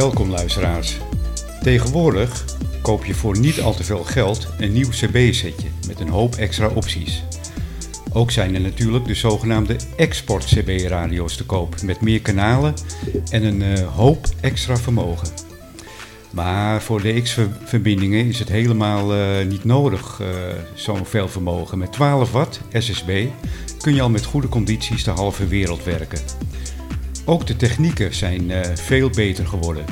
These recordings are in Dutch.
Welkom luisteraars. Tegenwoordig koop je voor niet al te veel geld een nieuw CB-setje met een hoop extra opties. Ook zijn er natuurlijk de zogenaamde export-CB-radio's te koop met meer kanalen en een eh, hoop extra vermogen. Maar voor de X-verbindingen is het helemaal eh, niet nodig, uh, zo'n veel vermogen. Met 12 watt SSB kun je al met goede condities de halve wereld werken. Ook de technieken zijn uh, veel beter geworden.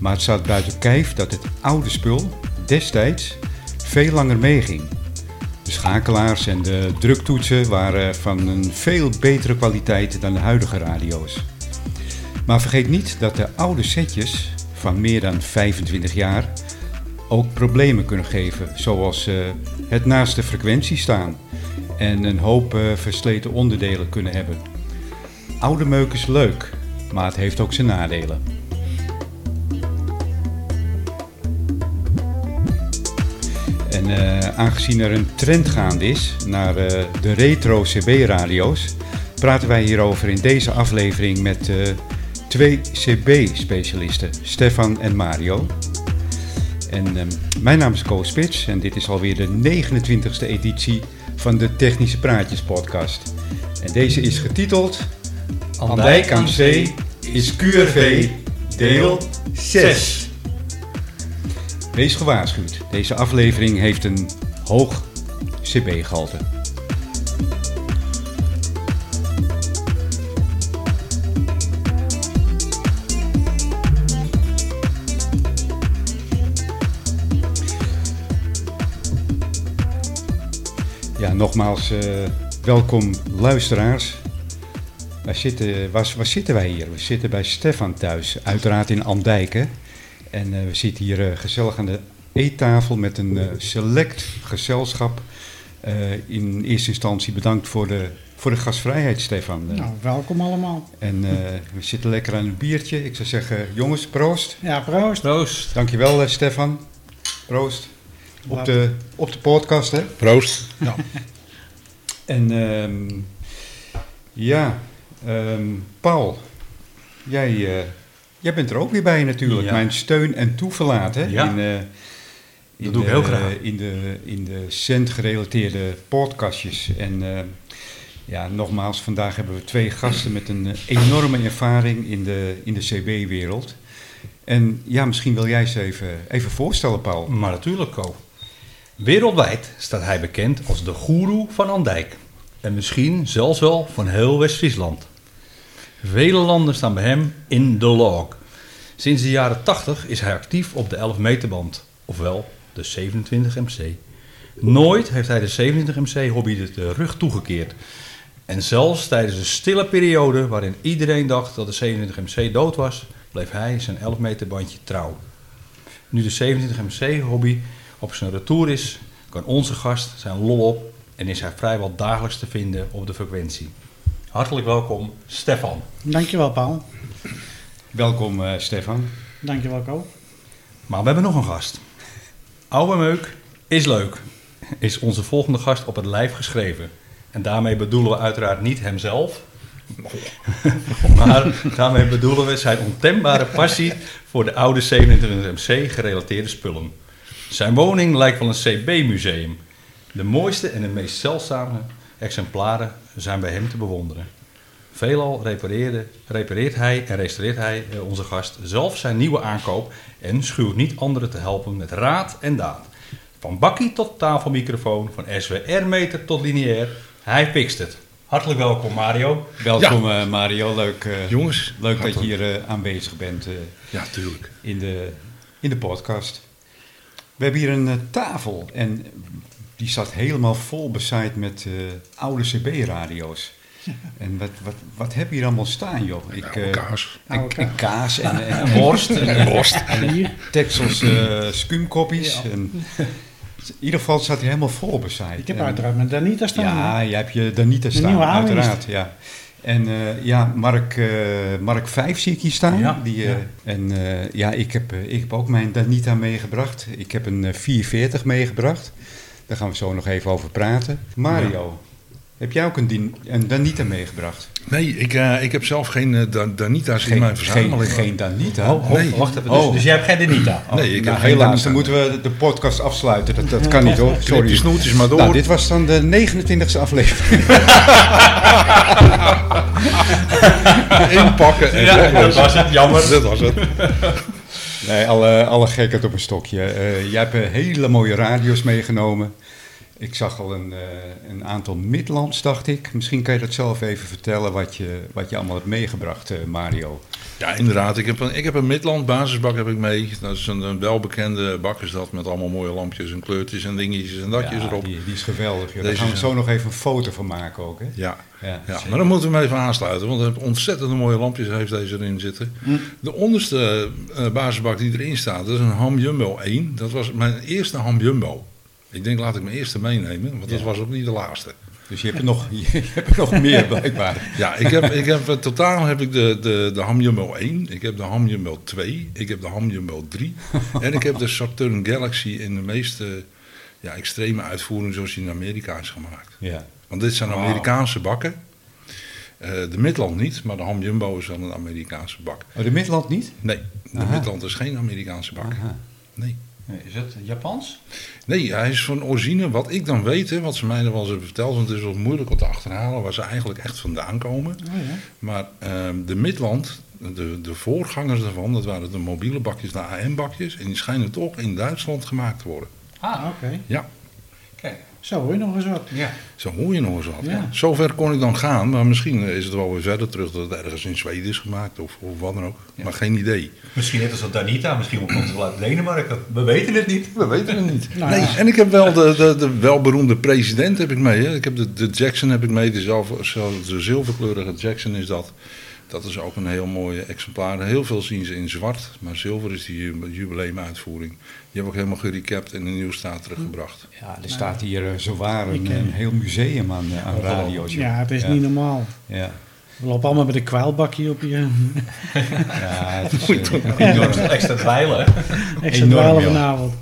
Maar het staat buiten kijf dat het oude spul destijds veel langer meeging. De schakelaars en de druktoetsen waren van een veel betere kwaliteit dan de huidige radio's. Maar vergeet niet dat de oude setjes van meer dan 25 jaar ook problemen kunnen geven, zoals uh, het naast de frequentie staan en een hoop uh, versleten onderdelen kunnen hebben. Oude meuk is leuk, maar het heeft ook zijn nadelen. En uh, aangezien er een trend gaande is naar uh, de retro CB-radio's, praten wij hierover in deze aflevering met uh, twee CB-specialisten, Stefan en Mario. En mijn naam is Koos Spits en dit is alweer de 29e editie van de Technische Praatjes podcast. En deze is getiteld Andijk aan Zee is QRV deel 6. Wees gewaarschuwd, deze aflevering heeft een hoog CB-gehalte. Ja, nogmaals uh, welkom luisteraars. Waar zitten, waar, waar zitten wij hier? We zitten bij Stefan thuis, uiteraard in Andijken. En uh, we zitten hier uh, gezellig aan de eettafel met een uh, select gezelschap. in eerste instantie bedankt voor de, voor de gastvrijheid, Stefan. Nou, welkom allemaal. En we zitten lekker aan een biertje. Ik zou zeggen, jongens, proost. Ja, proost. Proost. Dankjewel, Stefan. Proost. Op de, op de podcast, hè? Proost. Ja. en um, ja, um, Paul, jij... Jij bent er ook weer bij natuurlijk. Ja. Mijn steun en toeverlaat hè? Ja. in, uh, in dat doe ik heel graag. In de, in de cent-gerelateerde podcastjes. En uh, ja, nogmaals, vandaag hebben we twee gasten met een enorme ervaring in de, in de CB-wereld. En ja, misschien wil jij ze even, even voorstellen, Paul. Maar natuurlijk, Ko. Wereldwijd staat hij bekend als de goeroe van Andijk. En misschien zelfs wel van heel West-Friesland. Vele landen staan bij hem in de log. Sinds de jaren 80 is hij actief op de 11 meter band, ofwel de 27 MC. Nooit heeft hij de 27 MC hobby de rug toegekeerd. En zelfs tijdens de stille periode waarin iedereen dacht dat de 27 MC dood was, bleef hij zijn 11 meter bandje trouw. Nu de 27 MC hobby op zijn retour is, kan onze gast zijn lol op en is hij vrijwel dagelijks te vinden op de frequentie. Hartelijk welkom, Stefan. Dankjewel, Paul. Welkom, uh, Stefan. Dankjewel, Ko. Maar we hebben nog een gast. Oude meuk is leuk, is onze volgende gast op het lijf geschreven. En daarmee bedoelen we uiteraard niet hemzelf, maar daarmee bedoelen we zijn ontembare passie voor de oude 27 MC gerelateerde spullen. Zijn woning lijkt wel een CB-museum. De mooiste en de meest zeldzame exemplaren zijn bij hem te bewonderen. Veelal repareert hij en restaureert hij onze gast zelf zijn nieuwe aankoop en schuwt niet anderen te helpen met raad en daad. Van bakkie tot tafelmicrofoon, van SWR-meter tot lineair, hij pixt het. Hartelijk welkom Mario. Welkom ja. uh, Mario, leuk, uh, Jongens, leuk dat je hier uh, aanwezig bent ja, tuurlijk. In, de, in de podcast. We hebben hier een tafel en die staat helemaal vol bezaaid met uh, oude CB-radio's. En wat, wat, wat heb je hier allemaal staan, joh? Ik, uh, kaas. En, en kaas en, en, en worst. En, en worst. En Texels uh, skumkoppies. Ja. En, in ieder geval staat hij helemaal vol bezaaid. Ik heb uiteraard mijn Danita staan. Ja, jij hebt je Danita staan, uiteraard. Ja. En uh, ja, Mark, uh, Mark 5 zie ik hier staan. Ja, die, uh, ja. En ja, ik heb, ik heb ook mijn Danita meegebracht. Ik heb een 440 meegebracht. Daar gaan we zo nog even over praten. Mario, ja. heb jij ook een, een Danita meegebracht? Nee, ik, eh, ik heb zelf geen eh, Dan- Danita's in Geen, mijn geen, verzameling. geen Danita. Oh, Nee. wacht even. Dus, Oh. dus jij hebt geen Denita? Nee, ik nou, helaas, Danita. dan moeten we de podcast afsluiten. Dat, dat kan niet hoor. Knip Sorry. die snoertjes maar door. Nou, dit was dan de 29e aflevering. Inpakken en Ja, dat was het. Jammer. Dat was het. Nee, alle, alle gekheid op een stokje. Eh, jij hebt eh, hele mooie radio's meegenomen. Ik zag al een, eh, een aantal Midlands, dacht ik. Misschien kan je dat zelf even vertellen wat je, wat je allemaal hebt meegebracht, eh, Mario. Ja, inderdaad. Ik heb een, ik heb een Midland basisbak heb ik mee. Dat is een, een welbekende bak is dat met allemaal mooie lampjes en kleurtjes en dingetjes en datjes Ja, erop. die, die is geweldig. Ja. Daar gaan we zo nog even een foto van maken ook. Hè? Ja, Ja, maar dan moeten we hem even aansluiten, want er ontzettend mooie lampjes heeft deze erin zitten. De onderste eh, basisbak die erin staat, dat is een Ham Jumbo 1. Dat was mijn eerste Ham Jumbo. Ik denk, laat ik mijn eerste meenemen, want dat Ja. was ook niet de laatste. Dus je hebt er nog, je hebt er nog meer blijkbaar. Ja, ik heb, ik heb, eh, totaal heb ik de, de, de Ham Jumbo 1, ik heb de Ham Jumbo 2, ik heb de Ham Jumbo 3 en ik heb de Saturn Galaxy in de meeste ja, extreme uitvoering zoals die in Amerika is gemaakt. Ja. Want dit zijn. Amerikaanse bakken. Eh, de Midland niet, maar de Ham Jumbo is wel een Amerikaanse bak. Oh, de Midland niet? Nee, de Aha. Midland is geen Amerikaanse bak. Aha. Nee. Is het Japans? Nee, hij is van origine, wat ik dan weet, hè, wat ze mij er wel eens hebben verteld, want het is wel moeilijk om te achterhalen waar ze eigenlijk echt vandaan komen. Oh, ja. Maar ehm, de Midland, de, de voorgangers daarvan, dat waren de mobiele bakjes, de AM-bakjes, en die schijnen toch in Duitsland gemaakt te worden. Ah, Oké. Ja. Zo, hoor je nog eens wat. Ja. zo hoor je nog eens wat. Ja. Zover kon ik dan gaan, maar misschien is het wel weer verder terug dat het ergens in Zweden is gemaakt of, of wat dan ook. Ja. Maar geen idee. Misschien net als dat Danita, misschien komt het wel uit Denemarken. We weten het niet. We weten het niet. Nou, nee, ja. en ik heb wel de, de, de welberoemde president heb ik mee. Hè. Ik heb de, de Jackson heb ik mee, de, zelf, zelf- de zilverkleurige Jackson is dat. Dat is ook een heel mooi exemplaar. Heel veel zien ze in zwart, maar zilver is die ju- jubileumuitvoering. Die heb ik helemaal gerecapt en in nieuw staat teruggebracht. Ja, er staat hier uh, zowaar een, Ik, eh, een heel museum aan, eh, aan radio's. Ja, het is ja. niet normaal. Ja, We lopen allemaal met een kwijlbakje op je ja het is eh, enorm. Extra dweilen. extra dweilen ja. vanavond.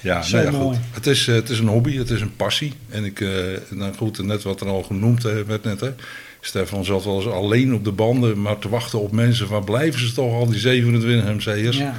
Ja, Zo nou ja, goed. Het is, eh, het is een hobby, het is een passie. En ik, eh, nou goed, net wat er al genoemd eh, werd net, hè. Stefan zat wel eens alleen op de banden, maar te wachten op mensen. Waar blijven ze toch al, die 27 MC'ers? Ja.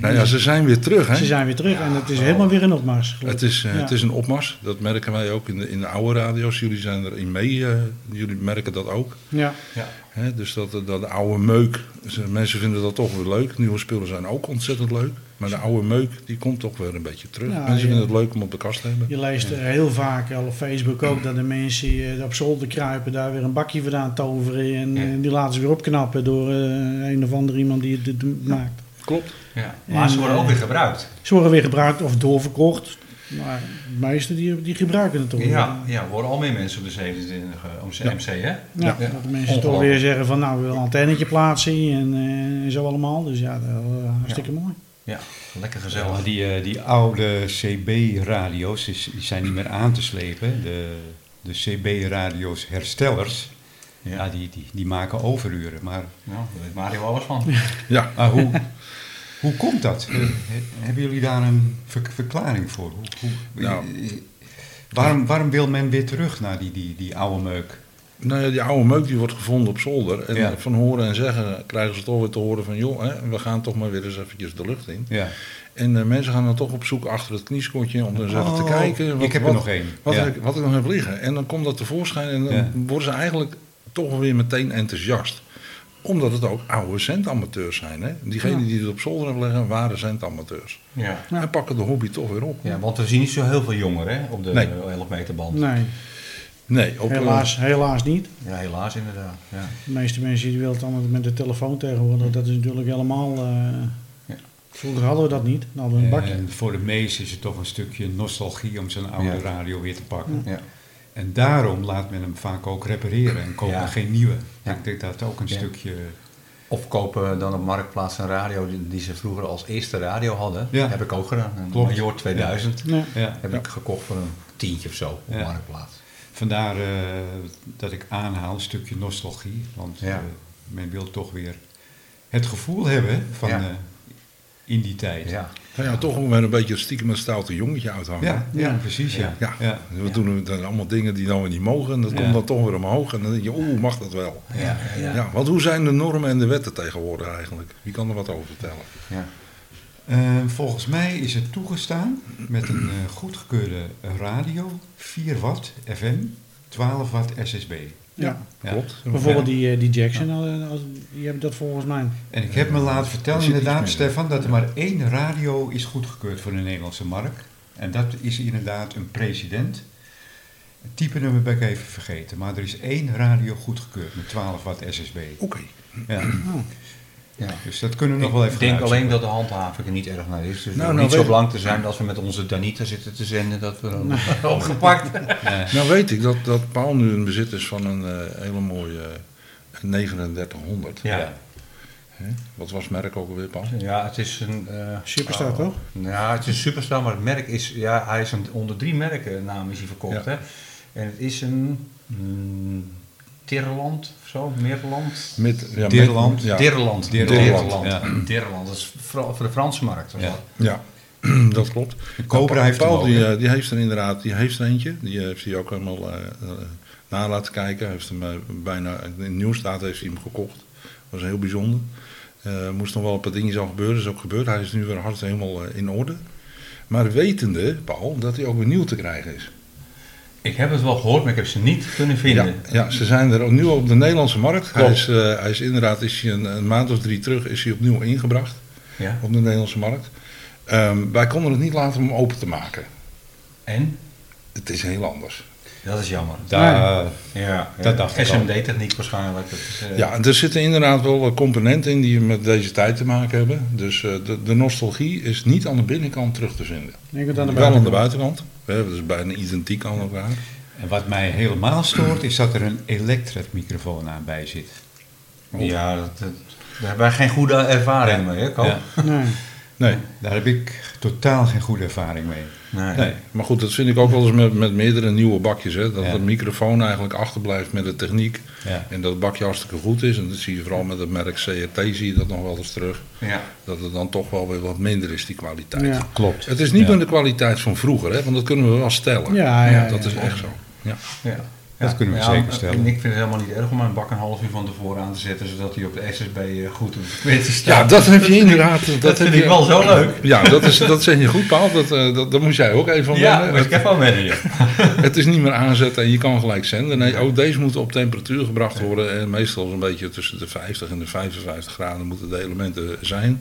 Nou ja, ze zijn weer terug, hè? Ze zijn weer terug en het is helemaal weer een opmars. Het is, eh, Ja. het is een opmars, dat merken wij ook in de, in de oude radio's. Jullie zijn erin mee, eh, jullie merken dat ook. Ja. Ja. Hè? Dus dat, dat de oude meuk, ze- mensen vinden dat toch weer leuk. Nieuwe spullen zijn ook ontzettend leuk. Maar de oude meuk, die komt toch weer een beetje terug. Ja, mensen vinden het leuk om op de kast te hebben. Je leest heel vaak al op Facebook ook dat de mensen eh, op zolder kruipen, daar weer een bakje vandaan toveren. En eh, die laten ze weer opknappen door eh, een of ander iemand die het het maakt. Klopt. Ja. Maar ze worden ook weer gebruikt. Ze worden weer gebruikt of doorverkocht. Maar de meesten die, die gebruiken het toch. Ja, ja, er worden al meer mensen op de 27 MC, MC hè? Ja, Ja. dat de mensen toch weer zeggen van nou we willen een antennetje plaatsen en, eh, en zo allemaal. Dus ja, dat is wel, eh, hartstikke mooi. Ja, lekker gezellig. die, eh, die oude CB-radio's die, die zijn niet meer aan te slepen. De, de CB-radio's herstellers, ja. die, die, die maken overuren. Maar, Nou, daar weet Mario alles van. Ja, maar hoe, hoe komt dat? He- hebben jullie daar een ver- verklaring voor? Hoe, hoe, Nou. waarom, waarom wil men weer terug naar die, die, die oude meuk? nou ja, die oude meuk die wordt gevonden op zolder. En Ja. van horen en zeggen krijgen ze toch weer te horen van... joh, hè, we gaan toch maar weer eens eventjes de lucht in. Ja. En eh, mensen gaan dan toch op zoek achter het knieskotje om dan eens even te Oh, kijken. ik heb er nog één. Wat, Ja. ik, wat ik nog heb liggen. En dan komt dat tevoorschijn en dan worden ze eigenlijk toch weer meteen enthousiast. Omdat het ook oude centamateurs zijn. Hè? Diegenen Ja. die het op zolder hebben liggen, waren centamateurs. Ja. Ja. En pakken de hobby toch weer op. ja, want we zien niet zo heel veel jongeren hè, op de Nee. 11 meter band. Nee, Nee, op, eh, helaas, helaas niet. Ja, helaas inderdaad. Ja. De meeste mensen die willen het allemaal met de telefoon tegenwoordig. Dat is natuurlijk helemaal... eh, Ja. Vroeger hadden we dat niet. Dan hadden we een bakje. En voor de meesten is het toch een stukje nostalgie om zo'n oude Ja. radio weer te pakken. Ja. En daarom laat men hem vaak ook repareren en koopt Ja. men geen nieuwe. Ja. Ik denk dat dat ook een Ja. stukje... Of kopen dan op Marktplaats een radio die, ze vroeger als eerste radio hadden. Ja. Heb ik ook gedaan. Een Klopt. Major 2000. Ja. Ja. Heb ik gekocht voor een tientje of zo op Ja. Marktplaats. Vandaar eh, dat ik aanhaal een stukje nostalgie. Want Ja. eh, men wil toch weer het gevoel hebben van Ja. In die tijd. Ja. Ga je toch weer een beetje stiekem een stoute jongetje uithangen. ja, ja, precies. Ja. Ja, Ja. we doen dan allemaal dingen die dan weer niet mogen. En dat Ja. komt dan toch weer omhoog. En dan denk je, oeh, mag dat wel? Ja, ja. Ja. want hoe zijn de normen en de wetten tegenwoordig eigenlijk? Wie kan er wat over vertellen? ja. Eh, volgens mij is het toegestaan met een eh, goedgekeurde radio, 4 watt FM, 12 watt SSB. Ja. Ja. Klopt. Bijvoorbeeld die, eh, die Jackson, eh, als- die hebben dat volgens mij. En ik heb me laten vertellen Er inderdaad. Stefan, dat er maar één radio is goedgekeurd voor de Nederlandse markt. En dat is inderdaad een president. Het type nummer ben ik even vergeten, maar er is één radio goedgekeurd met 12 watt SSB. Oké. Ja. Oh. Ja. Dus dat kunnen we nog wel even Ik denk alleen dat de handhaving er niet erg naar is. Dus Nou, nou, niet zo weet- belang te zijn als we met onze Danita zitten te zenden dat we dan opgepakt. Ja. Nou weet ik dat, dat Paul nu in bezit is van een eh, hele mooie eh, 3900. Ja. Hè? Wat was het merk ook alweer, Paul? ja, het is een... eh, Superstar, oh, toch? Ja, het is een superstar, maar het merk is... Ja, hij is een, onder drie merken naam is hij verkocht. Ja. Hè? En het is een... Mm, Tirland of zo, Meerland. Met, ja, Dirland. Met, ja, Dirland. Dirland, Dirland. ja. Dirland. Dat is vooral voor de Franse markt. of Ja. wat? ja, dat klopt. Cobra heeft Paul, hem ook, die, eh, die heeft er inderdaad die heeft er eentje. Die heeft hij ook helemaal eh, eh, na laten kijken. Hij heeft hem eh, bijna in Nieuwstaat heeft hij hem gekocht. Dat was heel bijzonder. Eh moest nog wel een paar dingen zo gebeuren. Dat is ook gebeurd. Hij is nu weer hard helemaal eh, in orde. Maar wetende, Paul, dat hij ook weer nieuw te krijgen is. Ik heb het wel gehoord, maar ik heb ze niet kunnen vinden. Ja, ja, ze zijn er nu op de Nederlandse markt. Hij is, eh, hij is inderdaad is hij een, een maand of drie terug is hij opnieuw ingebracht Ja. op de Nederlandse markt. Ehm, wij konden het niet laten om hem open te maken. En? Het is heel anders. Dat is jammer. Daar, Ja, Dat dacht ik. SMD-techniek waarschijnlijk. Dat is, eh, Ja, en er zitten inderdaad wel eh, componenten in die met deze tijd te maken hebben. Dus eh, de, de nostalgie is niet aan de binnenkant terug te vinden. Ik aan de Wel aan de buitenkant. buitenkant. Hè, Dat is bijna identiek aan elkaar. En wat mij helemaal stoort, is dat er een elektretmicrofoon aan bij zit. ja dat, dat- daar hebben wij geen goede ervaring mee, hè, Ko? Ja. Nee. Nee. Daar heb ik totaal geen goede ervaring mee. Nee. Nee. Maar goed, dat vind ik ook wel eens met, met meerdere nieuwe bakjes. Hè, dat Ja. de microfoon eigenlijk achterblijft met de techniek. Ja. En dat het bakje hartstikke goed is. En dat zie je vooral met het merk CRT zie je dat nog wel eens terug. Ja. Dat het dan toch wel weer wat minder is, die kwaliteit. Ja. Klopt. Het is niet meer de kwaliteit van vroeger, hè, want dat kunnen we wel stellen. Ja, ja, dat is echt zo. Ja. Ja. Dat kunnen we Ja, zeker en stellen. Ik vind het helemaal niet erg om een bak een half uur van tevoren aan te zetten, zodat hij op de SSB eh, goed de frequentie staat. ja, dat heb je inderdaad. Dat, Dat vind ik je- wel zo leuk. Ja, dat, is, dat zeg je goed, Paul. Dat, eh, dat, daar moest jij ook even van Ja, maar ik heb wel wennen, ja. Het is niet meer aanzetten en je kan gelijk zenden. Nee, ook deze moeten op temperatuur gebracht worden. En meestal zo'n beetje tussen de 50 en de 55 graden moeten de elementen zijn.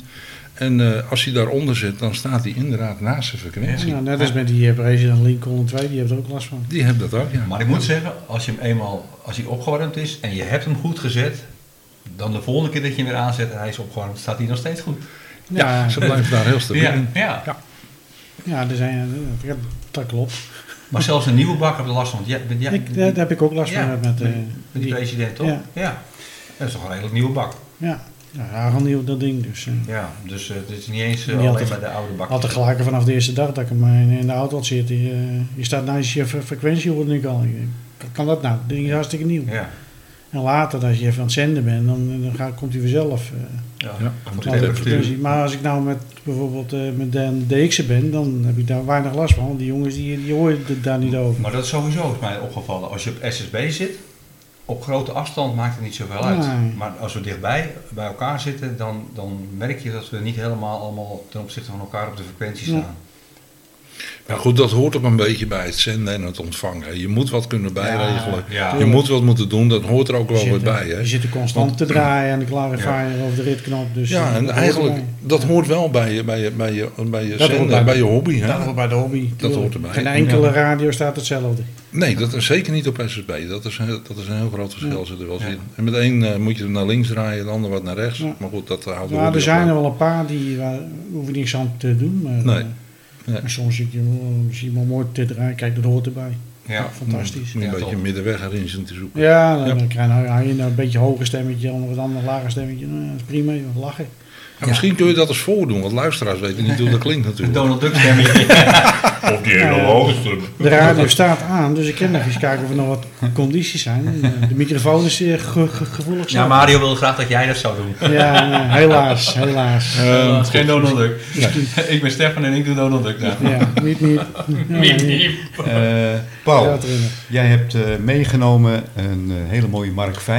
En eh, als hij daaronder zit, dan staat hij inderdaad naast zijn frequentie. Ja, net als met die eh, president Lincoln 2, die heeft er ook last van. Die hebben dat ook, ja. Maar ik moet zeggen, als je hem eenmaal, als hij opgewarmd is en je hebt hem goed gezet, dan de volgende keer dat je hem weer aanzet en hij is opgewarmd, staat hij nog steeds goed. Ja, ze blijven daar heel stabiel in. ja. Ja. Ja, er zijn, eh, dat, klopt. Maar zelfs een nieuwe bak heb je last van. want Ja, ja, ik, daar heb ik ook last Ja, van. Met, eh, met die president toch? Ja. Ja. Dat is toch een redelijk nieuwe bak. Ja, ja hagelnieuw dat ding. Dus eh Ja, dus eh, het is niet eens eh, Niet alleen altijd- bij de oude bak. had er gelijk vanaf de eerste dag dat ik hem in, in de auto had zitten. Je, je staat naast je fre- frequentie hoorde ik al. Denk, Kan, dat nou? Dat ding is hartstikke nieuw. Ja. En later, als je even aan het zenden bent, dan, dan gaat, komt hij vanzelf. eh, Ja. Ja, moet. Maar als ik nou met bijvoorbeeld eh, met de DX'en ben, dan heb ik daar weinig last van. Want die jongens die, die horen het daar niet over. Maar dat is sowieso mij opgevallen. Als je op SSB zit, op grote afstand maakt het niet zoveel uit. Nee. Maar als we dichtbij bij elkaar zitten, dan, dan merk je dat we niet helemaal allemaal ten opzichte van elkaar op de frequentie staan. Maar goed, dat hoort ook een beetje bij het zenden en het ontvangen. Je moet wat kunnen bijregelen. Ja. Je moet wat moeten doen, dat hoort er ook wel weer er- bij. Hè? je zit er constant te draaien aan de clarifier of de ritknop. Dus Ja, eh, en dat eigenlijk, dat hoort wel bij je, bij je, bij je, bij je Dat zender, bij- bij je hobby. Hè? Dat hoort bij de hobby. tuurlijk. hoort erbij. Geen enkele radio staat hetzelfde. Nee, dat is zeker niet op SSB. Dat is, een- dat is een heel groot verschil. Ja. Zit er wel Ja. in. En met één eh, moet je naar links draaien, de ander wat naar rechts. Ja. Maar goed, dat houdt Nou, hobby er zijn er wel een paar die waar, hoef je niks aan te doen. Maar, Nee. Eh, maar soms zie je, oh, zie je maar mooi te draaien. Kijk, dat hoort erbij. Ja. Fantastisch. Een beetje middenweg erin zien te zoeken. Ja, dan, Ja. dan krijg je, nou, een beetje hoger stemmetje, dan wat ander lager stemmetje. Nou, dat is prima, joh, lachen. En misschien kun je dat eens voordoen, want luisteraars weten niet hoe dat klinkt natuurlijk. Donald Duck stemmetje. Of die hele hoge stem. De radio staat aan, dus ik kan even kijken of er nog wat condities zijn. Eh, De microfoon is zeer ge- ge- gevoelig. Ja, Mario wilde graag dat jij dat zou doen. Ja, nee, helaas, helaas. Uh, geen Donald Duck. ik ben Stefan en ik doe Donald Duck. Nou. Ja, niet, niet. Ja, Eh, Paul, jij hebt eh, meegenomen een eh, hele mooie Mark V.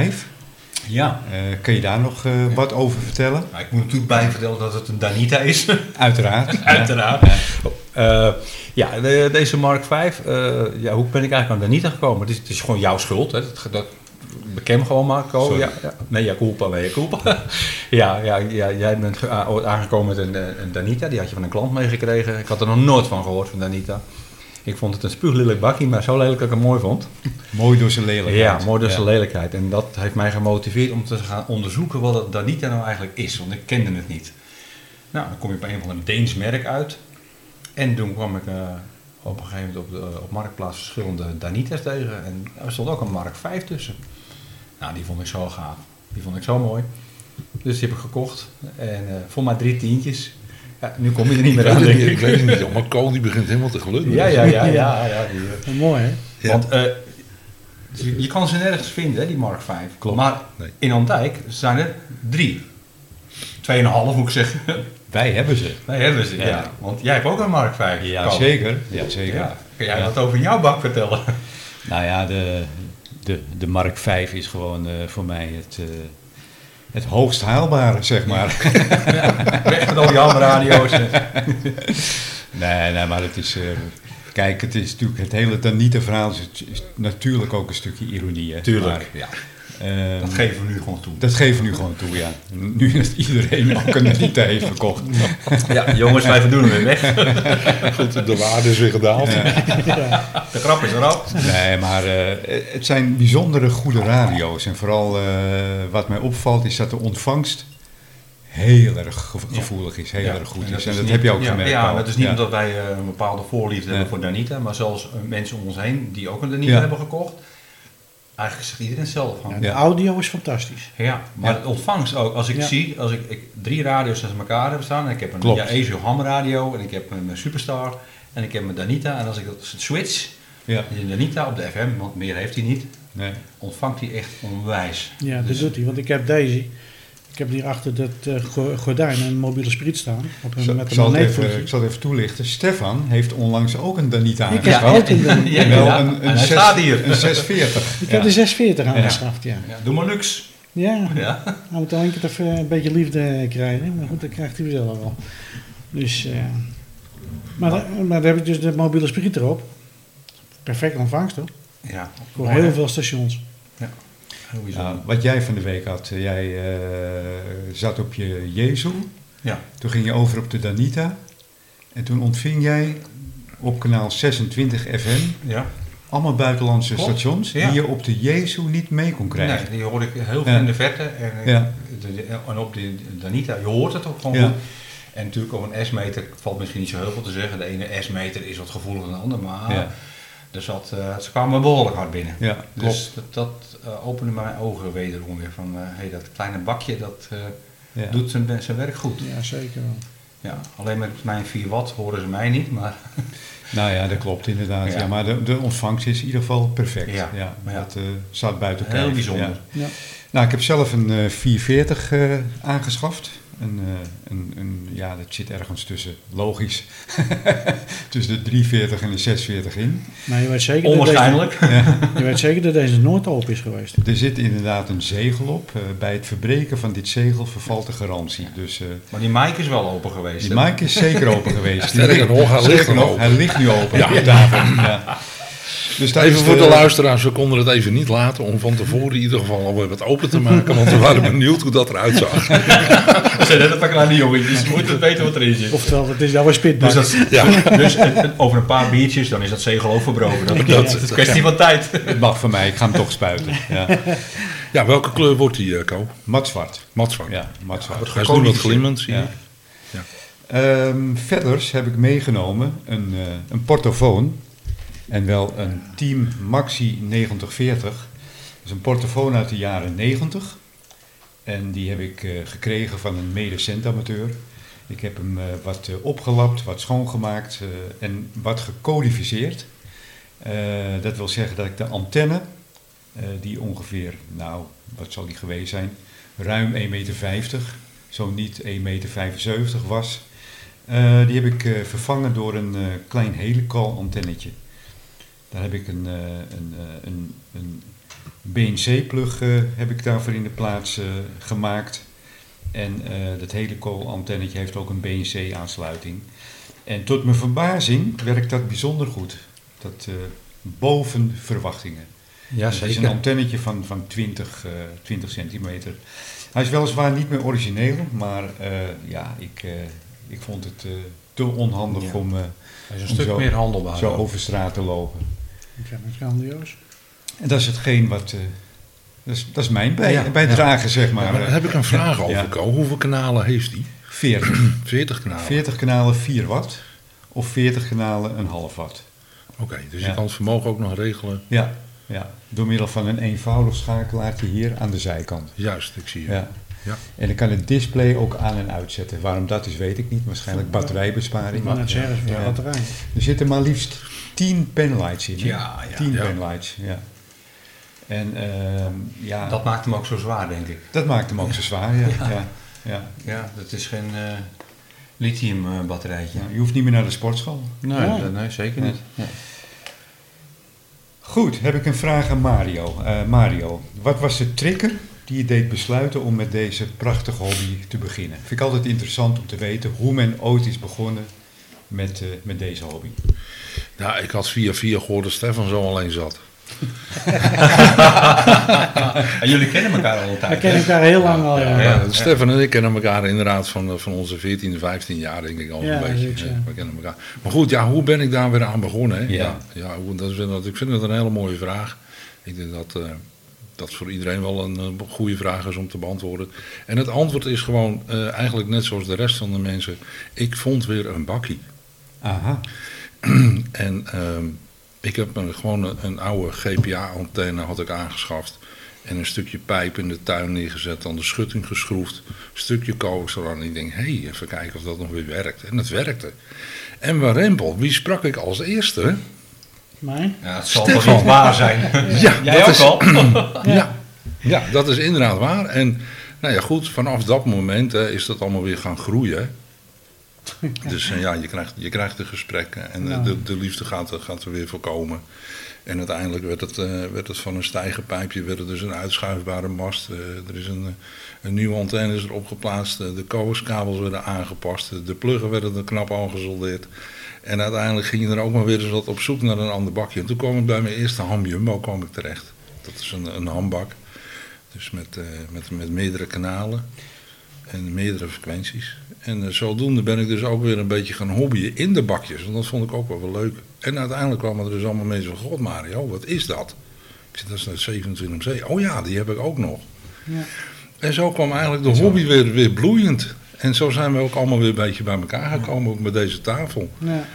Ja. Eh, kun je daar nog eh, wat over vertellen? Nou, ik moet natuurlijk bij vertellen dat het een Danita is. Uiteraard. Uiteraard. Eh, ja, de- deze Mark V, eh, ja, hoe ben ik eigenlijk aan Danita gekomen? Het is, het is gewoon jouw schuld. Hè? Dat, dat, beken gewoon Marco. Sorry. Ja, ja. Nee, ja, culpa, nee, culpa. ja, ja, ja, jij bent aangekomen met een, eh, een Danita. Die had je van een klant meegekregen. Ik had er nog nooit van gehoord, van Danita. Ik vond het een spuuglelijk bakkie, maar zo lelijk dat ik hem mooi vond. Mooi door zijn lelijkheid. Ja, mooi door zijn lelijkheid. En dat heeft mij gemotiveerd om te gaan onderzoeken wat het Danita nou eigenlijk is, want ik kende het niet. Nou, dan kom je bij een van een Deens merk uit. En toen kwam ik eh, op een gegeven moment op, de, op Marktplaats verschillende Danita's tegen. En er stond ook een Mark 5 tussen. Nou, die vond ik zo gaaf. Die vond ik zo mooi. Dus die heb ik gekocht. En eh, voor maar drie tientjes. Ja, nu kom je er niet meer aan, denk ik ik. weet het niet. Maar Kool die begint helemaal te glunderen. Ja, ja, ja, ja. ja die, Mooi, hè? Ja. want eh, je, je kan ze nergens vinden, hè, die Mark 5. Klopt. Maar Nee. in Andijk zijn er drie. Tweeënhalf moet ik zeggen. Wij hebben ze. Nee, hebben ze. Ja. Ja. Want jij hebt ook een Mark 5. Ja, zeker. Ja, zeker. Ja. Kun jij Ja. wat over jouw bak vertellen? Nou ja, de, de, de Mark V is gewoon eh, voor mij het, eh, het hoogst haalbare, zeg maar. Weg met al die hamradio's. nee, nee, maar het is... eh, kijk, het is natuurlijk... Het hele Danita-verhaal is, is natuurlijk ook een stukje ironie, hè. Tuurlijk. Maar, Ja, ehm, dat geven we nu gewoon toe. dat geven we nu gewoon toe, ja. Nu dat iedereen ook een Danita heeft verkocht. Ja, jongens, wij doen hem weer weg. Goed, de waarde is weer gedaald. De grap is eraf. Nee, maar eh, het zijn bijzondere goede radio's. En vooral eh, wat mij opvalt is dat de ontvangst heel erg gevo- gevoelig is, heel Ja, erg goed en is. En is dat niet- heb je ook ja, gemerkt. Ja, dat is niet Ja. omdat wij eh, een bepaalde voorliefde Ja. hebben voor Danita, maar zelfs mensen om ons heen die ook een Danita Ja. hebben gekocht. Eigenlijk zegt iedereen hetzelfde van. Ja, de Ja. audio is fantastisch. Ja, maar Ja. het ontvangst ook. Als ik Ja. zie, als ik, ik drie radio's naast elkaar heb staan. En ik heb een. Yaesu Ham radio en ik heb een Superstar en ik heb mijn Danita. En als ik dat switch, Ja, die Danita op de FM, want meer heeft hij niet, nee. ontvangt hij echt onwijs. Ja, dat Dus- doet hij. Want ik heb deze. Ik heb hier achter dat eh, go- gordijn een mobiele spriet staan. Op een, Zal- met ik, een zal het even, magneetvoetje. ik zal het even toelichten. Stefan heeft onlangs ook een Danita Ik heb aangeschaft. ook een Danita. Ja, wel ja. een, En een, hij zes- staat hier. een 640. Ik heb de 640 aangeschaft, ja. Ja, doe maar luxe. Ja, Ja. hij moet alleen keer even een beetje liefde krijgen. Maar goed, dat krijgt hij zelf wel. Dus, eh, maar, maar dan heb ik dus de mobiele spriet erop. Perfect ontvangst hoor. Ja, Voor heel veel stations. Wat jij van de week had, eh, jij eh, zat op je Jezu. Ja. Toen ging je over op de Danita. En toen ontving jij op kanaal 26 FM Ja. allemaal buitenlandse Klopt, stations ja. die je op de Jezu niet mee kon krijgen. Nee, die hoorde ik heel veel Ja. in de verte. En, de- de- en op de Danita, je hoort het ook gewoon. En natuurlijk op een S-meter valt misschien niet zo heel veel te zeggen. De ene S-meter is wat gevoeliger dan de ander. Maar Er eh, ze kwamen behoorlijk hard binnen. Ja, klopt. Dus dat, dat eh, opende mijn ogen wederom weer. Van, eh hey, dat kleine bakje, dat eh, Ja. doet zijn, zijn werk goed. Ja, zeker wel. Ja, alleen met mijn 4 watt horen ze mij niet. Maar Nou ja, dat klopt inderdaad. Ja. Ja. maar de, de ontvangst is in ieder geval perfect. Ja, Ja, maar ja. Dat eh, staat buiten heel kijf. bijzonder. Ja. Ja. Nou, ik heb zelf een eh 440 eh, aangeschaft. Een, eh, een, een, ja, dat zit ergens tussen, logisch, tussen de 340 en de 640 in. Maar je weet zeker dat, Onwaarschijnlijk. deze, je weet zeker dat deze nooit open is geweest. Er zit inderdaad een zegel op. Eh, bij het verbreken van dit zegel vervalt de garantie. Dus eh, Maar die mic is wel open geweest. die mic is zeker open geweest. Sterker nog, hij ligt nog hij ligt nu open Ja. op tafel. Ja. Dus Even voor de luisteraars, we konden het even niet laten om van tevoren in ieder geval alweer wat open te maken, want we waren benieuwd hoe dat eruit zag. Dat zijn net een paar kleine jongetjes. Ze moeten weten wat erin zit. Oftewel, het is nou een spitbak. Dus, dat, Ja. dus eh, eh, over een paar biertjes, dan is dat zegel ook verbroken. Dat, dat, Ja. is een kwestie van tijd. Het mag van mij, ik ga hem toch spuiten. Ja. Ja, welke kleur wordt die, uh, Ko? Matzwart. Matzwart. Ja, matzwart. Hij is nu wat glimmend, zie Ja. je. Ehm, verder heb ik meegenomen een, eh, een portofoon. En wel een Team Maxi 9040. Dat is een portofoon uit de jaren 90. En die heb ik eh, gekregen van een medecentamateur. Ik heb hem eh, wat eh, opgelapt, wat schoongemaakt en wat gecodificeerd. Dat wil zeggen dat ik de antenne, die ongeveer, nou, wat zal die geweest zijn? Ruim 1,50 meter, zo niet 1,75 meter was. die heb ik vervangen door een klein helical antennetje. Daar heb ik een, eh, een, eh, een, een BNC-plug eh, heb ik daarvoor in de plaats gemaakt. En dat helical antennetje heeft ook een BNC-aansluiting. En tot mijn verbazing werkt dat bijzonder goed. Dat boven verwachtingen. Ja, Het is een antennetje van, van 20, eh, 20 centimeter. Hij is weliswaar niet meer origineel, maar ja, ik, ik vond het te onhandig Ja. om Hij is een Om stuk zo- meer handelbaar. zo over straat te lopen. Het grandioos. En dat is hetgeen wat. eh, dat, is, dat is mijn bij, Ja, bijdrage, zeg Ja, maar. maar daar heb ik een vraag over, Ja. Ko. Hoeveel kanalen heeft hij? 40. 40 kanalen. 40 kanalen 4 watt of 40 kanalen een half watt. Oké, dus Ja. je kan het vermogen ook nog regelen. Ja, ja, door middel van een eenvoudig schakelaartje hier aan de zijkant. Juist, ik zie je. Ja. Ja. En ik kan het display ook aan en uitzetten. Waarom dat is, weet ik niet. Waarschijnlijk batterijbesparing. voor de Ja. batterij. Er zitten maar liefst 10 penlights in. hè? Ja, ja. 10 Ja. penlights, ja. En ehm, ja, Dat maakt hem ook zo zwaar, denk ik. dat maakt hem ook zo zwaar, ja. Ja. ja. ja. Ja, dat is geen eh lithium eh, batterijtje. Ja, je hoeft niet meer naar de sportschool. Nee, nee, zeker niet. Ja. Goed, heb ik een vraag aan Mario. Eh, Mario, wat was de trigger die je deed besluiten om met deze prachtige hobby te beginnen? Vind ik altijd interessant om te weten hoe men ooit is begonnen met, eh, met deze hobby. Ja, ik had via via gehoord dat Stefan zo alleen zat. En jullie kennen elkaar al een We tijd. kennen hè? elkaar heel lang al, ja. Ja, Stefan en ik kennen elkaar inderdaad van, eh, van onze 14, 15 jaar, denk ik al Ja, een beetje. We kennen elkaar. Maar goed, ja, hoe ben ik daar weer aan begonnen? Hè? Ja. ja hoe- dat is, dat, ik vind het een hele mooie vraag. Ik denk dat eh, dat voor iedereen wel een eh, goede vraag is om te beantwoorden. En het antwoord is gewoon eh, eigenlijk net zoals de rest van de mensen. Ik vond weer een bakkie. Aha, En ehm, ik heb een, gewoon een, een oude GPA-antenne had ik aangeschaft. En een stukje pijp in de tuin neergezet, aan de schutting geschroefd. Een stukje kogels eraan. En ik denk, hé, hey, even kijken of dat nog weer werkt. En het werkte. En Warempel, wie sprak ik als eerste? Mij? Ja, het zal toch niet waar zijn. Ja, Jij dat ook is- al? Ja. ja, dat is inderdaad waar. En nou ja, goed, vanaf dat moment eh, is dat allemaal weer gaan groeien. Dus eh, ja, je krijgt, je krijgt de gesprekken en eh, Ja. de, de liefde gaat, er- gaat er weer voorkomen. En uiteindelijk werd het, eh, werd het van een stijgerpijpje werd het dus een uitschuifbare mast. Er is een, een nieuwe antenne is erop geplaatst. eh, de koerskabels werden aangepast. de pluggen werden er knap aangesoldeerd. En uiteindelijk ging je er ook maar weer eens wat op zoek naar een ander bakje. En toen kwam ik bij mijn eerste ham Jumbo kwam ik terecht. Dat is een, een hambak. Dus met, met, met meerdere kanalen en meerdere frequenties. En eh, zodoende ben ik dus ook weer een beetje gaan hobbyen in de bakjes. Want dat vond ik ook wel wel leuk. En uiteindelijk kwamen er dus allemaal mensen van... God Mario, wat is dat? Ik zei, dat is een 27C. Oh ja, die heb ik ook nog. Ja. En zo kwam eigenlijk de hobby weer, weer bloeiend. En zo zijn we ook allemaal weer een beetje bij elkaar gekomen, ook met deze tafel. Ja.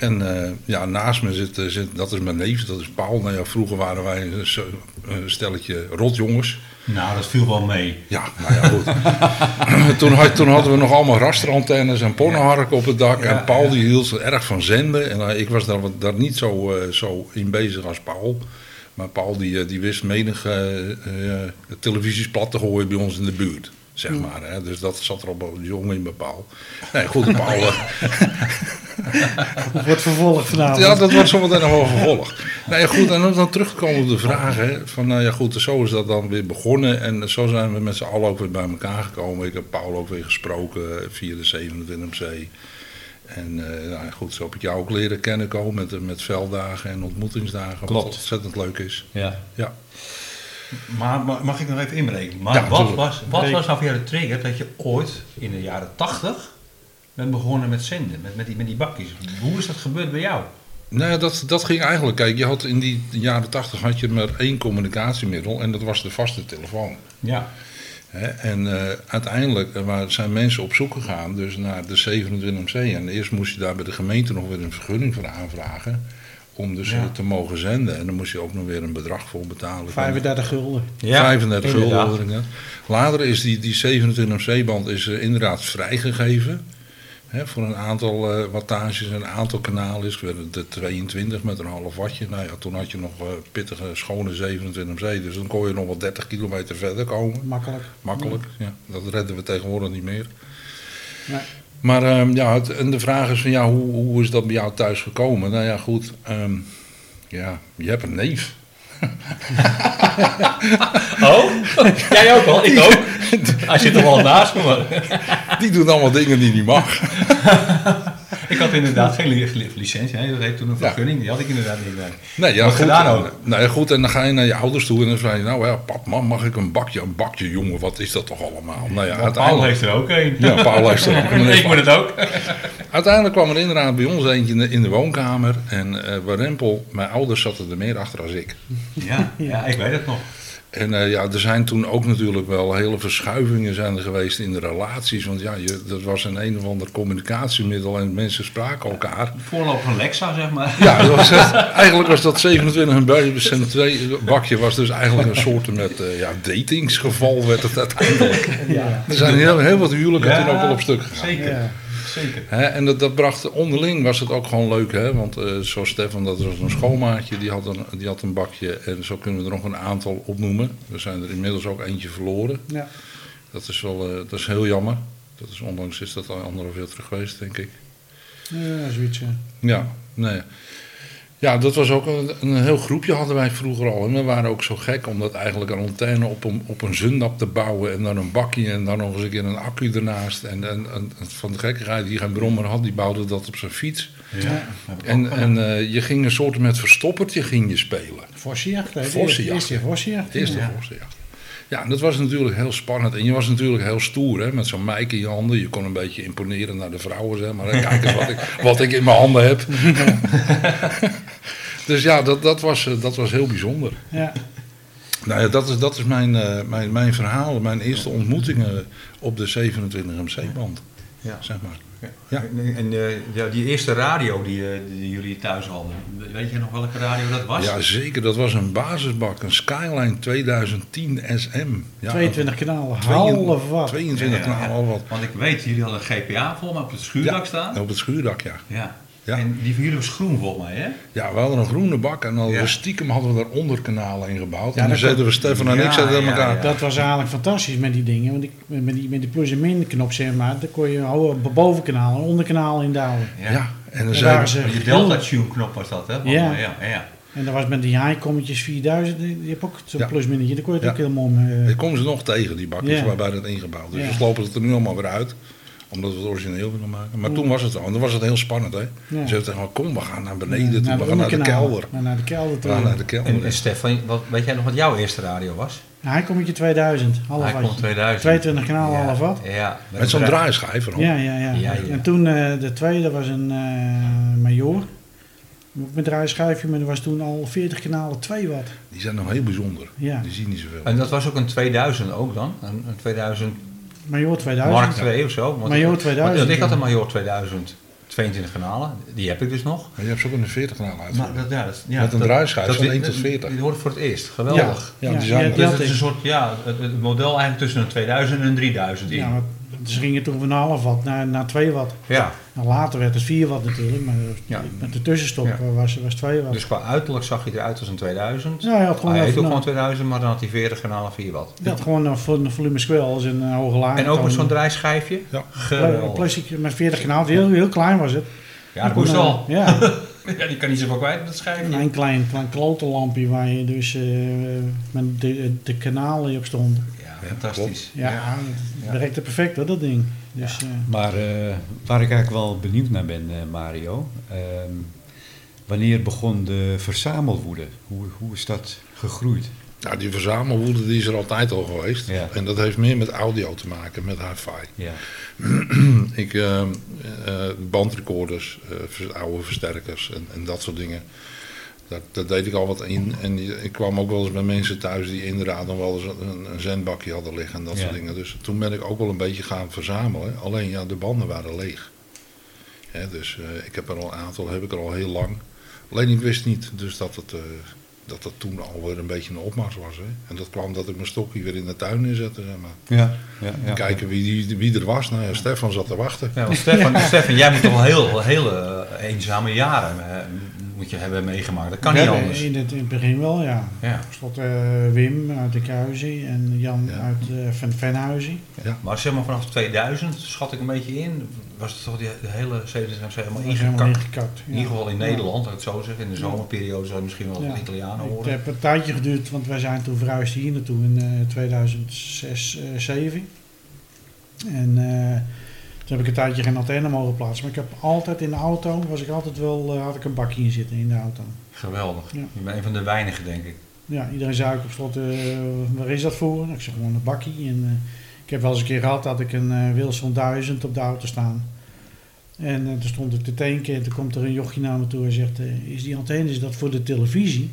En eh, ja, naast me zit, eh, zit, dat is mijn neef, dat is Paul. Nou ja, vroeger waren wij een, een stelletje rotjongens. Nou, dat viel wel mee. Ja, nou ja, goed. toen, had, toen hadden we nog allemaal rasterantennes en pornoharken op het dak. Ja, en Paul ja. die hield erg van zenden. En eh, ik was daar, daar niet zo, zo in bezig als Paul. Maar Paul die, die wist menig televisies plat te gooien bij ons in de buurt. Zeg maar, hè. dus dat zat er al jong in bij Paul. Nee, goed, Paul. Dat wordt vervolgd vanavond. ja, dat wordt zometeen nog wel vervolgd. Ja, goed, en om dan terug te komen op de vraag, hè, van nou ja, goed, zo is dat dan weer begonnen. En zo zijn we met z'n allen ook weer bij elkaar gekomen. Ik heb Paul ook weer gesproken via de 27 MC. En eh, nou goed, zo heb ik jou ook leren kennen komen met, met velddagen en ontmoetingsdagen. Klopt. Wat ontzettend leuk is. ja. Ja. Maar, mag ik nog even inbreken? Maar Ja, wat, was, wat was nou voor jou de trigger dat je ooit in de jaren 80 bent begonnen met zenden, met, met, die, met die bakjes? Hoe is dat gebeurd bij jou? Nou dat, dat ging eigenlijk, kijk, je had in die jaren 80 had je maar één communicatiemiddel en dat was de vaste telefoon. Ja. En eh, uiteindelijk eh, waar zijn mensen op zoek gegaan dus naar de 27MC. En eerst moest je daar bij de gemeente nog weer een vergunning voor aanvragen. Om dus Ja. eh, te mogen zenden. En dan moest je ook nog weer een bedrag voor betalen. 35 gulden. Ja, 35 gulden. inderdaad. Later is die, die 27C-band is eh, inderdaad vrijgegeven. Hè, voor een aantal eh, wattages en een aantal kanalen is werd de 22 met een half wattje. Nou ja, toen had je nog eh, pittige, schone 27C. Dus dan kon je nog wel 30 kilometer verder komen. Makkelijk. Makkelijk. Ja, dat redden we tegenwoordig niet meer. Nee. Maar ehm, ja, het, en de vraag is van ja, hoe, hoe is dat bij jou thuis gekomen? Nou ja, goed. ehm, ja, je hebt een neef. Oh? Jij ook al? Ik ook. Hij zit er wel naast me. Die doet allemaal dingen die niet mag. Ik had inderdaad geen li- li- licentie. Hè? Dat heet toen een vergunning. Die had ik inderdaad niet. nee. Nee, ja, goed, gedaan en- ook. Nou ja, goed, en dan ga je naar je ouders toe en dan vraag je, nou ja, pap, mam, mag ik een bakje? Een bakje, jongen, wat is dat toch allemaal? Nou ja, Paul heeft er ook een. Ja, Paul heeft er ook een. ik moet het ook. uiteindelijk kwam er inderdaad bij ons eentje in de, in de woonkamer en eh waar Rempel, mijn ouders zaten er meer achter als ik. Ja, ja, ik weet het nog. En eh, ja, er zijn toen ook natuurlijk wel hele verschuivingen zijn er geweest in de relaties. Want ja, je, dat was een een of ander communicatiemiddel en mensen spraken elkaar. Voorloper van Lexa, zeg maar. Ja, dat was het. eigenlijk was dat 27 en bij 2 bakje was dus eigenlijk een soort met eh, ja, datingsgeval werd het uiteindelijk. Ja. Er zijn heel, heel wat huwelijken Ja, toen ook wel op stuk gegaan. Zeker. Ja. Zeker. Hè, en dat, dat bracht onderling was het ook gewoon leuk, hè? Want eh, zoals Stefan, dat was een schoonmaatje, die had een, die had een bakje. En zo kunnen we er nog een aantal opnoemen. Er zijn er inmiddels ook eentje verloren. Ja. Dat is wel eh, dat is heel jammer. Dat is, onlangs is dat al anderhalf jaar terug geweest, denk ik. Ja, zoiets. ja. Ja, nee. Ja, dat was ook een, een heel groepje hadden wij vroeger al. En we waren ook zo gek om dat eigenlijk een antenne op een, op een zundap te bouwen. En dan een bakje en dan nog eens een keer een accu ernaast. En, en, en van de gekkigheid die geen brommer had, die bouwde dat op zijn fiets. Ja. En, en eh, je ging een soort met verstoppertje ging je spelen. Vossenjacht. Vossenjacht. Eerst die vossenjacht. Eerste ja. Vossenjacht. Ja, en dat was natuurlijk heel spannend. En je was natuurlijk heel stoer, hè, met zo'n meik in je handen. Je kon een beetje imponeren naar de vrouwen, zeg maar. hè. Kijk eens wat ik, wat ik in mijn handen heb. dus ja, dat, dat, was, eh, dat was heel bijzonder. Ja. Nou ja, dat is, dat is mijn, eh, mijn, mijn verhaal, mijn eerste ontmoetingen op de 27 MC-band, Ja. zeg maar. Ja. En eh, ja, die eerste radio die, eh, die jullie thuis hadden, weet je nog welke radio dat was? Ja, zeker. Dat was een basisbak, een Skyline 2010 SM. Ja, 22 kanalen. 22 Half wat. 22 Ja, nou al wat. Want ik weet, jullie hadden een GPA voor me op het schuurdak staan. Op het schuurdak, ja. Ja. Ja. En die van jullie was groen volgens mij, hè? Ja, we hadden een groene bak en dan hadden we Ja. stiekem hadden we daar onderkanalen in gebouwd. Ja, en dan dat zetten we Stefan en Ja, ik zetten ja, elkaar. ja. Dat was eigenlijk fantastisch met die dingen. Want ik, met, die, met die plus- en min knop, zeg maar, daar kon je een bovenkanaal en onderkanaal in douwen. Ja. en dan we, ze je Delta Tune knop was dat, hè? Ja. ja, ja. En dat was met die high-kommetjes 4000. Die heb ook zo'n Ja. plusminnetje. Daar kon je het Ja. ook helemaal mee. ik kom ze nog tegen, die bakjes Ja. waarbij dat ingebouwd. Dus Ja. we slopen het er nu allemaal weer uit. Omdat we het origineel willen maken. Maar toen was het al. En dan was het heel spannend, hè. Ja. Ze me, kom, we gaan naar beneden toe. naar we gaan naar de kelder. Naar de kelder toe. naar de kelder. En, en Stefan, wat, weet jij nog wat jouw eerste radio was? Ja, hij komt je 2000. Half Hij komt 2000. 22 kanalen, ja. half wat. Ja. Met zo'n draaischijf erop. Ja, ja, ja. Ja, ja. En toen eh, de tweede was een eh major. Ook met draaischijfje, maar er was toen al 40 kanalen 2 watt. Die zijn nog heel bijzonder. Ja. Die zien niet zoveel. En dat was ook een 2000 ook dan? Een, een 2000 Major 2000. Mark 2 of zo? Major ik- 2000, Want ik had een Major 2000, 22 kanalen. Die heb ik dus nog. Maar je hebt ze ook in de 40 kanaal Maar uitgevoerd. dat, ja, dat, ja, Met een draaischijf van die- 1 tot die- 40. Die hoort voor het eerst. Geweldig. Ja, Ja, die zijn ja, Dus het is een soort, ja, het, het model eigenlijk tussen een 2000 en een 3000 in. Ja, maar ze gingen toen van een half watt naar, naar 2 watt. ja. Nou, later werd het 4 watt natuurlijk, maar Ja. met de tussenstop Ja. was, was 2 watt. Dus qua uiterlijk zag hij eruit als een 2000. ja, hij had gewoon, hij heet even ook een- gewoon 2000, maar dan had hij 40 kanalen 4 watt. hij had gewoon een, vo- een volume squells en een hoge laag. En ook met zo'n draaischijfje. Ja. Geweldig. Plastic met 40 kanalen, heel, heel klein was het. Ja, dat moest al. Ja, Ja, die kan niet zoveel kwijt met dat en schijfje. een klein, klein klotenlampje waar je dus eh, met de, de kanalen op stond. Ja, fantastisch. Ja, Ja. het werkte perfect hoor, dat ding. Dus, eh, Maar eh, waar ik eigenlijk wel benieuwd naar ben, eh, Mario. ehm, wanneer begon de verzamelwoede? Hoe, hoe is dat gegroeid? Nou, die verzamelwoede die is er altijd al geweest. Ja. En dat heeft meer met audio te maken, met hi-fi. Ja, Ik, eh, eh, bandrecorders, eh, oude versterkers en, en dat soort dingen. Daar, daar deed ik al wat in. En ik kwam ook wel eens bij mensen thuis die inderdaad nog wel eens een, een zendbakje hadden liggen en dat Ja. soort dingen. Dus toen ben ik ook wel een beetje gaan verzamelen. Alleen ja, de banden waren leeg. Dus eh, ik heb er al een aantal, heb ik er al heel lang. Alleen ik wist niet dus dat het, eh, dat het toen alweer een beetje een opmars was. Hè. En dat kwam dat ik mijn stokje weer in de tuin neerzette. Zeg maar. Ja, ja, ja. Kijken wie, die, wie er was. Nou ja, Stefan zat te wachten. Ja, want Stefan, Stefan, jij moet toch wel heel, hele eh, eenzame jaren moet je hebben meegemaakt. Dat kan niet Ja, anders. In het, in het begin wel, ja. Ja. Slot eh, Wim uit de Kruisie en Jan Ja. uit eh Van Venhuizen. Maar zeg maar vanaf 2000, schat ik een beetje in, was het toch die, de hele C23 helemaal ingekakt. In ieder geval in Ja. Nederland, ik het zo zeggen. In de Ja. zomerperiode zou je misschien wel Ja. de Italianen Het horen. heeft een tijdje geduurd, want wij zijn toen verhuisd hier naartoe in eh 2006, eh 2007. En eh, toen heb ik een tijdje geen antenne mogen plaatsen. Maar ik heb altijd in de auto, was ik altijd wel, eh, had ik een bakje in zitten in de auto. Geweldig. Ja. Je bent een van de weinigen, denk ik. Ja, iedereen zei ook op slot, eh, waar is dat voor? Ik zeg gewoon een bakkie. En, eh, ik heb wel eens een keer gehad dat ik een Wilson 1000 op de auto staan. En toen stond ik te tanken en toen komt er een jochie naar me toe en zegt, is die antenne, is dat voor de televisie?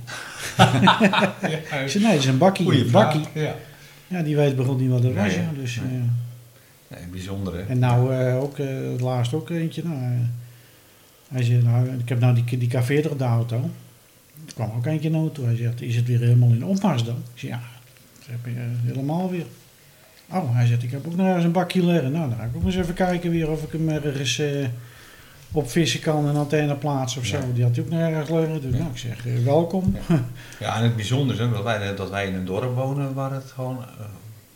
Ik zei, nee, het is een bakkie. Goeie een bakkie. Ja. Ja, die weet begon niet wat dat Nee, was. Ja. Dus, Nee. eh, bijzonder hè. en nou eh, ook, eh, het laatst ook eentje. Nou, eh, hij zei, nou, ik heb nou die, die K40 op de auto. Er kwam ook eentje naar me toe. Hij zegt, is het weer helemaal in opmars dan? Ik zei, ja, dat heb je eh, helemaal weer. Oh, hij zegt, ik heb ook nog ergens een bakje liggen. Nou, dan ga ik ook eens even kijken weer of ik hem ergens eh, op vissen kan en antenne plaatsen of zo. Die had hij ook nog ergens liggen. Dus Ja. nou, ik zeg, eh, welkom. Ja, en het bijzondere is dat wij, dat wij in een dorp wonen waar het gewoon, eh,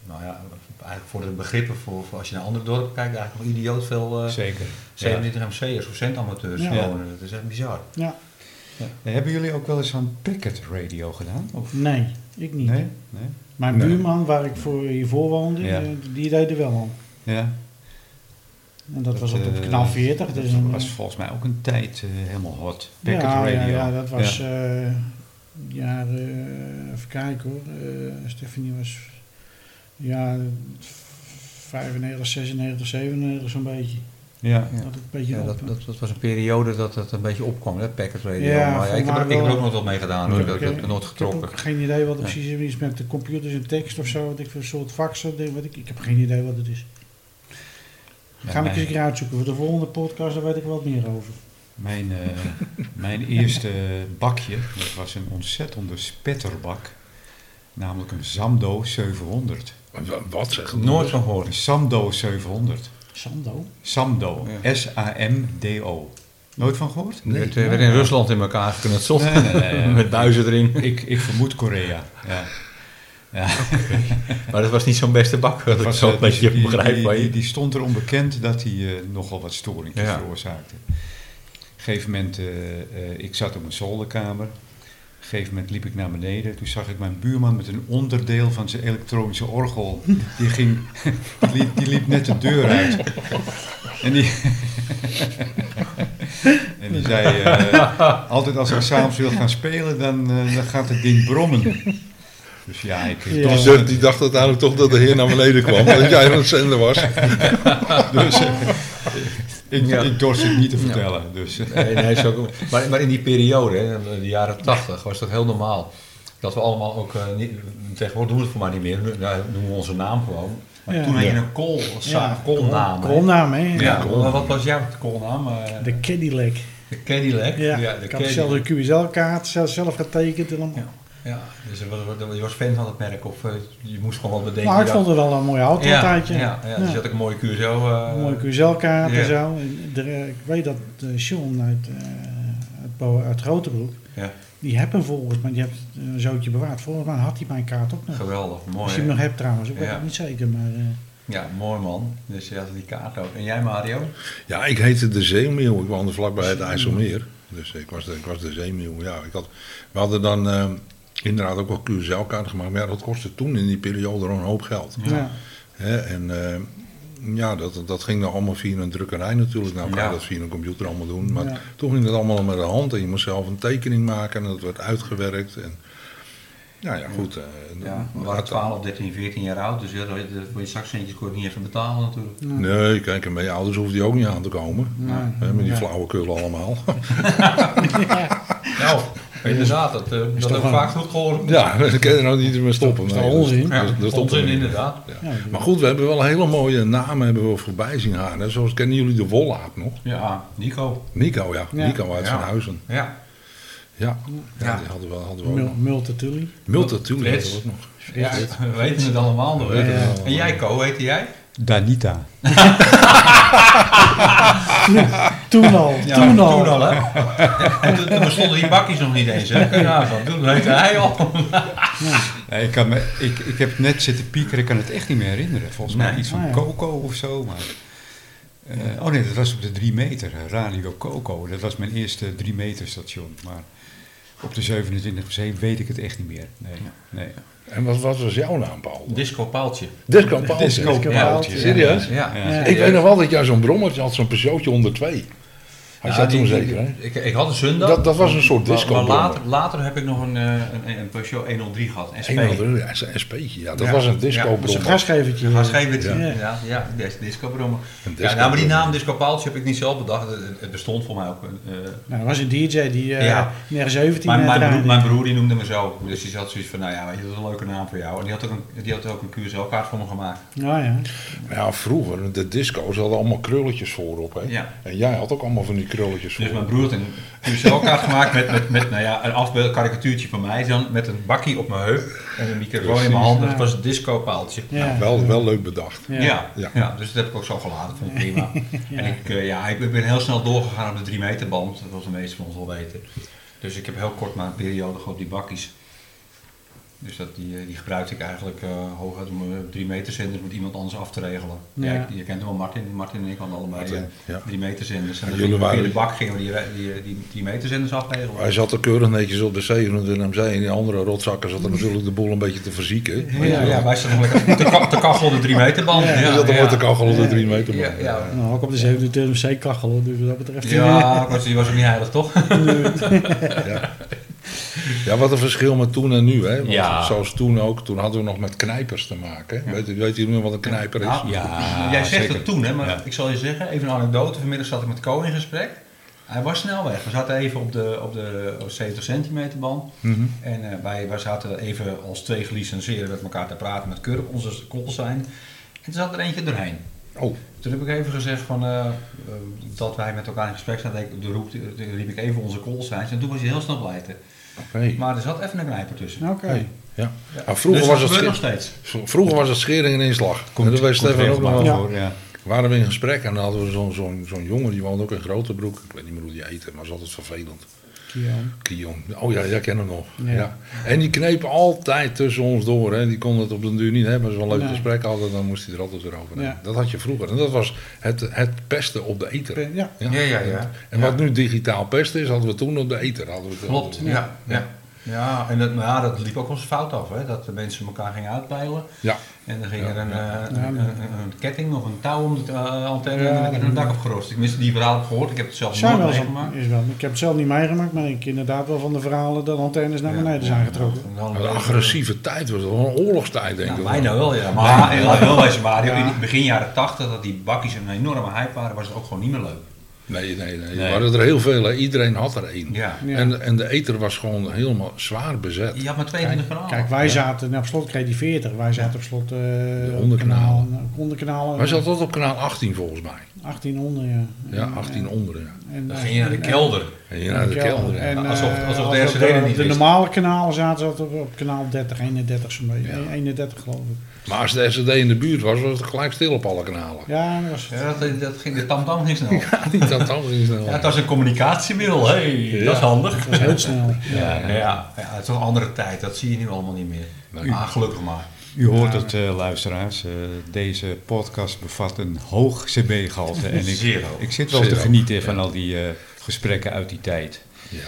nou ja, eigenlijk voor de begrippen, voor, voor als je naar andere dorpen kijkt, eigenlijk nog idioot veel eh Zeker. 27 MC'ers of centamateurs Ja. wonen. Dat is echt bizar. Ja, Hebben jullie ook wel eens aan Packet Radio gedaan? Of? nee, ik niet. Nee? Nee? Mijn Nee. buurman, waar ik voor hiervoor woonde, Ja. eh, die deed er wel aan. Ja. En dat, was op eh, het kanaal 40. Dat Dus een, was volgens mij ook een tijd eh, helemaal hot. Packet ja, Radio. ja, ja, dat was eh jaren, eh, even kijken hoor, eh Stephanie was ja 95, 96, 97 zo'n beetje. Ja. Ja. Dat het een beetje Ja, dat, dat, dat was een periode dat het een beetje opkwam, hè, Packet Radio. Ja, maar ja, ik, heb er, ik heb er ook nog wat mee gedaan, hoor. Ik ik heb, heb- ik heb er nooit Ik heb getrokken. geen idee wat het precies is. Iets met de computers en tekst of zo. Wat ik voor een soort faxen. denk, Wat ik, ik heb geen idee wat het is. Ja, Ga ik eens een keer uitzoeken. Voor de volgende podcast daar weet ik wat meer over. Mijn, eh, mijn eerste bakje, dat was een ontzettende spetterbak. Namelijk een Samdo 700. Wa- Wat zeg je? Nooit van gehoord. Samdo 700. Sando. Samdo. Ja. S-A-M-D-O. Nooit van gehoord? Nee, werd, werd in Rusland in elkaar geknutseld. Nee, nee, nee. Met buizen erin. Ik, ik vermoed Korea. Ja. Ja. Maar dat was niet zo'n beste bak, dat ik was, zo eh, een beetje die, die, begrijp die, van die, je. die stond erom bekend dat hij eh, nogal wat storingjes Ja. veroorzaakte. Op een gegeven moment, eh, eh, ik zat op mijn zolderkamer. Op een gegeven moment liep ik naar beneden. Toen zag ik mijn buurman met een onderdeel van zijn elektronische orgel. Die, ging, die, liep, die liep net de deur uit. En die, en die zei, eh, altijd als ik s'avonds wil gaan spelen, dan, eh, dan gaat het ding brommen. Dus ja, ik, Ja. Dus die dacht uiteindelijk toch dat de heer naar beneden kwam. Dat jij aan het zenden was. Dus eh, ik, Ja. ik dorst het niet te vertellen. Dus, Nee, nee, is ook, maar, maar in die periode, hè, de jaren 80, was dat heel normaal. Dat we allemaal ook, eh, niet, tegenwoordig doen we het voor mij niet meer, nou, noemen we onze naam gewoon. Maar Ja. toen had je Ja. een kool, ja, koolnaam. Koolnaam, hè? Ja, maar wat was jouw koolnaam? Eh, De Cadillac. de Cadillac. Ja, de ik had Cadillac. zelf een QSL-kaart zelf, zelf getekend. En dan... Ja. Dus je was, je was fan van het merk of eh, je moest gewoon wat bedenken. Maar ik vond het wel een mooie auto ja, een tijdje. Ja, ja, dus je had ook een mooie QSO. eh, Een mooie QSL-kaart en zo. En er, eh, ik weet dat uh, Sean uit, uh, uit, uit Grotebroek, Ja. die heb hem volgens mij, die heeft een zootje bewaard. Volgens mij had hij mijn kaart ook nog. Geweldig, mooi. Als je hem nog hebt trouwens, ik weet het niet zeker. Maar, eh, Ja, mooi man. Dus je had die kaart ook. En jij Mario? Ja, ik heette de Zeemeeuw. Ik woonde vlakbij het IJsselmeer. Dus ik was de, ik was de Zeemeeuw. Ja, ik had, we hadden dan inderdaad ook wel QSL-kaarten gemaakt. Maar ja, dat kostte toen in die periode al een hoop geld. ja. Hè, en eh, ja, dat, dat ging dan allemaal via een drukkerij natuurlijk. Nou kan je Ja. dat via een computer allemaal doen. Maar Ja. toen ging het allemaal met de hand. En je moest zelf een tekening maken. En dat werd uitgewerkt. En, ja, ja, goed. eh, Ja, we dat- waren 12, 13, 14 jaar oud. Dus ja, dat- dat- voor je zakcentjes kon je niet even betalen natuurlijk. Nee, kijk, en bij je ouders hoefde die ook niet aan te komen. Nee. Hè, met die Ja. flauwekul allemaal. Nou, inderdaad, dat, eh, dat heb ik vaak goed gehoord. Ja, daar kun je er nou niet meer stoppen. Dat is Nee, onzin? Ja, dat- dat onzin inderdaad. Ja. Ja, Maar goed, we hebben wel hele mooie namen hebben we voorbij zien gaan. Hè. Zoals kennen jullie de Wollaap nog? Ja, Nico. Nico, ja. Ja. Nico uit Ja. Van Huizen. Ja. Ja, ja, Ja. die hadden we, hadden we ook Mul-. Multatuli. Multatuli hadden we ook nog. Ja, we weten het allemaal nog. Ja, ja. En jij, Co, weet jij? Danita. Toen al, Ja, toen al. Toen al, hè? En toen, toen bestonden die bakjes nog niet eens, hè? Kun je. Toen heette hij al. Nee, ik, kan me, ik, ik heb net zitten piekeren, ik kan het echt niet meer herinneren. Volgens mij Nee. iets van Ah. Coco of zo. Maar, eh, oh nee, dat was op de 3 meter, Radio Coco. Dat was mijn eerste 3 meter station. Maar op de 27 zee weet ik het echt niet meer. Nee, nee. En wat, wat was jouw naam, Paul? Disco Paaltje. Disco Paaltje. Disco Paaltje. Serieus? Ja. Ja. Ik weet nog wel dat jij zo'n brommertje had, zo'n Peugeotje onder twee. Had je Ja, dat toen zeker, hè? Ik, ik had een Sundag. Dat, dat was een soort disco Maar later, later heb ik nog een, eh, een, een Peugeot 103 gehad. SP. Een ja, een SP'tje. Ja, dat Ja. was een Ja, disco is een gasgevertje. Ga schrijven Ja. ja, ja, ja, disco brommer. Een Ja, nou, maar die naam disco paaltje heb ik niet zelf bedacht. Het, bestond voor mij ook. eh, Nou, dat was een DJ die eh Ja. in de 17 mijn, mijn, broer, mijn broer die noemde me zo. Dus die had zoiets van, nou ja, weet je, dat is een leuke naam voor jou. En die had ook een, die had ook een QSL-kaart voor me gemaakt. Ja, ja. Ja, vroeger, de disco's hadden allemaal krulletjes voorop, hè? Ja. En jij had ook allemaal van die krulletjes Dus mijn broer had een QSL-kaart gemaakt met, met, met nou ja, een afbeeld, karikatuurtje van mij. Dan met een bakkie op mijn heup en een microfoon in mijn hand. Ja. Dat was het disco-paaltje. Ja. Nou, wel, wel leuk bedacht. Ja. Ja. Ja. Ja. dus dat heb ik ook zo gelaten, vond ik prima. En ik, eh, ja, ik ben heel snel doorgegaan op de 3 meter band, zoals de meesten van ons wel weten. Dus ik heb heel kort maar een periode gehad op die bakkies. Dus dat, die, eh, die gebruikte ik eigenlijk eh hooguit om eh, 3 meter zenders met iemand anders af te regelen. Ja. Je kent wel, Martin. Martin en ik hadden allebei Martin, ja. 3 meter zenders. En En dan jullie waren- in de bak gingen we die, die, die, 3 meter zenders afregelen. Hij zat er keurig netjes op de 27 zee. En die andere rotzakken zat er natuurlijk de boel een beetje te verzieken. ja, ja, wij zaten lekker te, ka- te kachelen op de 3 meter band. Ja, Ja, Die zat met de kachel op de 3 meter. Ja, man. ja. Nou, ook op de 27 C-kachel, hoor, dus wat dat betreft. Ja, maar die was ook niet heilig, toch? Ja, wat een verschil met toen en nu. Hè? Want Ja. Zoals toen ook, toen hadden we nog met knijpers te maken. Hè? Weet, u- weet nog wat een knijper is? Nou, Ja, Jij zegt zeker. het toen, hè, maar Ja. ik zal je zeggen, even een anekdote. Vanmiddag zat ik met Co in gesprek. Hij was snel weg. We zaten even op de, op de 70 centimeter band. Mhm. En eh, wij, wij zaten even als twee gelicenseerden met elkaar te praten met Kurp, onze koolsijn. En toen zat er eentje doorheen. Oh, Toen heb ik even gezegd van, eh, eh, dat wij met elkaar in gesprek zaten. Ik- Toen riep ik even onze koolsijns. En toen was hij heel snel blijten. Oké. Maar er zat even een knijper tussen. Oké. Hey, Ja. Ja. Nou, vroeger, dus was dat het nog steeds. vroeger was het schering en inslag. Komt, en dat weet Stefan ook nog wel. Ja. voor, ja. waren we in gesprek en dan hadden we zo'n zo'n zo'n jongen, die woonde ook in Grotebroek. Ik weet niet meer hoe die heette, maar was altijd vervelend. Kion. Oh ja, jij kent hem nog. Ja. Ja. En die kneep altijd tussen ons door. Hè. Die kon het op den duur niet hebben. Als we een leuk Nee. gesprek hadden, dan moest hij er altijd weer over nemen. Ja. Dat had je vroeger. En dat was het, het pesten op de eter. Ja. Ja, ja, ja. En wat nu digitaal pesten is, hadden we toen op de eter. Hadden we het Klopt, Ja. ja. ja. Ja, en dat, maar ja, dat liep ook eens fout af, hè? dat de mensen elkaar gingen uitpeilen. Ja. En dan ging Ja, er een, ja. eh, een, een, een ketting of een touw om de eh, antenne Ja, en dan een dak opgerost. Tenminste, die verhaal heb ik gehoord, ik heb het zelf Zijn nooit meegemaakt. is wel. Ik heb het zelf niet meegemaakt, maar ik inderdaad wel van de verhalen dat antennes naar beneden zijn getrokken. Een agressieve tijd was het. Een oorlogstijd, denk Ja, ik. bijna wel, ja. Maar laat wel wezen, Mario, in begin jaren 80, dat die bakjes een enorme hype waren, was het ook gewoon niet meer leuk. Nee, nee, nee. Er Nee. waren er heel veel. Hè. Iedereen had er één. Ja. Ja. En, en de eter was gewoon helemaal zwaar bezet. Je had maar 22 kanalen. Kijk, wij zaten, nou, op slot kreeg die 40, wij zaten op slot eh onderkanalen. kanaal- eh, onderkanalen. Maar ze zat tot op kanaal 18 volgens mij. 1800, ja. Ja, En, 18 eh, onder. Ja. en, Dan eh, ging je naar de en- kelder. En je naar de kelder. ja. En, Ja, alsof- eh, alsof de RCD er niet De wist. normale kanalen zaten op, op kanaal 30, 31 zo'n beetje. Ja. 31 geloof ik. Maar als de SED in de buurt was, was het gelijk stil op alle kanalen. Ja, dat was Ja, dat, dat ging, de tamtam ging snel. Niet dat dan niet snel. Ja, het was een communicatiemiddel, hey, dat is handig. dat was heel snel. Ja, ja, ja, het is een andere tijd, dat zie je nu allemaal niet meer. Nee. Maar gelukkig maar. U hoort het, eh, luisteraars. eh, deze podcast bevat een hoog CB-gehalte. En ik, Zeer hoog. ik zit wel te genieten van al die eh, gesprekken uit die tijd. Ja.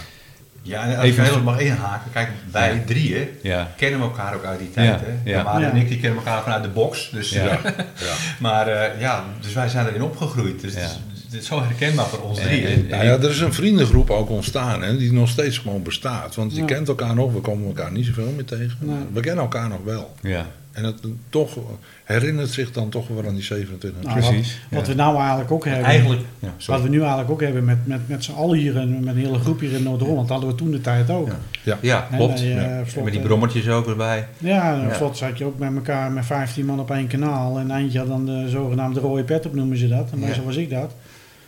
Ja, en als Even- ik heel mag inhaken, kijk, wij Ja. drieën Ja, kennen elkaar ook uit die tijd. Ja, hè? en ik die kennen elkaar vanuit de box. Dus, Ja. Ja. maar eh, ja, dus wij zijn erin opgegroeid. Dus Ja. het, is, het is zo herkenbaar voor ons drieën. Nou ja, er is een vriendengroep ook ontstaan hè, die nog steeds gewoon bestaat. Want je Ja. kent elkaar nog, we komen elkaar niet zoveel meer tegen. Nee. We kennen elkaar nog wel. ja, En het toch herinnert zich dan toch wel aan die 27. Nou, precies. Wat ja. we nou eigenlijk ook hebben. Eigenlijk, Ja, Wat we nu eigenlijk ook hebben met, met, met z'n allen hier en met een hele groep hier in Noord-Holland, hadden we toen de tijd ook. Ja. ja, klopt. eh, Ja. Vlot, Met die eh, brommertjes ook erbij. Ja, en Ja. vlot zat je ook met elkaar met 15 man op één kanaal. En eentje had dan de zogenaamde rode pet op, noemen ze dat. En Ja. meestal was ik dat.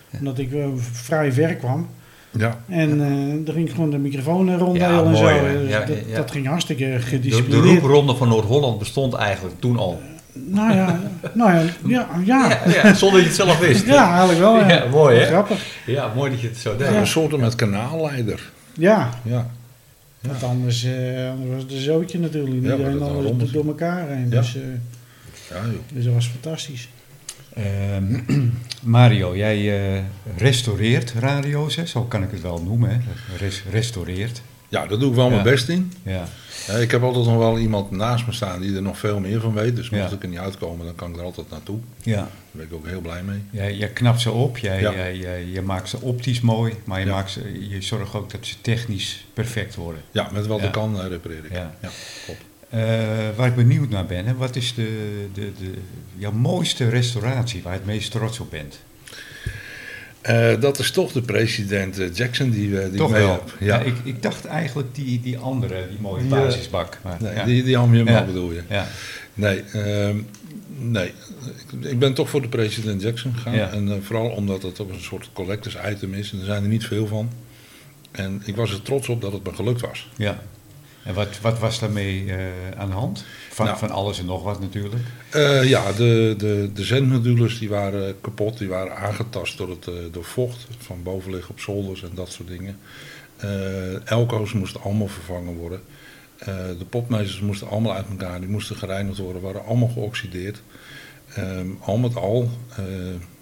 Ja. Omdat ik eh, vrij ver kwam. Ja, En eh er ging gewoon de microfoon Ja, en mooi, zo. Dus Ja, dat, ja. dat ging hartstikke De, de gedisciplineerd. roepronde van Noord-Holland bestond eigenlijk toen al. Nou ja, nou ja, ja, ja. Ja, ja, zonder dat je het zelf wist. Ja, eigenlijk wel. Ja, Ja, mooi, hè? Grappig. Ja, mooi dat je het zo deed. een soort met kanaalleider. Ja, Ja. want anders, eh, anders was het een zootje natuurlijk. Iedereen anders door elkaar heen. Ja. Dus, eh, Ja, joh. dus dat was fantastisch. Ehm, Mario, jij eh, restaureert radio's, hè? zo kan ik het wel noemen. Hè? Res- restaureert. ja, daar doe ik wel Ja. mijn best in. Ja. Ik heb altijd nog wel iemand naast me staan die er nog veel meer van weet. Dus mocht Ja. ik er niet uitkomen, dan kan ik er altijd naartoe. Ja. Daar ben ik ook heel blij mee. Jij, jij knapt ze op, jij, Ja. jij, jij- je maakt ze optisch mooi, maar je, maakt ze, je zorgt ook dat ze technisch perfect worden. Ja, met wat ik kan eh, repareer ik. Ja. Ja, klopt. Eh, waar ik benieuwd naar ben, hè, wat is de, de, de, jouw mooiste restauratie waar je het meest trots op bent? Eh, dat is toch de president eh, Jackson die, die Toch ik mee wel. heb. Ja. Ja, ik, ik dacht eigenlijk die, die andere, die mooie Die, basisbak. Maar, nee, ja. die, die Amjumbo Ja. bedoel je. Ja. Nee, ehm, nee. Ik, ik ben toch voor de president Jackson gegaan. En vooral omdat het ook een soort collectors item is. En er zijn er niet veel van. En ik was er trots op dat het me gelukt was. ja. En wat, wat was daarmee eh, aan de hand? Van, Nou. van alles en nog wat natuurlijk. Eh, ja, de, de, de zendmodules die waren kapot, die waren aangetast door, het, eh, door vocht van bovenliggen op zolders en dat soort dingen. Eh elko's moesten allemaal vervangen worden. De popmeesters moesten allemaal uit elkaar, die moesten gereinigd worden, waren allemaal geoxideerd. Ehm, al met al,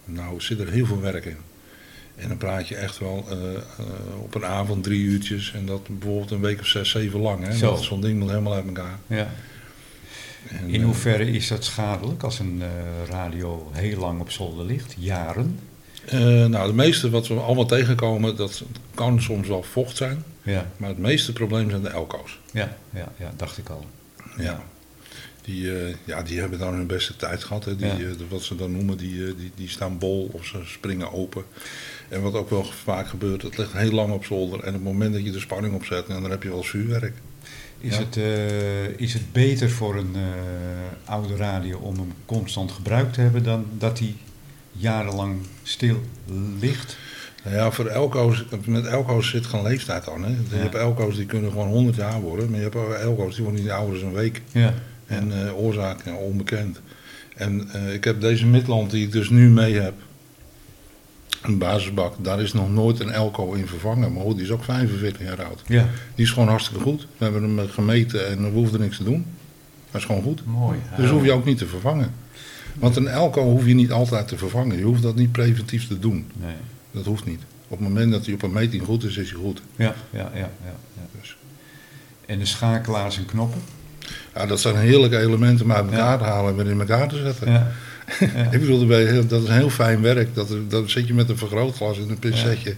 nou zit er heel veel werk in. En dan praat je echt wel eh, eh, op een avond drie uurtjes en dat bijvoorbeeld een week of zes, zeven lang. Hè? Zo. Dat Zo'n ding moet helemaal uit elkaar. Ja. En, In eh, hoeverre is dat schadelijk als een radio heel lang op zolder ligt? Jaren? Nou, het meeste wat we allemaal tegenkomen, dat kan soms wel vocht zijn. Ja, Maar het meeste probleem zijn de elko's. ja, ja, ja dacht ik al. Ja. Die, ja, die hebben dan hun beste tijd gehad. Hè. Die, Ja. wat ze dan noemen, die, die, die staan bol of ze springen open. En wat ook wel vaak gebeurt, het ligt heel lang op zolder. En op het moment dat je de spanning opzet, dan heb je wel eens vuurwerk. Is, Ja. het, eh, is het beter voor een eh, oude radio om hem constant gebruikt te hebben dan dat hij jarenlang stil ligt? Nou ja, voor elko's, met elko's zit geen leeftijd aan. Hè. Je Ja. hebt elko's die kunnen gewoon 100 jaar worden. Maar je hebt ook elko's die worden niet ouder dan een week. Ja. En eh, oorzaak onbekend. En ik heb deze Midland die ik dus nu mee heb. Een basisbak, daar is nog nooit een Elco in vervangen. Maar goed, die is ook 45 jaar oud. Ja, Die is gewoon hartstikke goed. We hebben hem eh, gemeten en we hoefden niks te doen. Dat is gewoon goed. Mooi. Dus hoef je ook niet te vervangen. Want een Elco hoef je niet altijd te vervangen. Je hoeft dat niet preventief te doen. nee. Dat hoeft niet. Op het moment dat hij op een meting goed is, is hij goed. Ja, ja, ja, ja, ja. Dus. En de schakelaars en knoppen? Ja, dat zijn heerlijke elementen om uit elkaar Ja. te halen en weer in elkaar te zetten. Ja. Ik bedoel, dat is een heel fijn werk. Dat, dat zit je met een vergrootglas en een pincetje.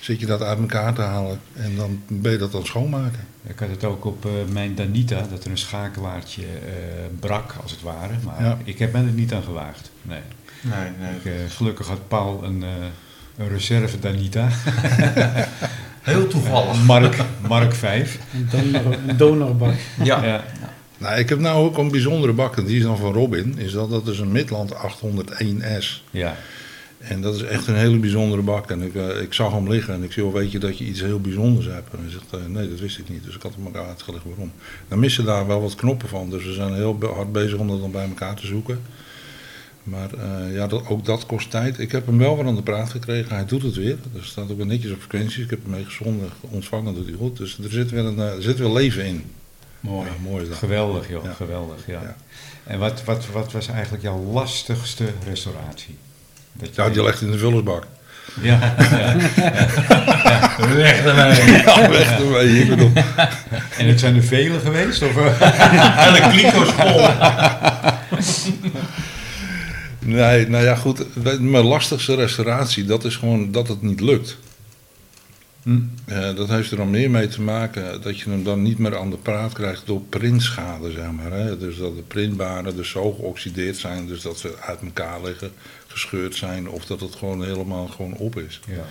Zit je dat uit elkaar te halen en dan ben je dat het schoonmaken. Ik had het ook op eh, mijn Danita, dat er een schakelaartje eh, brak, als het ware. Maar Ja. ik heb me er niet aan gewaagd. Nee. Nee, nee. Ik, eh, gelukkig had Paul een, eh, een reserve Danita. Heel toevallig. Mark, Mark 5. Een, donor, een donorbak. Ja. Ja. Nou, ik heb nou ook een bijzondere bak, en die is dan van Robin. Is dat, dat is een Midland 801S. Ja. En dat is echt een hele bijzondere bak. En ik, eh, ik zag hem liggen en ik zei, "Oh, weet je dat je iets heel bijzonders hebt? En hij zegt, eh, nee, dat wist ik niet. Dus ik had hem elkaar uitgelegd waarom. Dan missen daar wel wat knoppen van. Dus we zijn heel hard bezig om dat dan bij elkaar te zoeken. Maar eh, ja, dat, ook dat kost tijd. Ik heb hem wel weer aan de praat gekregen. Hij doet het weer. Er staat ook weer netjes op frequenties. Ik heb hem mee gezonden, ontvangen, doet hij goed. Dus er zit weer, een, er zit weer leven in. Mooi. Mooi dat. Geweldig, joh. Ja. Geweldig, ja. Ja. En wat, wat, wat was eigenlijk jouw lastigste restauratie? Dat Ja, die legt in de vullersbak. Ja, ja. Weg ermee. Ja, weg ermee. Ik bedoel, En het zijn er vele geweest? Of, eh? Hele kliko-school. Nee, nou ja, goed. Mijn lastigste restauratie, dat is gewoon dat het niet lukt. Hm. Dat heeft er dan meer mee te maken dat je hem dan niet meer aan de praat krijgt door printschade, zeg maar. Hè? Dus dat de printbaren dus zo geoxideerd zijn, dus dat ze uit elkaar liggen, gescheurd zijn, of dat het gewoon helemaal gewoon op is. Ja.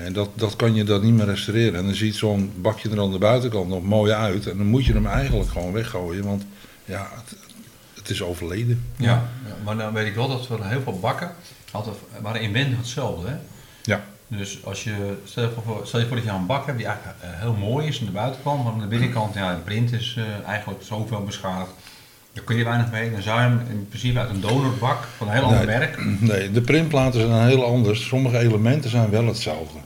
En dat, dat kan je dan niet meer restaureren. En dan ziet zo'n bakje er aan de buitenkant nog mooi uit. En dan moet je hem eigenlijk gewoon weggooien, want ja, het, het is overleden. Ja. ja, maar dan weet ik wel dat we heel veel bakken hadden, waren inwendig hetzelfde. Hè? Ja. Dus als je, stel je voor, stel je voor dat je een bak hebt die eigenlijk eh, heel mooi is aan de buitenkant, maar aan de binnenkant, ja, de print is eh, eigenlijk zoveel beschadigd. Daar kun je weinig mee. Dan zou je hem in principe uit een donorbak van een heel ander Nee. merk. Nee, de printplaten zijn heel anders. Sommige elementen zijn wel hetzelfde.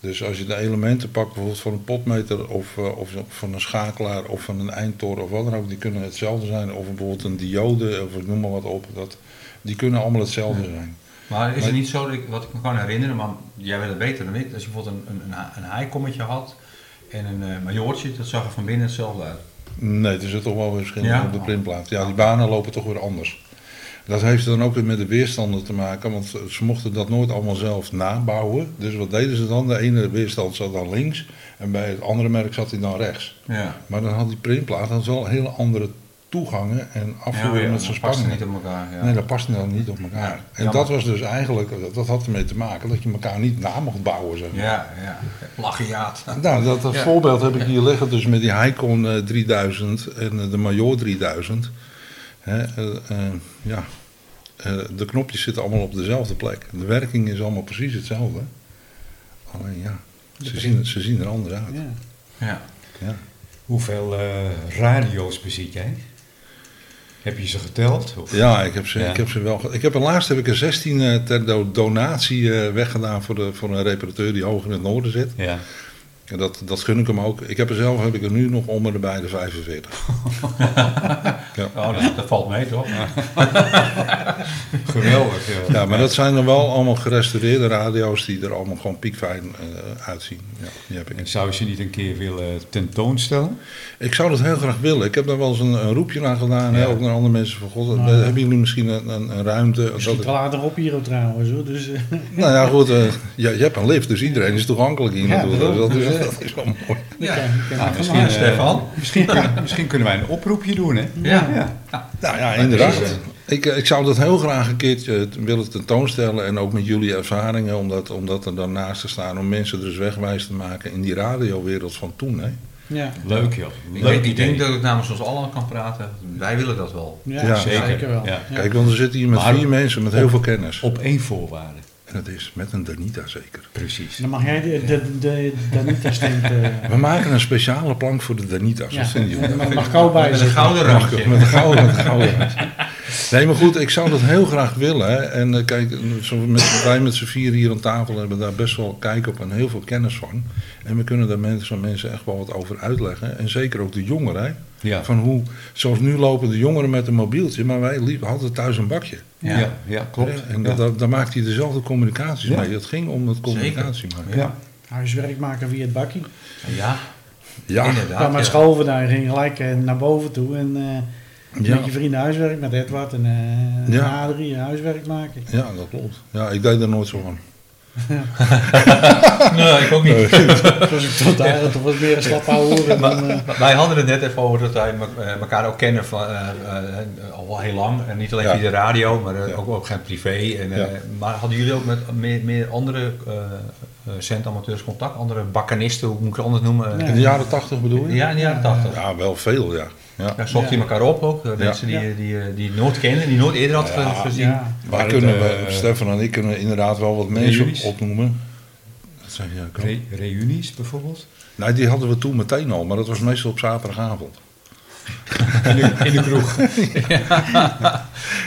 Dus als je de elementen pakt, bijvoorbeeld van een potmeter of, eh, of van een schakelaar of van een eindtoren of wat dan ook, die kunnen hetzelfde zijn. Of bijvoorbeeld een diode of ik noem maar wat op. Dat, die kunnen allemaal hetzelfde zijn. Maar is Maar- het niet zo, dat ik, wat ik me kan herinneren, maar jij weet het beter dan ik, als je bijvoorbeeld een, een, een, ha- een haikommetje had en een eh majoortje, dat zag er van binnen hetzelfde uit. Nee, er zit toch wel weer verschil Ja? op de printplaat. Ja, die banen lopen toch weer anders. Dat heeft dan ook weer met de weerstanden te maken, want ze mochten dat nooit allemaal zelf nabouwen. Dus wat deden ze dan? De ene weerstand zat dan links en bij het andere merk zat hij dan rechts. Ja. Maar dan had die printplaat had wel hele andere toegangen en afvoeren ja, met zijn dat past niet op elkaar. Ja. Nee, dat paste dan niet op elkaar. Ja, en jammer. dat was dus eigenlijk, dat, dat had ermee te maken dat je elkaar niet na mocht bouwen. Zeg maar. ja, ja. Plagiaat. Nou, dat, dat Ja. voorbeeld heb ik hier liggen, dus met die Heicon eh, 3000 en eh, de Major 3000. Hè, eh, eh, ja, Eh, de knopjes zitten allemaal op dezelfde plek. De werking is allemaal precies hetzelfde. Alleen ja, ze zien, ze zien er anders uit. Ja. Ja. Ja. Hoeveel eh, radio's bezit jij? Heb je ze geteld? Of? Ja, ik heb ze, Ja. Ik heb ze wel. ge- Ik heb er laatst heb ik er 16 eh, ter do- donatie eh, weggedaan voor, de, voor een reparateur die hoog in het noorden zit. Ja. En dat, dat gun ik hem ook. Ik heb er zelf heb ik er nu nog om en bij de 45. ja. Oh, dat, dat valt mee toch? Geweldig. Ja. ja, maar dat zijn dan wel allemaal gerestaureerde radio's die er allemaal gewoon piekfijn eh, uitzien. Ja, die heb ik. En zou je ze niet een keer willen tentoonstellen? Ik zou dat heel graag willen. Ik heb daar wel eens een, een roepje naar gedaan, hè, Ja. ook naar andere mensen van God. Nou, hebben jullie misschien een, een, een ruimte? Je Dat later op hier trouwens hoor. Dus, eh, nou ja, goed. eh, ja, je hebt een lift, dus iedereen is toegankelijk hier daarom. dat, is, dat is wel mooi. Ja. Nou, misschien, eh, Stefan. Misschien, misschien kunnen wij een oproepje doen, hè? Ja. Ja. Nou ja, inderdaad. eh, Ik, eh, ik zou dat heel graag een keertje willen tentoonstellen. En ook met jullie ervaringen, om dat, om dat er dan naast te staan. Om mensen dus wegwijs te maken in die radiowereld van toen. Hè? Ja, Leuk, joh. Ik, Leuk denk, ik denk idee. dat ik namens ons allen kan praten. Wij willen dat wel. ja, Ja, zeker. zeker. wel. Ja. Kijk, want we zitten hier met Maar vier mensen met heel op- veel kennis. Op één voorwaarde. Dat is met een Danita zeker. Precies. Dan mag jij de, de, de, Danita stemt. eh We maken een speciale plank voor de Danita's. ja, mag, mag gauw bij Met een zitten. gouden randje. Met een gouden, met een gouden. Nee, maar goed, ik zou dat heel graag willen. En eh, kijk, zo met, wij met z'n vier hier aan tafel hebben daar best wel kijk op en heel veel kennis van. En we kunnen daar mensen, mensen echt wel wat over uitleggen. En zeker ook de jongeren. Ja. Van hoe, zoals nu lopen de jongeren met een mobieltje, maar wij liepen hadden thuis een bakje. Ja, ja, klopt. En Ja. daar, daar maakte hij dezelfde communicaties Ja. mee. Het ging om het communicatie maken. Ja. Huiswerk maken via het bakkie. Ja, Ja, inderdaad. kwam ja. school vandaan, ging gelijk eh, naar boven toe en eh, Ja. met je vrienden huiswerk, met Edward en eh Ja. Adrie huiswerk maken. ja, dat klopt. Ja, ik deed er nooit zo van. Nee, ik ook niet. Dat was ik totaal, dat was meer een slap dan... eh, Wij hadden het net even over dat wij eh, elkaar ook kennen van, eh, eh, al wel heel lang. En niet alleen Ja. via de radio, maar Ja. ook, ook geen privé. En, eh, Ja. Maar hadden jullie ook met meer, meer andere eh eh, centamateurs contact? Andere bakkanisten, hoe moet ik het anders noemen? Ja. In de jaren tachtig bedoel je? Ja, in de jaren tachtig. Ja, wel veel, ja. Ja. Ja, zocht je Ja. elkaar op ook? eh, Mensen die, Ja. die, eh, die nooit kenden, die nooit eerder had gezien? ja. Wij kunnen, eh, Stefan en ik kunnen inderdaad wel wat mensen reunies? opnoemen. Dat zeg je ook. Re- reunies bijvoorbeeld? Nee, die hadden we toen meteen al, maar dat was meestal op zaterdagavond. In de, in de kroeg.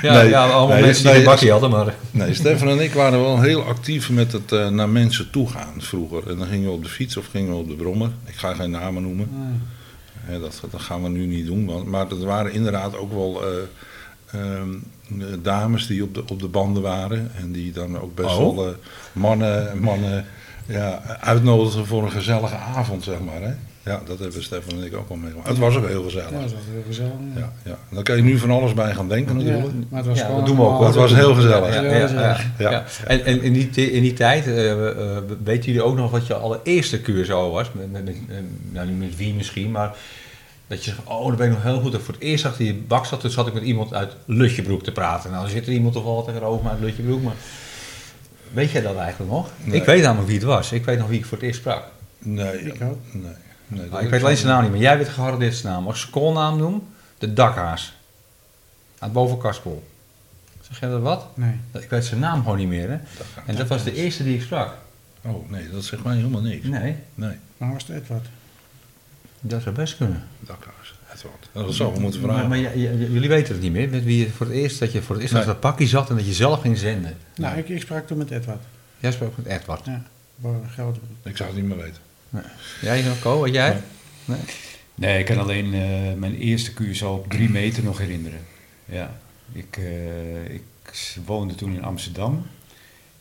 Ja, Nee, ja allemaal nee, mensen die nee, een bakje hadden, maar... Nee, Stefan en ik waren wel heel actief met het eh, naar mensen toe gaan vroeger. En dan gingen we op de fiets of gingen we op de brommer. Ik ga geen namen noemen. Hè, dat, dat gaan we nu niet doen. Want, maar er waren inderdaad ook wel eh, ehm, eh, dames die op de, op de banden waren. En die dan ook best Oh. wel eh, mannen, mannen ja, uitnodigen voor een gezellige avond, zeg maar. Hè? Ja, dat hebben Stefan en ik ook wel meegemaakt. Het was ook heel gezellig. Ja, dat was heel gezellig. Ja. Ja, ja. Dan kan je nu van alles bij gaan denken natuurlijk. Ja, maar het was Ja, gewoon dat doen we ook. Het was heel gezellig. Ja, Heel ja. En, en in, die, ti- in die tijd, eh, eh, weten jullie ook nog wat je allereerste Curaçao was? Met, met, met, nou, niet met wie misschien, maar dat je zegt, oh, dan ben ik nog heel goed. Dat ik voor het eerst achter die bak zat, toen zat ik met iemand uit Lutjebroek te praten. Nou, dan zit er iemand toch wel tegenover me uit Lutjebroek, maar weet jij dat eigenlijk nog? Nee. Ik weet namelijk wie het was. Ik weet nog wie ik voor het eerst sprak. Nee, Ik ook. nee. Nee Nou, ik weet alleen zijn naam niet, maar jij weet gegarandeerd zijn naam. Als ik zijn schoolnaam noem, de dakhaas. Aan het bovenkarspel. Zeg jij dat wat? Nee. Ik weet zijn naam gewoon niet meer, hè? En dat was de eerste die ik sprak. Oh nee, dat zegt mij helemaal niks. Nee, Nee, Maar was het Edward? dat zou best kunnen. dakhuis. Edward. Dat zou we moeten Maar, vragen. maar j- j- jullie weten het niet meer, met wie je voor het eerst, dat je voor het eerst Nee. dat pakje zat en dat je zelf ging zenden. Nou, ik, ik sprak toen met Edward. Jij sprak met Edward. Ja, waar geld Ik zou het niet meer weten. Jij, Ko, wat jij? Nee. Nee. Nee, ik kan alleen eh, mijn eerste QSO op drie meter nog herinneren. Ja, ik, eh, ik woonde toen in Amsterdam.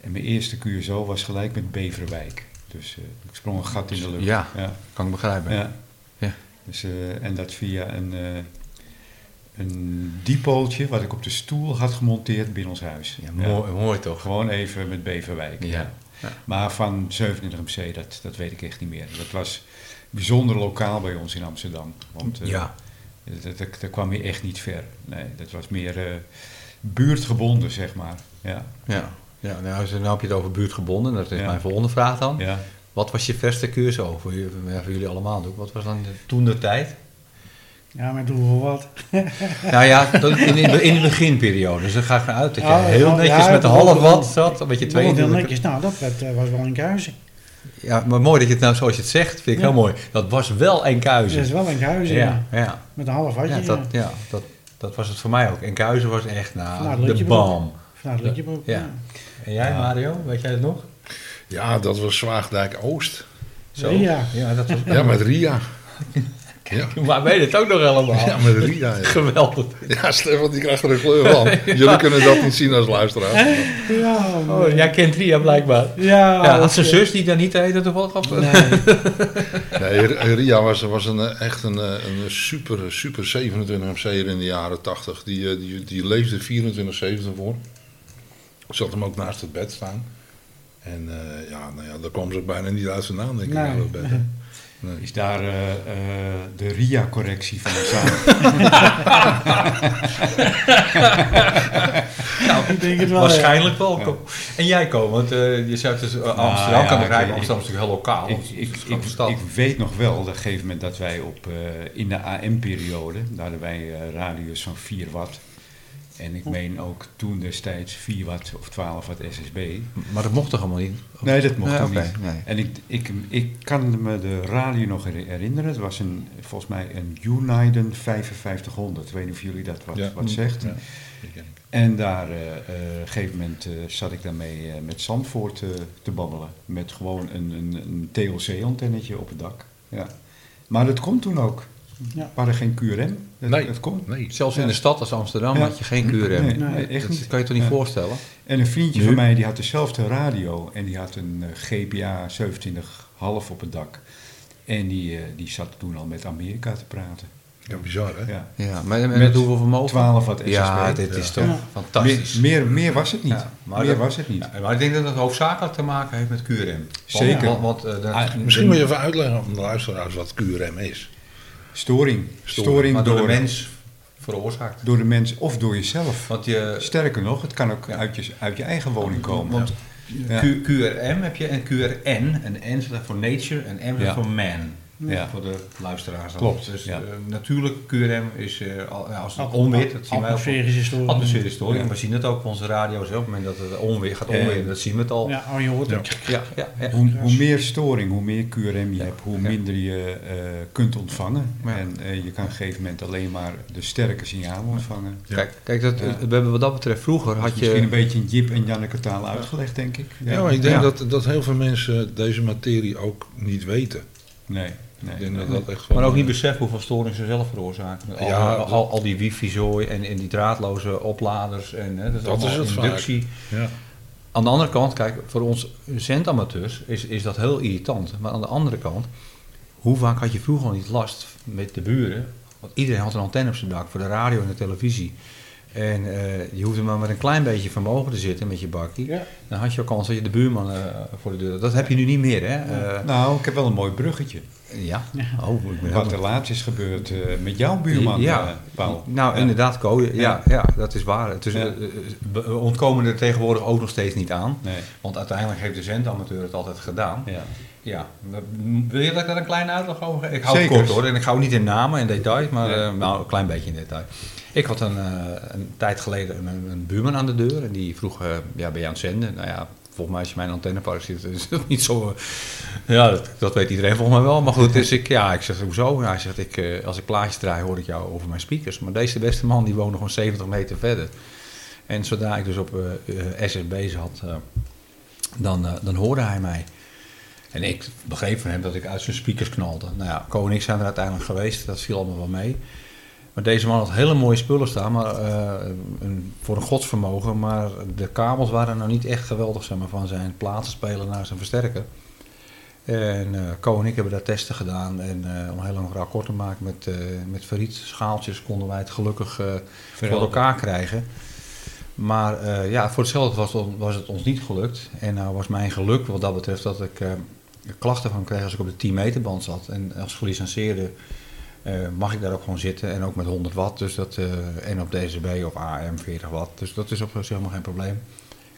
En mijn eerste QSO was gelijk met Beverwijk. Dus eh, ik sprong een gat in de lucht. Ja. ja. Kan ik begrijpen. Ja. Ja. Dus, en dat via een, een dipooltje wat ik op de stoel had gemonteerd binnen ons huis. Ja, mooi, mooi toch? Gewoon even met Beverwijk. Ja. Maar van 27 MC, dat, dat weet ik echt niet meer. Dat was bijzonder lokaal bij ons in Amsterdam. Want eh, Ja. dat, dat, dat kwam je echt niet ver. Nee, dat was meer eh, buurtgebonden, zeg maar. Ja. Ja. Ja, nou, nou heb je het over buurtgebonden. Dat is Ja. mijn volgende vraag dan. Ja. Wat was je verste je- ja, voor jullie allemaal? Wat was dan de, toen de tijd? Ja, met hoeveel wat? nou ja, dat- in, in, in de beginperiode. Dus dan ga ik vanuit dat je Oh, heel oh, netjes ja, met de dat- half watt zat. Een beetje Dat was heel 22. netjes. Nou, dat werd, eh, was wel een kuizen. Ja, maar mooi dat je het nou zoals je het zegt. Vind ik Ja. heel mooi. Dat was wel Dat Enkhuizen. is wel een kuizen, ja. ja, ja. Met een half watje. Ja, Ja, dat, ja dat, dat was het voor mij ook. Enkhuizen was echt nou, de bam. Vanuit Lutjebroek, Ja. ja. En jij, Ja. Mario, weet jij het nog? Ja, dat was Zwaagdijk Oost. Zo. Ja. ja dat was, Ja, met Ria. Ja, Maar weet je het ook nog helemaal? ja met Ria. Ja. Geweldig. Ja, Stefan, die krijgt er een kleur van. Jullie kunnen dat niet zien als luisteraar. Ja, Oh, jij kent Ria blijkbaar. ja, Ja, had zijn zus die daar niet heette toevallig? Of? Nee. Nee, Ria was, was een, eh, echt een, eh, een super, super 27 MC'er in de jaren 80. Die, eh, die, die leefde 24-7 voor. Ik zat hem ook naast het bed staan. En eh, ja, nou ja, daar kwam ze ook bijna niet uit zijn naam, denk ik, Nee. naar dat bed. hè. Nee. Is daar eh, eh, de RIA-correctie van ontstaan? Nou, Ik denk het wel, Waarschijnlijk wel. En jij, Ko, want eh, je zei dus uh, Amsterdam, Nou, ja, kan begrijpen, Amsterdam is natuurlijk heel lokaal. ik, ik, ik, grote stad. ik weet nog wel, op een gegeven moment dat wij op, eh, in de AM-periode, daar hadden wij eh, radius van 4 watt. En ik meen ook toen destijds 4 watt of 12 watt SSB. maar dat mocht toch allemaal niet? Nee, dat mocht Nee, ook oké, niet. nee. En ik, ik, ik kan me de radio nog her- herinneren. Het was een, volgens mij een Uniden 5500. Ik weet niet of jullie dat wat, Ja. wat zegt. Ja, ken ik. En daar, eh, eh, op een gegeven moment eh, zat ik daarmee met Zandvoort te babbelen. Met gewoon een, een, een TLC-antennetje op het dak. Ja. Maar dat kon toen ook. Ja. We hadden geen QRM. Dat, Nee. dat kon. Nee. Zelfs in de stad als Amsterdam Ja. had je geen QRM. Nee, Nee, nee, echt dat niet. kan je toch niet Ja. voorstellen? En een vriendje Nu? van mij die had dezelfde radio en die had een eh, GPA 27,5 op het dak. En die, eh, die zat toen al met Amerika te praten. Ja, bizar hè? Ja. Ja, maar en Met met hoeveel vermogen? 12 watt SSB. Ja, dit is Ja. toch Ja. fantastisch. Meer, meer, meer was het niet. Ja, maar meer dat- was het niet. Ja, maar ik denk dat het hoofdzakelijk te maken heeft met QRM. Zeker. Want, want, eh, de- Ah, Misschien moet je even uitleggen aan de luisteraars wat QRM is. Storing. Storing, door, door de mens veroorzaakt. door de mens of door jezelf. Want je, Sterker nog, het kan ook Ja. uit, je, uit je eigen woning komen. Want Ja. QRM heb je en QRN. En N staat voor nature en M staat voor man. Ja. Voor de luisteraars. dan. Klopt, Dus ja. eh, natuurlijk, QRM is eh, als het onweer, dat zien wij ook. Atmosferische storing. Atmosferische storing. Ja. We zien het ook op onze radio zelf. Op het moment dat het onweer gaat En- onweer, dat zien we het al. Ja, oh, je hoort het. ja, ja. ja. Hoe, hoe meer storing, hoe meer QRM je hebt, hoe minder je eh, kunt ontvangen. Ja. En eh, je kan op een gegeven moment alleen maar de sterke signalen ontvangen. Ja. Kijk, kijk dat, Ja. we hebben wat dat betreft vroeger had is misschien een je... beetje in Jip en Janneke taal uitgelegd, denk ik. Ja, maar ik denk Ja. Dat, dat heel veel mensen deze materie ook niet weten. Nee, nee. dat dat echt gewoon, Maar ook niet eh, beseffen hoeveel storing ze zelf veroorzaken. Al, Ja, al, al, al die wifi-zooi en, en die draadloze opladers. En, hè, dat is, Dat is het inductie. Ja. Aan de andere kant, kijk, voor ons zendamateurs is, is dat heel irritant. Maar aan de andere kant, hoe vaak had je vroeger al niet last met de buren? Want iedereen had een antenne op zijn dak voor de radio en de televisie. En eh, je hoefde maar met een klein beetje vermogen te zitten met je bakkie. Ja. Dan had je ook kans dat je de buurman eh, voor de deur. Dat heb je nu niet meer, hè? Nou, ik heb wel een mooi bruggetje. Ja. Oh, ik ben Wat er laatst is gebeurd eh, met jouw buurman, Ja. eh, Paul. Nou, Ja. inderdaad, Ko. Ja, ja. Ja. dat is waar. Het is, Ja. eh, we ontkomen er tegenwoordig ook nog steeds niet aan. Nee, Want uiteindelijk heeft de zendamateur het altijd gedaan. ja. Ja, wil je dat ik daar een kleine uitleg over geef? Ik hou Zeker. het kort hoor. En ik hou niet in namen en details, maar Nee. eh, nou, een klein beetje in detail. Ik had een, eh, een tijd geleden een, een buurman aan de deur en die vroeg, ja, ben je aan het zenden? Nou ja, volgens mij als je mijn antennepark zit, is dat niet zo... eh, ja, dat, weet iedereen volgens mij wel. Maar goed, dus ik, ja, ik zeg, hoezo? Nou, hij zegt, ik, eh, als ik plaatjes draai, hoor ik jou over mijn speakers. Maar deze beste man, die woonde gewoon 70 meter verder. En zodra ik dus op eh, eh, SSB zat, dan, dan hoorde hij mij. En ik begreep van hem dat ik uit zijn speakers knalde. Nou ja, ik zijn er uiteindelijk geweest. Dat viel allemaal wel mee. Maar deze man had hele mooie spullen staan, maar eh, een, voor een godsvermogen. Maar de kabels waren nou niet echt geweldig zeg maar, van zijn platenspeler naar zijn versterker. En eh Co en ik hebben daar testen gedaan. En eh, om heel lang verhaal kort te maken, met, eh met Farid schaaltjes konden wij het gelukkig voor elkaar krijgen. Maar ja, voor hetzelfde was, het- was het ons niet gelukt. En nou was mijn geluk wat dat betreft dat ik klachten van kreeg als ik op de 10 meter band zat. En als gelicenseerde eh, mag ik daar ook gewoon zitten. En ook met 100 watt. Dus dat, eh, en op DCB of AM 40 watt. Dus dat is op zich helemaal geen probleem.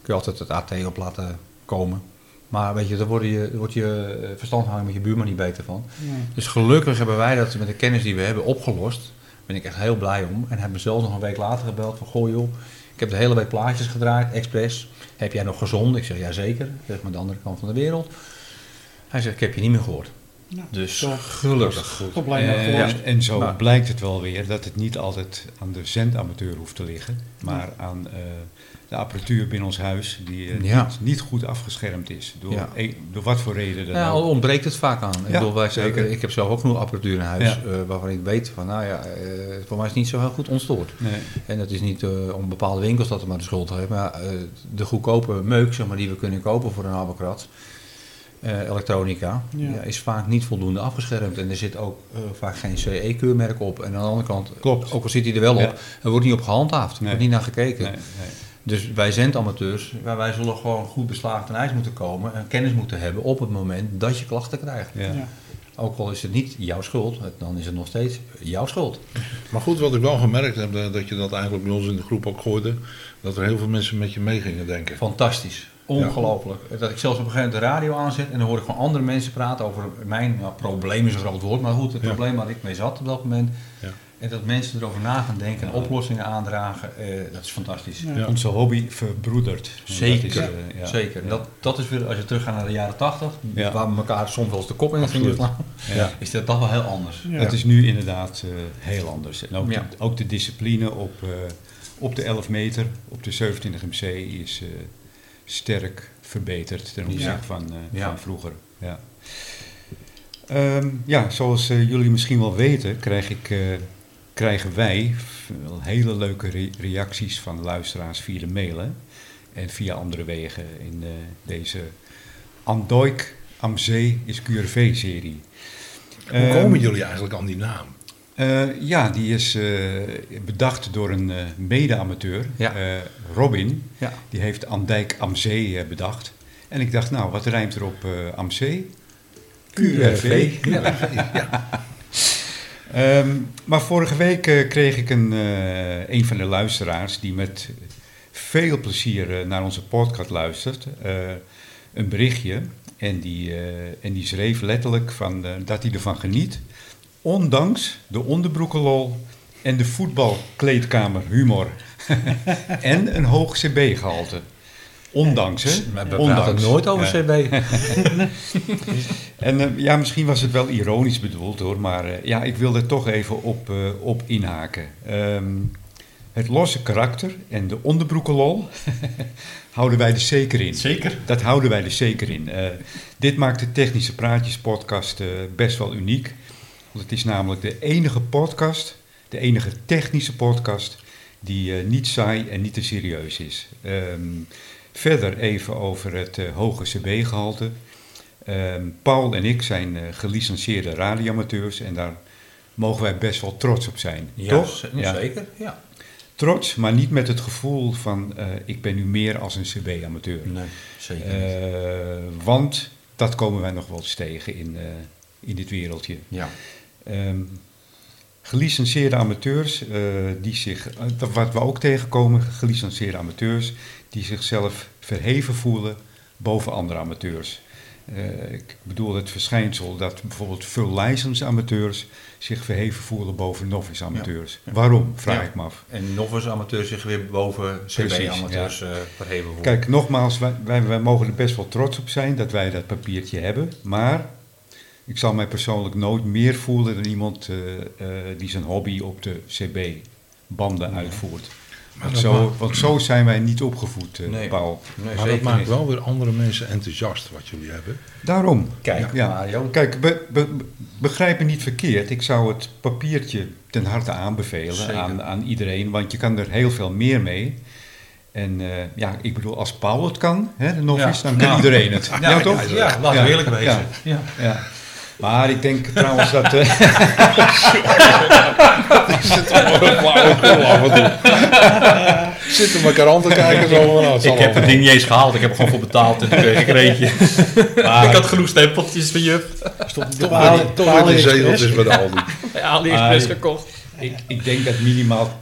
Kun je altijd het AT op laten komen. Maar weet je, daar word je, wordt je eh, verstandhouding met je buurman niet beter van. Dus gelukkig hebben wij dat met de kennis die we hebben opgelost. Daar ben ik echt heel blij om. En hebben zelfs nog een week later gebeld van... Goh joh, ik heb de hele week plaatjes gedraaid, expres. Heb jij nog gezond? Ik zeg, ja zeker. Zeg maar de andere kant van de wereld. Hij zegt, ik heb je niet meer gehoord. Ja, Dus toch. gelukkig. En, gehoord. Eh, en zo Maar- blijkt het wel weer dat het niet altijd aan de zendamateur hoeft te liggen, maar aan eh, de apparatuur binnen ons huis die eh, Ja. niet, niet goed afgeschermd is. Door, Ja. e- door wat voor reden dan Ja, ook. al ontbreekt het vaak aan. Ik, Ja, bedoel, wij, zeker. ik heb zelf ook genoeg apparatuur in huis Ja. waarvan ik weet van, nou ja, eh, voor mij is het niet zo heel goed ontstoord. Nee. En dat is niet eh, om bepaalde winkels dat er maar de schuld heeft, maar eh, de goedkope meuk zeg maar, die we kunnen kopen voor een halve eh, elektronica, Ja. ja, is vaak niet voldoende afgeschermd. En er zit ook eh, vaak geen CE-keurmerk op. En aan de andere kant, Klopt. ook al zit hij er wel Ja. op, er wordt niet op gehandhaafd, er Nee. wordt niet naar gekeken. Nee, nee. Dus wij zendamateurs, wij, wij zullen gewoon goed beslagen ten ijs moeten komen en kennis moeten hebben op het moment dat je klachten krijgt. Ja. Ja. Ook al is het niet jouw schuld, dan is het nog steeds jouw schuld. Maar goed, wat ik wel gemerkt heb, eh, dat je dat eigenlijk bij ons in de groep ook gooide, dat er heel veel mensen met je mee gingen denken. Fantastisch. Ongelooflijk. Dat ik zelfs op een gegeven moment de radio aanzet en dan hoor ik gewoon andere mensen praten over mijn nou, probleem is een groot woord, maar goed, het Ja. probleem waar ik mee zat op dat moment. Ja. En dat mensen erover na gaan denken en oplossingen aandragen, eh, dat is fantastisch. Ja. Ja. Onze hobby verbroedert. Zeker, dat is, eh, ja. Zeker. Ja. Dat, dat is weer, als je teruggaat naar de jaren tachtig, Ja. waar we elkaar soms wel eens de kop in vinger slaan, Ja. is dat toch wel heel anders. Ja. Het is nu inderdaad eh, heel anders. En ook, Ja. de, ook de discipline op, eh, op de 11 meter, op de 27 MC is eh, sterk verbeterd ten opzichte Ja. van, eh, Ja. van vroeger. Ja, Ehm, ja zoals eh, jullie misschien wel weten, krijg ik, eh, krijgen wij hele leuke re- reacties van luisteraars via de mailen en via andere wegen in deze Andoik am Zee is QRV-serie. Hoe komen jullie eigenlijk aan die naam? Eh, ja, die is eh, bedacht door een eh, mede-amateur, Ja. Robin. Ja. Die heeft Andijk am Zee eh, bedacht. En ik dacht, nou, wat rijmt er op eh am Zee? QRV. Ja. Ehm, maar vorige week kreeg ik een, een van de luisteraars die met veel plezier naar onze podcast luistert, een berichtje. En die, en die schreef letterlijk van, dat hij ervan geniet, ondanks de onderbroekenlol en de voetbalkleedkamer humor. en een hoog CB-gehalte. Ondanks, hè? Maar we Ondanks. praten nooit over Ja. CB. En eh, ja, misschien was het wel ironisch bedoeld hoor, maar eh, ja, ik wil er toch even op, eh, op inhaken. Ehm, het losse karakter en de onderbroekenlol houden wij er zeker in. Zeker. Dat houden wij er zeker in. Eh, dit maakt de Technische Praatjes podcast eh, best wel uniek. Want het is namelijk de enige podcast, de enige technische podcast, die eh, niet saai en niet te serieus is. Ehm, verder even over het eh, hoge CB-gehalte. Ehm, Paul en ik zijn eh, gelicenseerde radioamateurs en daar mogen wij best wel trots op zijn. Ja, toch? Ja. Zeker. Ja. Trots, maar niet met het gevoel van ik ben nu meer als een CB-amateur. Nee, zeker. niet. Want dat komen wij nog wel eens tegen in, in dit wereldje. ja. Ehm, gelicenseerde amateurs, eh, die zich, eh, wat we ook tegenkomen, gelicenseerde amateurs, die zichzelf verheven voelen boven andere amateurs. Eh, ik bedoel het verschijnsel dat bijvoorbeeld full license amateurs zich verheven voelen boven novice amateurs. Waarom, vraag Ja. ik me af. En novice amateurs zich weer boven Precies, CB-amateurs eh verheven voelen. Kijk, nogmaals, wij, wij, wij mogen er best wel trots op zijn dat wij dat papiertje hebben. Maar ik zal mij persoonlijk nooit meer voelen dan iemand eh, eh, die zijn hobby op de CB-banden uitvoert. Want zo, maakt- want zo zijn wij niet opgevoed, eh, Nee. Paul. Nee, Maar dat maakt niet. wel weer andere mensen enthousiast wat jullie hebben. Daarom. Kijk, Ja. Mario. Kijk, be- be- begrijp me niet verkeerd. Ik zou het papiertje ten harte aanbevelen aan, aan iedereen, want je kan er heel veel meer mee. En eh, ja, ik bedoel, als Paul het kan, hè, de novice, Ja. dan kan iedereen het. Ja, Ja, toch? Ja, laten we Ja. eerlijk wezen. Ja. Maar ik denk trouwens dat... eh, Zitten elkaar aan te kijken zo van, nou, het Ik heb het allemaal. ding niet eens gehaald, ik heb er gewoon voor betaald en kreeg ik er eentje. ik had genoeg stempeltjes van juf. Toch weer- die zegeltjes de Aldi. Ja, AliExpress gekocht. ik, ik denk dat minimaal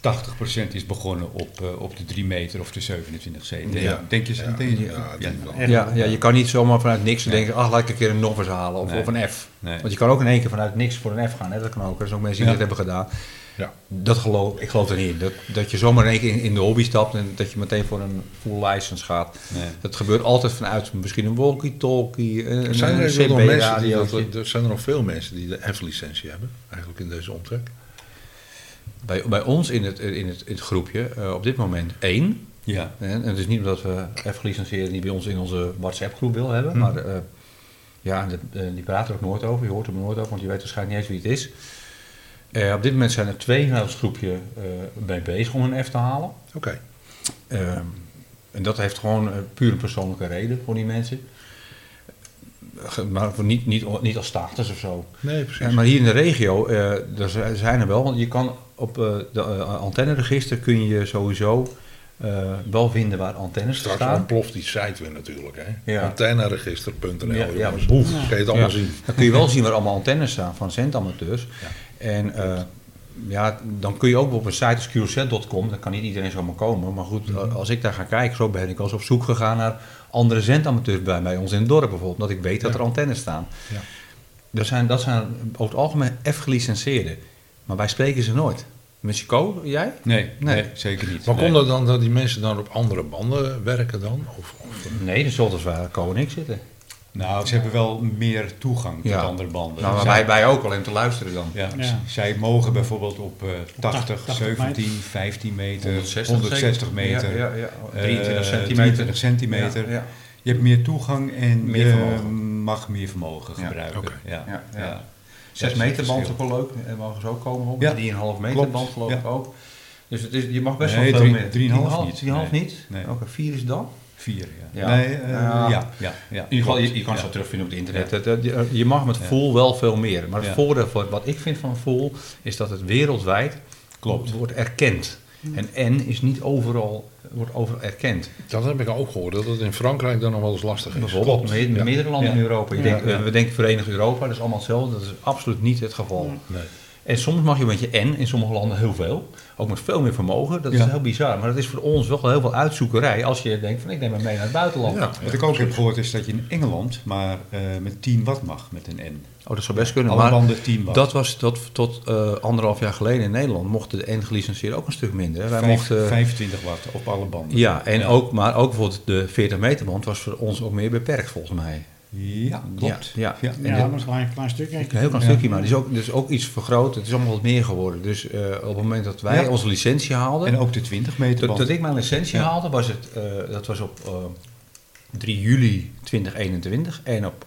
80% is begonnen op, eh, op de 3 meter of de 27 C. Denk, Ja. denk je? Ja, denk je ja, ja. Ja, ja, je kan niet zomaar vanuit niks Nee. denken, ach, laat ik een keer een novice halen of, Nee. of een F. Nee. Want je kan ook in één keer vanuit niks voor een F gaan, hè? dat kan ook. Er zijn ook mensen die Ja. dat hebben gedaan. Ja. Dat geloof, ik geloof er niet in. Dat, dat je zomaar in één keer in, in de hobby stapt en dat je meteen voor een full license gaat. Nee. Dat gebeurt altijd vanuit misschien een walkie-talkie, een, Zijn er, een eigenlijk nog mensen die CB-radio. dat, er zijn er nog veel mensen die de F-licentie hebben, eigenlijk in deze omtrek? Bij, bij ons in het, in het, in het groepje, eh, op dit moment één. Ja. Hè, En het is niet omdat we F-gelicentieerden die bij ons in onze WhatsApp-groep wil hebben. Hm. Maar eh, ja, de- de- die praten er ook nooit over. Je hoort er nooit over, want je weet waarschijnlijk niet eens wie het is. Eh, op dit moment zijn er twee in ons groepje eh mee bezig om een F te halen. Oké. Ehm, en dat heeft gewoon eh, puur een persoonlijke reden voor die mensen. Maar niet, niet, niet als status of zo. Nee, precies. Maar hier in de regio, eh, er zi- zijn er wel, want je kan op eh, de uh, antenneregister kun je sowieso eh, wel vinden waar antennes Straks staan. ontploft die site weer natuurlijk. Hè? Ja. Antenneregister.nl Ja, ja, boef. Kan je het allemaal Ja. zien. Dan kun je wel zien waar allemaal antennes staan van zendamateurs. En eh, ja, dan kun je ook op een site als QZ.com, dan kan niet iedereen zomaar komen. Maar goed, Mhm. als ik daar ga kijken, zo ben ik eens op zoek gegaan naar andere zendamateurs bij, bij ons in het dorp bijvoorbeeld. Dat ik weet dat er antennes staan. Ja. Dat zijn, dat zijn over het algemeen F-gelicenseerden. Maar wij spreken ze nooit. Mexico, jij? Nee, nee, Nee. zeker niet. Maar Nee. komt dat dan dat die mensen dan op andere banden werken dan? Of, of, Nee, dus zoals wij Co en ik zitten. Nou, ze hebben wel meer toegang tot andere banden. Nou, maar Zij- wij, wij ook alleen te luisteren dan. Ja, zij mogen bijvoorbeeld op eh 80, 80 17, 15 meter, 160, 160, meter, Ja, ja, ja. eh, 23 centimeter. 23 centimeter. Ja, ja. Je hebt meer toegang en Meer je vermogen. mag meer vermogen Ja, gebruiken. oké. Ja, Ja, ja. ja. 6 Dat is meter band is ook wel leuk. En mogen ze ook komen op. Ja, 3,5 meter klopt. band geloof Ja. ik ook. Dus het is, je mag best Nee, wel veel drie- meer. 3,5 niet. 3,5 Nee. niet? Nee. Oké, 4 is dan? Vier, ja. Ja. Nee, eh, Ja. ja, ja. In ieder geval, je, je kan het Ja. zo terugvinden op het internet. Je- mag met Ja. full wel veel meer. Maar het Ja. voordeel voor wat ik vind van full is dat het wereldwijd Klopt. wordt erkend. En N is niet overal, wordt overal erkend. dat heb ik ook gehoord, dat het in Frankrijk dan nog wel eens lastig is. Bijvoorbeeld met Ja. meerdere landen Ja. in Europa. Je Ja. denkt, eh, Ja. We denken Verenigd Europa, dat is allemaal hetzelfde. Dat is absoluut niet het geval. Nee. En soms mag je met je N in sommige landen heel veel. Ook met veel meer vermogen. Dat is Ja. heel bizar. Maar dat is voor ons wel heel veel uitzoekerij. Als je denkt van ik neem hem mee naar het buitenland. Ja. Wat ik ook heb gehoord is dat je in Engeland maar eh, met 10 watt mag met een N. Oh, dat zou best kunnen. Alle maar banden 10 watt. dat was tot, tot eh, anderhalf jaar geleden in Nederland. Mochten de N-gelicenseerden ook een stuk minder. hè. Wij Vijf- mochten... 25 watt op alle banden. Ja, en Ja. Ook, maar ook bijvoorbeeld de 40 meter band was voor ons ook meer beperkt volgens mij. Ja, klopt. Ja, ja. En Ja, dit- maar een klein, klein stukje. Een heel klein Ja. stukje, maar die is ook, dus ook iets vergroot. Het is allemaal wat meer geworden. Dus eh, op het moment dat wij Ja. onze licentie haalden... En ook de 20 meter Dat, band. dat ik mijn licentie Ja. haalde, was het, eh, dat was op eh, 3 juli 2021 en op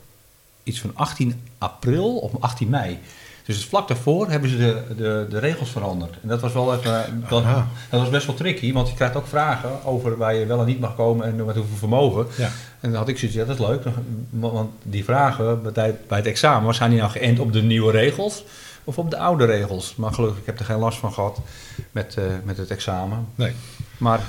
iets van 18 april of 18 mei. Dus vlak daarvoor hebben ze de, de, de regels veranderd. En dat was wel even, dat, Aha. dat was best wel tricky, want je krijgt ook vragen over waar je wel en niet mag komen en met hoeveel vermogen. Ja. En dan had ik zoiets, ja dat is leuk, want die vragen bij, bij het examen, was zijn die nou geënt op de nieuwe regels of op de oude regels? Maar gelukkig, ik heb er geen last van gehad met, eh, met het examen. Nee. Maar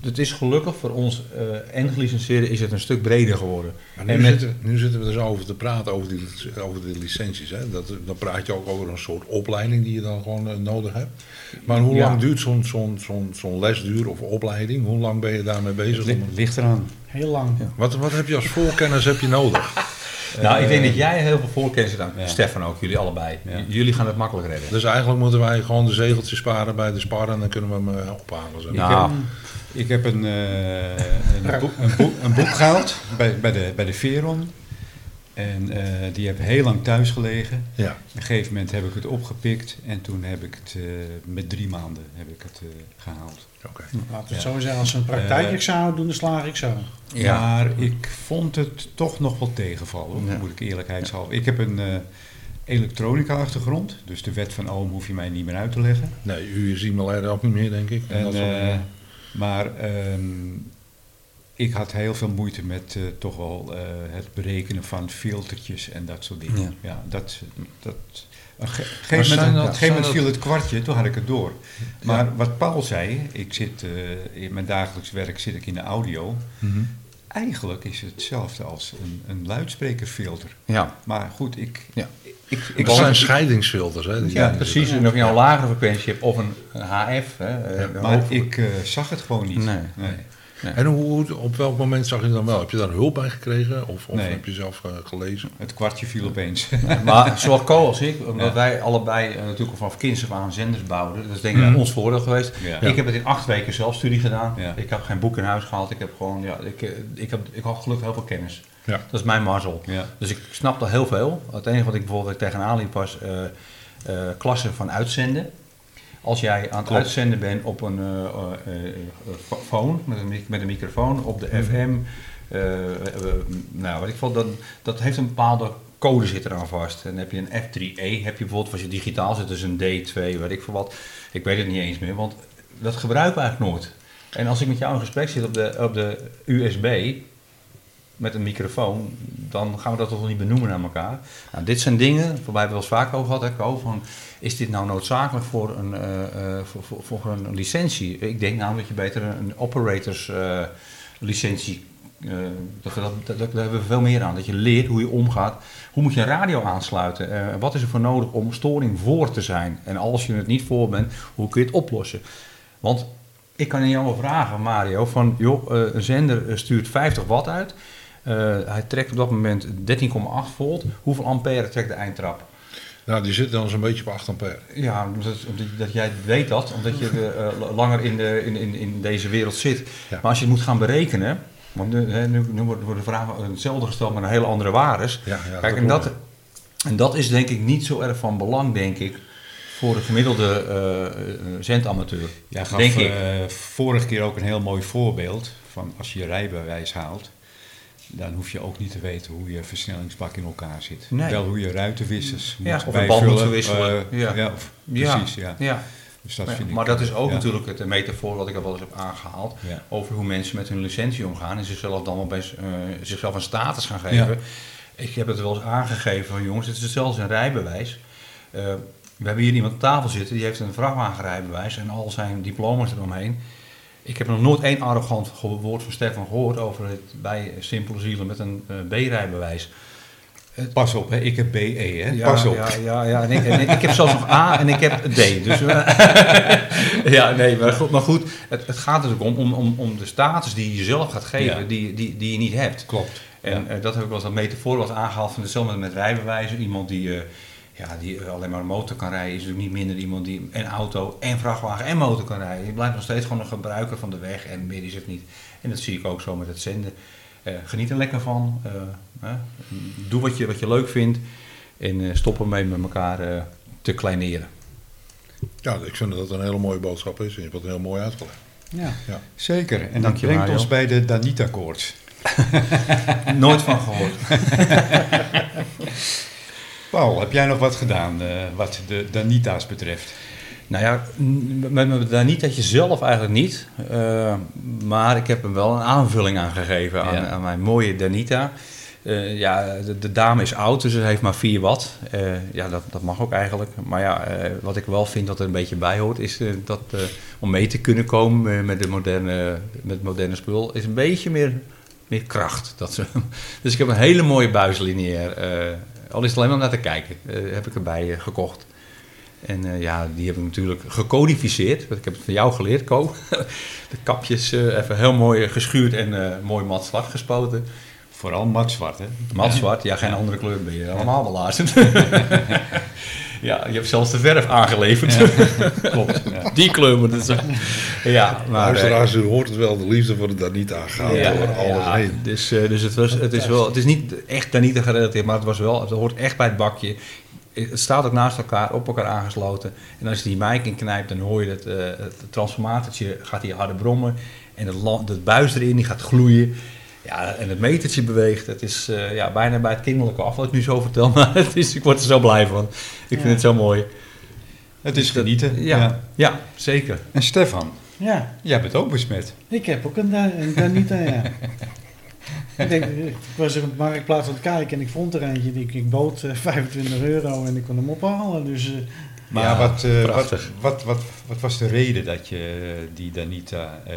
het is gelukkig voor ons eh en gelicenseerden is het een stuk breder geworden. Maar nu, En met- zitten, nu zitten we er zo over te praten, over, die, over de licenties. Hè? Dat, dan praat je ook over een soort opleiding die je dan gewoon eh, nodig hebt. Maar hoe Ja. lang duurt zo'n zo'n zo'n zo'n lesduur of opleiding? Hoe lang ben je daarmee bezig? Het li- Om- ligt eraan. Heel lang. Ja. Wat, wat heb je als voorkennis heb je nodig? Nou, ik denk Eh, dat jij heel veel voorkennis hebt aan. Ja. Stefan ook, jullie allebei. Jullie gaan het makkelijk redden. Dus eigenlijk moeten wij gewoon de zegeltjes sparen bij de spar en dan kunnen we hem eh, ophalen. Zo. Ik Nou, heb, ik heb een, eh, een, boek, een, boek, een boek gehaald bij, bij, de, bij de Veron. En eh, die heb heel lang thuis gelegen. Ja. Op een gegeven moment heb ik het opgepikt en toen heb ik het eh, met drie maanden heb ik het, eh, gehaald. Oké. Laten we het Ja. zo zeggen, als ze een praktijkexamen doen, dan slaag ik zo. Ja. Maar ik vond het toch nog wel tegenvallen, Ja. moet ik eerlijkheidshalve. Ik heb een eh, elektronica-achtergrond, dus de wet van Ohm hoef je mij niet meer uit te leggen. Nee, u is e-mail ook niet meer, denk ik. En eh, maar ehm, ik had heel veel moeite met eh, toch wel eh, het berekenen van filtertjes en dat soort dingen. Ja. Ja, dat, dat, op een gegeven moment, dat- op een gegeven moment zijn viel het kwartje, toen had ik het door. Maar wat Paul zei, ik zit, eh, in mijn dagelijks werk zit ik in de audio. Mhm. Eigenlijk is het hetzelfde als een, een luidsprekerfilter. ja. Maar goed, ik... Ja. ik, ik, Dat zijn scheidingsfilters, hè? ja, precies. En of je nou een lagere frequentie hebt of een, een HF. Hè, maar ik eh, zag het gewoon niet. Nee. En hoe, hoe- op welk moment zag je dan wel? Heb je daar hulp bij gekregen? Of, of Nee. heb je zelf eh, gelezen? Het kwartje viel opeens. Maar zowel Co als ik, omdat Ja. wij allebei eh, natuurlijk vanaf kinds af aan zenders bouwden. Dat is denk ik ons voordeel geweest. Ja. Ik heb het in acht weken zelfstudie gedaan. Ja. Ik heb geen boek in huis gehaald. Ik heb gewoon, ja, ik, eh, ik, heb, ik had gelukkig heel veel kennis. Ja. Dat is mijn mazzel. Ja. Dus ik snapte heel veel. Het enige wat ik bijvoorbeeld tegenaan liep was eh, eh, klassen van uitzenden. Als jij aan het Klopt. uitzenden bent op een eh, eh, eh, phone, met een, met een microfoon, op de Mhm. FM, eh, nou wat ik vond, dat, dat heeft een bepaalde code zit eraan vast. En dan heb je een F3E, heb je bijvoorbeeld als je digitaal zit, dus een D2, weet ik veel wat. Ik weet het niet eens meer, want dat gebruiken we eigenlijk nooit. En als ik met jou in gesprek zit op de, op de USB, met een microfoon, dan gaan we dat toch niet benoemen naar elkaar. Nou, dit zijn dingen, waarbij we wel eens vaak over gehad, Co, van is dit nou noodzakelijk voor een, eh, eh, voor, voor, voor een licentie? Ik denk namelijk dat je beter een, operators eh, licentie, dat dat, daar hebben we veel meer aan. Dat je leert hoe je omgaat. Hoe moet je een radio aansluiten? Wat is er voor nodig om storing voor te zijn? En als je het niet voor bent, hoe kun je het oplossen? Want ik kan aan wel vragen, Mario, van joh, een zender stuurt 50 watt uit. Hij trekt op dat moment 13,8 volt. Hoeveel ampère trekt de eindtrap? Nou, die zit dan zo'n beetje op 8 ampère. Ja, dat, dat, dat jij weet dat, omdat je eh, eh, langer in, de, in, in, in deze wereld zit. Ja. Maar als je het moet gaan berekenen, want nu, hè, nu, nu worden de vragen hetzelfde gesteld met een hele andere waardes. Ja, ja, Kijk, en dat, en dat is denk ik niet zo erg van belang, denk ik, voor de gemiddelde eh, zendamateur. Ja, gaf denk ik. vorige keer ook een heel mooi voorbeeld van als je je rijbewijs haalt, dan hoef je ook niet te weten hoe je versnellingsbak in elkaar zit. Nee. Wel hoe je ruitenwissers Ja, moet of een band bijvullen. moet verwisselen. eh, Ja. ja. of- precies, ja. Ja. Dus dat vind ik, maar dat is ook ja. natuurlijk het metafoor wat ik al wel eens heb aangehaald. Over hoe mensen met hun licentie omgaan en zichzelf dan opeens eh, zichzelf een status gaan geven. Ik heb het wel eens aangegeven van jongens, het is als een rijbewijs. Eh, we hebben hier iemand aan tafel zitten, die heeft een vrachtwagenrijbewijs en al zijn diploma's eromheen. Ik heb nog nooit één arrogant woord van Stefan gehoord over het bij simpele zielen met een eh, B-rijbewijs. Pas op, hè. ik heb BE, hè. Ja, Pas op. Ja, ja, ja. En ik, en ik heb zelfs nog A en ik heb D. Dus, eh, ja, nee, maar goed, maar goed het, het gaat natuurlijk om, om, om, om de status die je zelf gaat geven, Ja. die, die, die je niet hebt. Klopt. En Ja. eh, dat heb ik wel eens een metafoor wat aangehaald van hetzelfde met rijbewijzen. Iemand die, eh, ja, die alleen maar een motor kan rijden, is natuurlijk niet minder iemand die een auto en vrachtwagen en motor kan rijden. Je blijft nog steeds gewoon een gebruiker van de weg en meer is het niet. En dat zie ik ook zo met het zenden. Eh, geniet er lekker van. eh, hè. Doe wat je, wat je leuk vindt. En eh, stop ermee met elkaar eh, te kleineren. Ja, ik vind dat een hele mooie boodschap is. Je hebt het heel mooi uitgelegd. Ja. Zeker. En Dank dat je, brengt Mario. ons bij de Danita-koorts. Nooit van gehoord. Paul, heb jij nog wat gedaan eh, wat de Danita's betreft? Nou ja, met met Danitaatje zelf eigenlijk niet. Eh, maar ik heb hem wel een aanvulling aan gegeven aan, Ja. aan mijn mooie Danita. Eh, ja, de, de dame is oud, dus ze heeft maar 4 watt. Ja, dat, dat mag ook eigenlijk. Maar ja, wat ik wel vind dat er een beetje bij hoort, is dat om mee te kunnen komen met, de moderne, met het moderne spul, is een beetje meer, meer kracht. Dat ze, dus ik heb een hele mooie buis lineair. Al is het alleen maar om naar te kijken, eh, heb ik erbij eh, gekocht. En eh, ja, die heb ik natuurlijk gecodificeerd. Want ik heb het van jou geleerd, Co. De kapjes even heel mooi geschuurd en mooi mat slag gespoten. Vooral matzwart, hè? Matzwart, ja, geen andere kleur ben je allemaal belazerd. ja, je hebt zelfs de verf aangeleverd. Klopt. Ja. Die kleur moet het zijn. Ja, maar... eh, Luisteraars, u hoort het wel, de liefde voor de Danita gaat door alles ja, heen. Dus, eh, dus het, was, het is wel, het is niet echt daar niet gerelateerd, maar het was wel, het hoort echt bij het bakje. Het staat ook naast elkaar, op elkaar aangesloten. En als je die mic in knijpt, dan hoor je dat eh, het transformatortje gaat hier harder brommen. En het, het buis erin, die gaat gloeien. Ja, en het metertje beweegt. Het is eh, ja, bijna bij het kinderlijke af wat ik nu zo vertel. Maar het is, ik word er zo blij van. Ik vind het zo mooi. Het is genieten. Ja, Ja. ja. zeker. En Stefan, Ja, jij bent ook besmet. ik heb ook een, een Danita, ja. ik, denk, ik was er op de marktplaats aan het kijken en ik vond er eentje. Ik, ik bood eh, 25 euro en ik kon hem ophalen. Dus eh, Maar Ja, wat, eh, wat, wat, wat, wat was de reden dat je eh, die Danita eh,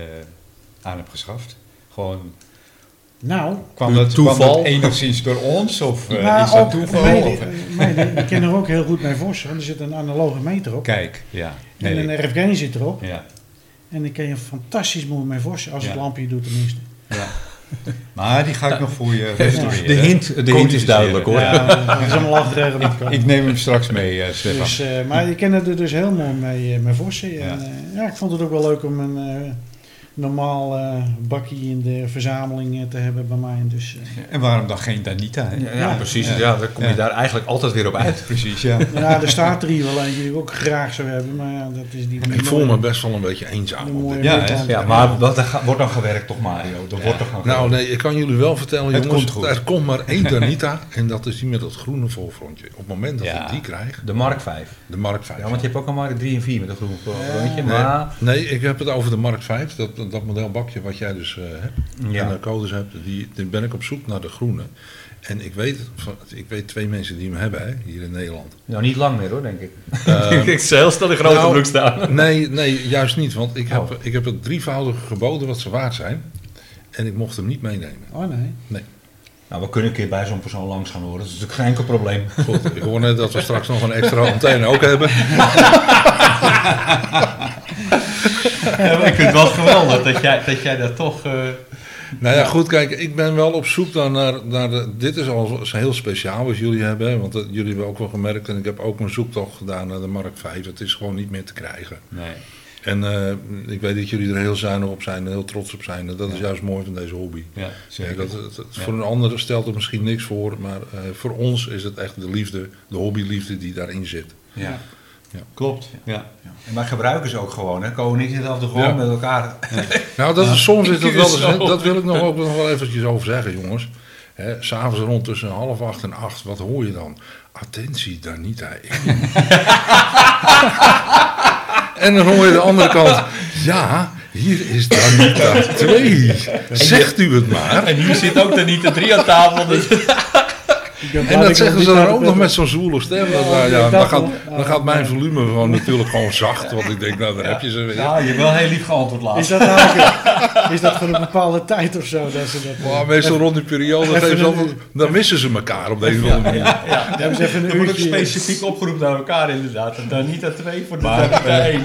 aan hebt geschaft? Gewoon, nou, kwam dat, kwam toeval? dat enigszins door ons? Of eh, nou, is dat ook- toeval? nee, ik ken er ook heel goed mee vossen. want Er zit een analoge meter op. Kijk, ja. en Nee, een RFG zit erop. ja, En ik kan je fantastisch mooi mee vossen. Als het lampje doet tenminste. ja. Maar die ga ik nog voor je restaureren. De hint, de hint is duidelijk hoor. Ja, dat is allemaal elkaar. Ik neem hem straks mee, eh, Stefan. Dus, eh, maar je kende er dus heel mooi mee, eh, mee vossen. Ja. En, eh, ja, ik vond het ook wel leuk om een eh, normaal eh, bakje in de verzameling eh, te hebben bij mij. Dus, eh, En waarom dan geen Danita? Ja, ja, Ja. precies. Ja. Ja. dan kom je daar eigenlijk altijd weer op uit. Precies, ja. ja, er staat er hier wel eentje die ik ook graag zou hebben. Maar ja, dat is die Ik voel me best wel een beetje eenzaam. Ja. Ja, maar wat, er wordt dan gewerkt toch Mario? Er wordt toch Nou nee, ik kan jullie wel vertellen Het jongens, komt er komt maar één Danita en dat is die met dat groene voorfrontje. Op het moment dat Ja. ik die krijg, De Mark 5. de Mark 5. Ja, want je hebt ook een Mark 3 en 4 met een groen rondje. Ja. Maar Nee, nee, ik heb het over de Mark 5, dat, dat modelbakje wat jij dus eh, hebt. Ja. En de codes hebt, die, die ben ik op zoek naar de groene. En ik weet, van, ik weet twee mensen die hem hebben hè, hier in Nederland. nou, niet lang meer hoor, denk ik. Ehm, ik zie heel snel de grote nou, broek staan. Nee, nee, juist niet. Want ik heb, Oh. ik heb het drievoudige geboden wat ze waard zijn. En ik mocht hem niet meenemen. Oh nee. Nou, we kunnen een keer bij zo'n persoon langs gaan horen. Dat is natuurlijk geen enkel probleem. Goed, ik hoor net dat we straks nog een extra antenne ook hebben. Ik vind het wel geweldig dat jij dat, jij dat toch... eh, Nou ja, goed, kijk, ik ben wel op zoek dan naar, naar de, dit is al heel speciaal wat jullie hebben, hè, want dat, jullie hebben ook wel gemerkt en ik heb ook mijn zoektocht gedaan naar de Mark 5. Het is gewoon niet meer te krijgen. Nee. En eh, ik weet dat jullie er heel zuinig op zijn en heel trots op zijn. En dat is juist mooi van deze hobby. Ja, zeker. dat. Voor een ander stelt het misschien niks voor, maar eh, voor ons is het echt de liefde, de hobbyliefde die daarin zit. ja. Klopt. Ja. En wij gebruiken ze ook gewoon. Hè. Koning zit af en toe gewoon Ja. met elkaar. Nou, dat is, soms is dat wel eens, dat wil ik nog ook nog wel eventjes over zeggen, jongens. Hè, S'avonds rond tussen half acht en acht, wat hoor je dan? Attentie, Danita. en dan hoor je de andere kant, ja, hier is Danita 2. Zegt u het maar. En hier zit ook dan niet de drie aan tafel. Dus... En dat zeggen ze dan ook nog met zo'n zwoele stem. Dat, nou ja, dat dan, gaat, dan gaat mijn volume gewoon natuurlijk gewoon zacht. Want ik denk, nou, daar heb je ze weer. Ja, je hebt wel heel lief geantwoord Is laatst. dat, eigenlijk, is dat voor een bepaalde tijd of zo? Dat ze dat, Maar meestal rond die periode, Even geven ze een- altijd, dan missen ze elkaar op deze manier. Ja, ja. Dan hebben ze even een uurtje, specifiek opgeroepen naar elkaar inderdaad. En dan niet aan twee voor de Maar, Danita eh, één.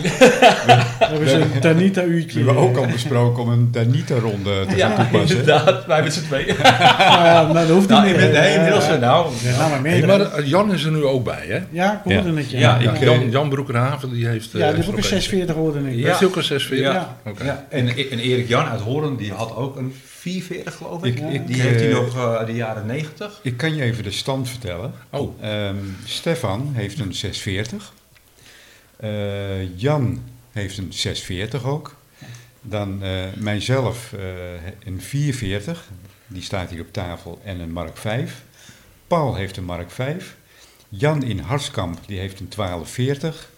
hebben ze een Tanita We hebben ook al besproken om een Danita-ronde te gaan Ja, toepassen. inderdaad. Wij met z'n tweeën. Ja, maar dat hoeft Nou, niet in- meer. nee, inmiddels Ja, nou. ja, nou, maar Hey, maar eh, Jan is er nu ook bij, hè? Ja, ik hoorde het. Ja, Ja, ja. ik- Jan, Jan Broekerhaven, die heeft... eh, Ja, die heeft heb ook een nog eentje. 640 hoorde ik. Ja. Hij ook een 640? Ja. Ja, en, en Erik Jan uit Horen, die had ook een 440 geloof ik. Ik- ik, die heeft hij eh, nog eh, de jaren 90. Ik kan je even de stand vertellen. Oh, Ehm, Stefan heeft een 640. Eh, Jan heeft een 640 ook. Dan eh, mijzelf eh, een 440. Die staat hier op tafel. En een Mark 5. Paul heeft een Mark 5. Jan in Harskamp die heeft een 1240.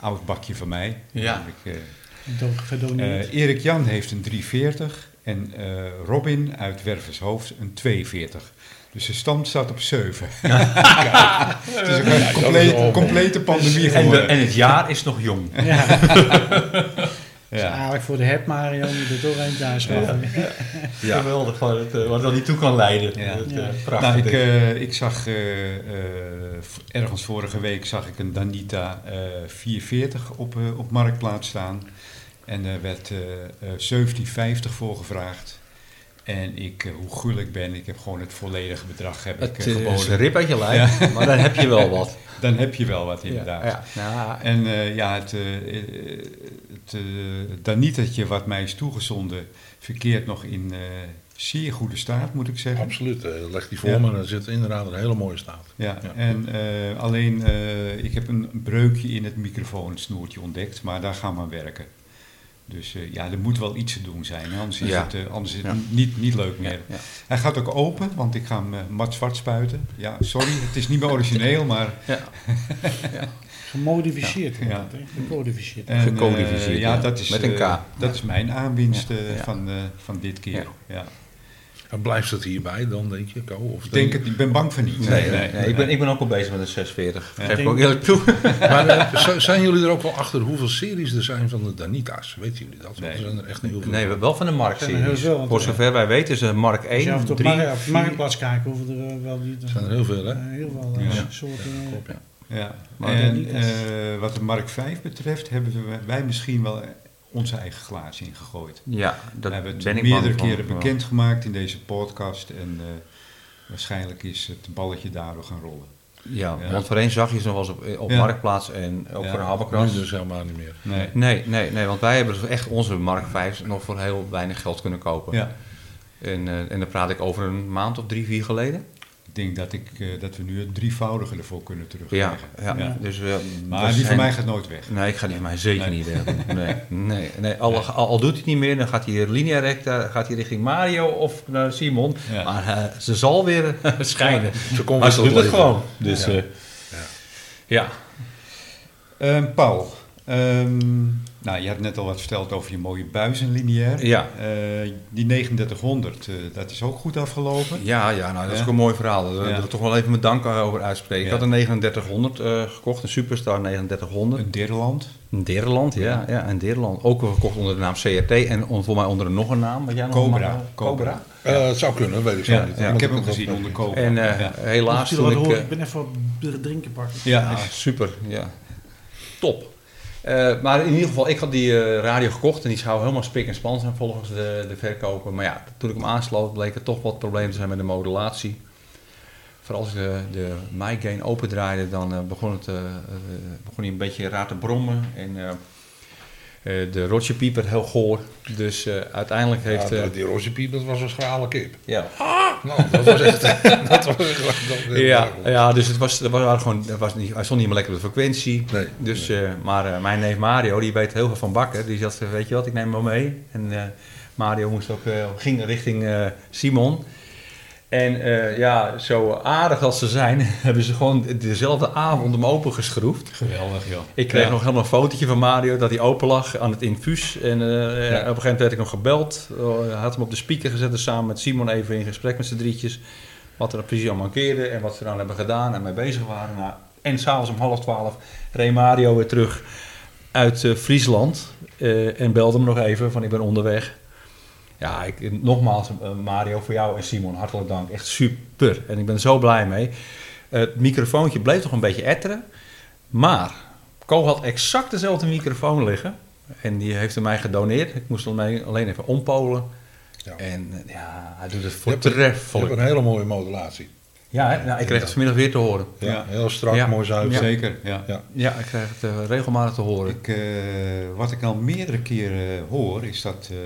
Oud bakje van mij. Ja. Ik, eh, eh, Erik Jan heeft een 340 en eh, Robin uit Wervershoofd een 240. Dus de stand staat op 7. Kijk, het is een complete pandemie En, de- geworden. en het jaar is nog jong. ja. Dus ja. eigenlijk voor de heb Mario moet er toch eentje aanschaffen. Ja. Geweldig, van het, eh, wat dat niet toe kan leiden. Ja. Het, eh, Ja. prachtig. Nou, ik, eh, ik zag eh, eh, ergens vorige week zag ik een Danita eh 440 op, eh, op Marktplaats staan. En er werd eh, eh, 1750 voor gevraagd. En ik, eh, hoe gul ik ben, ik heb gewoon het volledige bedrag heb ik, Het eh, is een geboden. rip uit je lijf, maar dan heb je wel wat. Dan heb je wel wat inderdaad. Ja, ja. En eh, ja, het, eh, eh, het eh, Danitertje wat mij is toegezonden verkeert nog in eh, zeer goede staat, moet ik zeggen. Absoluut. eh, leg die voor Ja. me en er zit inderdaad een hele mooie staat. Ja, Ja. en eh, alleen eh, ik heb een breukje in het microfoonsnoertje ontdekt, maar daar gaan we aan werken. Dus eh, ja, er moet wel iets te doen zijn, hè, anders is Ja. het, eh, anders is het Ja. niet, niet leuk meer. Ja. Hij gaat ook open, want ik ga hem eh, mat zwart spuiten. Ja, sorry, het is niet meer origineel, maar... Ja. Gemodificeerd wordt Ja. Gecodificeerd. En, Gecodificeerd, eh, ja, dat is, Met een K. eh, dat is mijn aanwinst eh, Ja. Van, eh, van dit keer. Ja. Ja. En blijft het hierbij dan, denk je, Ko? Of Ik, denk het, ik ben bang van niet. Nee, nee, nee, ik, ben, ik ben ook al bezig met een 640. Ja. Geef ik ook eerlijk toe. Maar eh, zijn jullie er ook wel achter hoeveel series er zijn van de Danita's? Weten jullie dat? Want Nee. Er zijn er echt heel veel. Nee, wel van de er Mark-series. heel veel, want, Voor eh, zover wij weten is er Mark Als je af en 1, toe op 3, markt- op de marktplaats kijken, hoeveel er eh, wel niet... Er zijn er heel veel, hè? heel veel Ja. soorten... Klopt, ja. Ja. Maar en eh, wat de Mark 5 betreft, hebben we, wij misschien wel onze eigen glazen ingegooid. Ja, dat we hebben het ben ik meerdere keren bekendgemaakt in deze podcast. En eh, waarschijnlijk is het balletje daardoor gaan rollen. Ja, Ja. want voorheen zag je ze nog wel eens op, op Ja. Marktplaats en ook Ja. voor de Nu Haberkras. dus helemaal niet meer. Nee. Nee, nee, nee, want wij hebben dus echt onze Mark 5 nog voor heel weinig geld kunnen kopen. Ja. En, eh, en dan praat ik over een maand of drie, vier geleden. Ik denk dat, ik, eh, dat we nu het drievoudige ervoor kunnen terugkrijgen. ja. Ja. Dus, eh, Maar die van zijn- mij gaat nooit weg. Nee, ik ga die van mij zeker Nee. niet weg. Nee, nee, nee. Al, al, al doet hij het niet meer, dan gaat hij linea recta, gaat hij richting Mario of naar Simon. Ja. Maar eh, ze zal weer schijnen. Ze komt Maar weer ze doet het gewoon. Dus Ja. ja. ja. Ehm, Paul, ehm, nou, je had net al wat verteld over je mooie buizen lineair. Ja. Eh, die 3900, eh, dat is ook goed afgelopen. Ja, ja, nou, dat is ook een mooi verhaal. Daar wil ik toch wel even mijn dank over uitspreken. Ik Ja. had een 3900 eh, gekocht, een Superstar 3900. Een Dirland. Een Deerland, ja, ja, een Deerland. Ook wel gekocht onder de naam CRT en voor mij onder een nog een naam. Wat jij nog Cobra. Cobra. Eh, het zou kunnen, weet ik zo Ja, niet. ja. ik heb hem het gezien onder Cobra. En eh, ja. helaas ik... eh, ik ben even wat drinken pakken. Ja, Ja, is- super. Ja. Top. Eh, maar in ieder geval, ik had die eh, radio gekocht en die zou helemaal spik en span zijn volgens de, de verkoper. Maar ja, toen ik hem aansloot bleek er toch wat problemen te zijn met de modulatie. Vooral als ik de, de MyGain opendraaide, dan eh, begon, het, begon hij een beetje raar te brommen. En eh, de rotje piepert heel goor. Dus eh, uiteindelijk heeft... Ja, eh, die roze piep, dat was een schrale kip. ja, Nou, dat was echt... dat was echt dat- ja, ja, dus het was, het was gewoon, het was niet, hij stond niet meer lekker op de frequentie. Nee, Dus, maar mijn neef Mario, die weet heel veel van bakken. Die zat, weet je wat, ik neem hem wel mee. En Mario moest ook, ging richting Simon. En eh, ja, zo aardig als ze zijn, hebben ze gewoon dezelfde avond hem opengeschroefd. Geweldig, joh. Ik kreeg Ja. nog helemaal een fotootje van Mario dat hij open lag aan het infuus. En eh, op een gegeven moment werd ik nog gebeld. Oh, had hem op de speaker gezet en samen met Simon even in gesprek met z'n drietjes. Wat er precies al mankeerde en wat ze dan hebben gedaan en mee bezig waren. Nou, en s'avonds om half twaalf reed Mario weer terug uit eh, Friesland. en belde me nog even van ik ben onderweg. Ja, ik, nogmaals eh, Mario voor jou en Simon, hartelijk dank. Echt super. En ik ben er zo blij mee. Eh, het microfoontje bleef toch een beetje etteren. Maar Co had exact dezelfde microfoon liggen. En die heeft hij mij gedoneerd. Ik moest alleen alleen even ompolen. Ja. En eh, ja, hij doet het een- Je voortreffelijk. hebt een hele mooie modulatie. Ja, hè? nou, ik kreeg het vanmiddag weer te horen. Ja, Ja. Heel strak, Ja. mooi zuiver. Zeker, ja. Ja. Ja, ik krijg het eh, regelmatig te horen. Ik, eh, wat ik al meerdere keren hoor, is dat eh,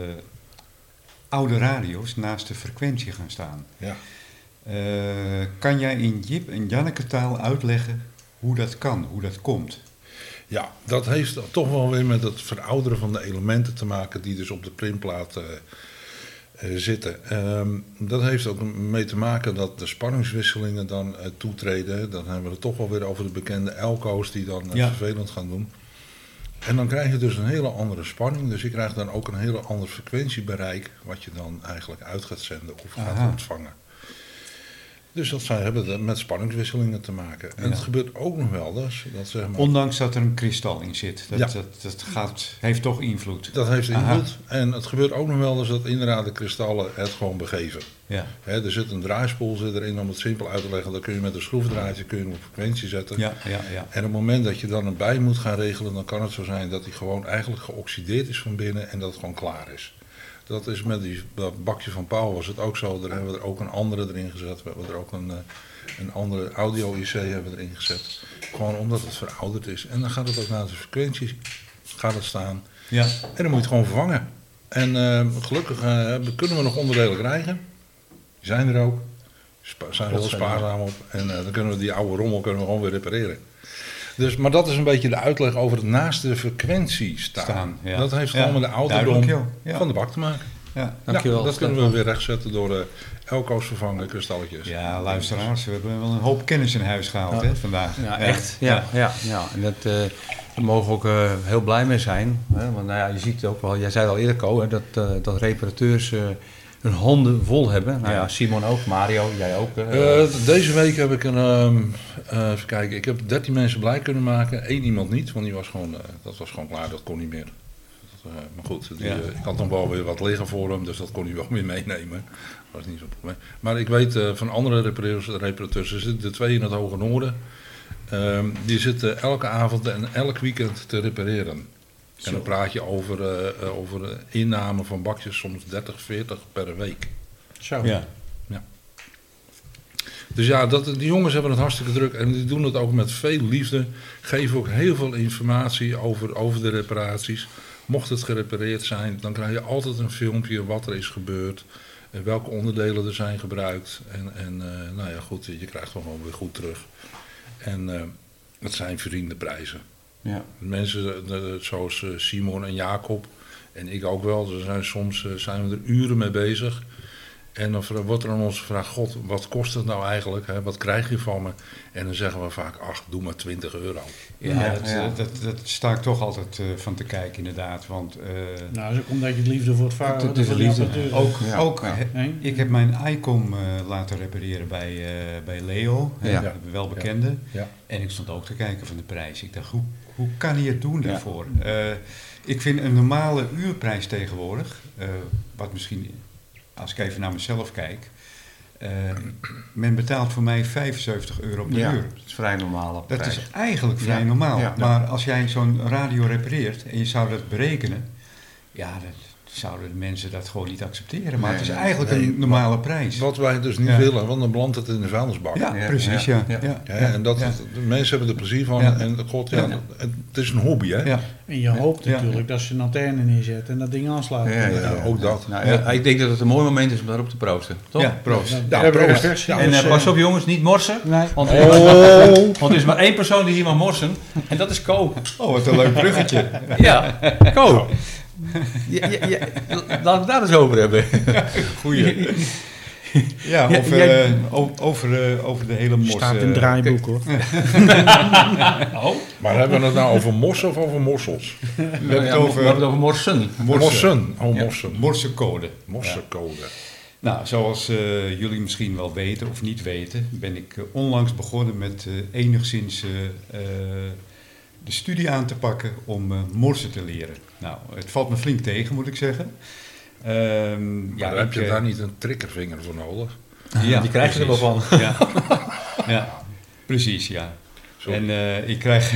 oude radio's naast de frequentie gaan staan. Ja. Eh, kan jij in Jip en Janneke taal uitleggen hoe dat kan, hoe dat komt? Ja, dat heeft toch wel weer met het verouderen van de elementen te maken die dus op de printplaat eh, eh, zitten. Ehm, dat heeft ook mee te maken dat de spanningswisselingen dan toetreden. Dan hebben we het toch wel weer over de bekende elko's die dan Ja. vervelend gaan doen. En dan krijg je dus een hele andere spanning. Dus je krijgt dan ook een hele ander frequentiebereik wat je dan eigenlijk uit gaat zenden of gaat ontvangen. Dus dat zijn, hebben met spanningswisselingen te maken. En Ja. het gebeurt ook nog wel eens dat zeg maar, Ondanks dat er een kristal in zit. Dat, Ja. dat, dat gaat, heeft toch invloed. Dat heeft Aha. invloed. En het gebeurt ook nog wel eens dat inderdaad de kristallen het gewoon begeven. Ja, Hè, er zit een draaispoel zit erin, om het simpel uit te leggen. Dan kun je met een schroefdraadje kun je hem op frequentie zetten. ja, ja. ja. En op het moment dat je dan een bij moet gaan regelen, dan kan het zo zijn dat hij gewoon eigenlijk geoxideerd is van binnen en dat het gewoon klaar is. Dat is met die dat bakje van Paul was het ook zo. Daar hebben we er ook een andere erin gezet. We hebben er ook een, eh, een andere audio-IC hebben we erin gezet. Gewoon omdat het verouderd is. En dan gaat het ook naar de frequentie gaat het staan. Ja. En dan moet je het gewoon vervangen. En eh, gelukkig eh, kunnen we nog onderdelen krijgen. Die zijn er ook. Spa zijn heel Godzijdank. spaarzaam op. En dan kunnen we die oude rommel kunnen we gewoon weer repareren. Dus, maar dat is een beetje de uitleg over het naast de frequentie staan. Staan, ja. Dat heeft Ja, gewoon met de ouderdom van de bak te maken. Ja. Dankjewel, Ja, dat kunnen we weer rechtzetten door de Elko's vervangen kristalletjes. ja, luisteraars, we hebben wel een hoop kennis in huis gehaald Ja. hè, vandaag. Ja, echt. Ja, ja. ja. En dat, eh, daar mogen we ook eh, heel blij mee zijn. Hè? Want nou ja, je ziet ook wel, jij zei al eerder, Co, hè, dat, eh, dat reparateurs eh, hun handen vol hebben. Nou ja, Simon ook, Mario, jij ook. eh. Eh, deze week heb ik een, ehm, eh, even kijken, ik heb 13 mensen blij kunnen maken. Eén iemand niet, want die was gewoon, eh, dat was gewoon klaar, dat kon niet meer. Dat, eh, maar goed, die, Ja. eh, ik had nog wel weer wat liggen voor hem, dus dat kon hij wel weer meenemen. Dat was niet zo'n probleem. Maar ik weet eh, van andere reparateurs, reparateurs, er zitten er twee in het Hoge Noorden. Ehm, die zitten elke avond en elk weekend te repareren. En dan praat je over, eh, eh, over inname van bakjes, soms 30, 40 per week. Zo. Ja. Dus ja, dat, die jongens hebben het hartstikke druk en die doen het ook met veel liefde. Geven ook heel veel informatie over, over de reparaties. Mocht het gerepareerd zijn, dan krijg je altijd een filmpje wat er is gebeurd. En welke onderdelen er zijn gebruikt. En, en eh, nou ja, goed, je krijgt gewoon weer goed terug. En eh, het zijn vriendenprijzen. Ja. Mensen zoals eh, Simon en Jacob en ik ook wel. Er zijn, soms eh, zijn we er uren mee bezig. En dan wordt er aan ons gevraagd, god, wat kost het nou eigenlijk? Hè? Wat krijg je van me? En dan zeggen we vaak, ach, doe maar 20 euro. Ja, Ja, dat, ja. Dat, dat sta ik toch altijd eh, van te kijken, inderdaad. Want eh, Nou, dat is ook omdat je het liefde voor het is liefde. apparatuur. ook, Ja, ook ja. he- Nee? ik heb mijn ICOM eh, laten repareren bij, eh, bij Leo, hè, Ja. de welbekende. Ja. En ik stond ook te kijken van de prijs. Ik dacht, hoe, hoe kan hij het doen Ja. daarvoor? Eh, ik vind een normale uurprijs tegenwoordig, eh, wat misschien, als ik even naar mezelf kijk, eh, men betaalt voor mij 75 euro per ja, uur. dat is vrij normale Dat prijs. is eigenlijk vrij Ja, normaal. Maar als jij zo'n radio repareert en je zou dat berekenen, ja, dan zouden de mensen dat gewoon niet accepteren. Maar Nee, het is eigenlijk nee, een normale prijs. Wat wij dus niet Ja. willen, want dan belandt het in de vuilnisbak. Ja, Ja, precies, ja, ja. ja. ja. Ja, en dat, ja. de mensen hebben er plezier van. Ja. En god, ja, Ja. het is een hobby, hè? Ja. En je hoopt Ja. natuurlijk dat ze een antenne neerzetten en dat ding aansluiten. Ja, Ja, ook dat. Nou, Ja. ja, Ik denk dat het een mooi moment is om daarop te proosten. Toch? Ja, proost. Ja, proost. versie. En dus, eh, pas op jongens, niet morsen. Nee. Want, Oh. want er is maar één persoon die hier mag morsen. En dat is Co. Oh, wat een leuk bruggetje. Ja, Co. Ja, ja, ja, laten we het daar eens over hebben. Goeie. Ja, Ja, over, jij- eh, over, eh, over de hele mos. Staat in eh, het draaiboek hoor. Oh, Maar hebben we het nou over mossen of over mossels? we hebben we het over hebben het over morsen. Mossen. Oh, Ja. mossen. morsencode. Mossencode. Nou, zoals eh, jullie misschien wel weten of niet weten, ben ik eh, onlangs begonnen met eh, enigszins eh, eh, de studie aan te pakken om eh, morsen te leren. Nou, het valt me flink tegen, moet ik zeggen. Ehm, Ja, ik, heb je eh, daar niet een triggervinger voor nodig? Ja, Die krijg je er wel van. Ja, ja precies, ja. Sorry. En eh, ik krijg...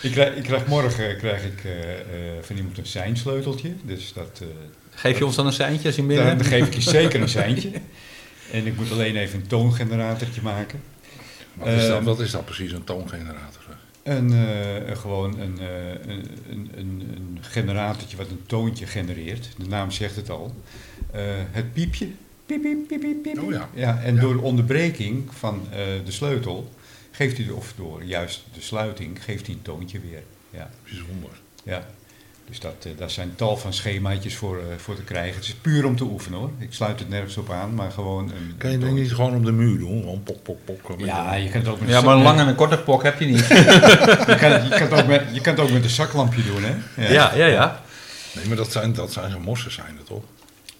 ik, krijg, ik krijg morgen krijg ik, eh, eh, van iemand een seinsleuteltje. Dus dat, eh, Geef je ons dan een seintje als je binnen dan hebt? geef ik je zeker een seintje. En ik moet alleen even een toongeneratortje maken. Wat is, dat, Ehm, wat is dat precies, een toongenerator? Een, eh, een- gewoon een, eh, een, een, een, generatortje wat een toontje genereert. De naam zegt het al. Eh, het piepje. Piep, piep, piep, piep, piep. Oh ja. ja en Ja. door de onderbreking van de sleutel geeft hij, of door juist de sluiting, geeft hij een toontje weer. Ja, Bijzonder. ja. Dus dat, eh, daar zijn tal van schemaatjes voor, eh, voor te krijgen. Het is puur om te oefenen hoor. Ik sluit het nergens op aan, maar gewoon een. Kan je dat toontje. niet gewoon op de muur doen? Gewoon pok, pok, Ja, je kan het ook met Ja, maar een lange en een korte pok heb je niet. je, kan, je, kan het ook met, je kan het ook met een zaklampje doen, hè? Ja, ja, ja. Nee, maar dat zijn, dat zijn zo'n mossen zijn het toch?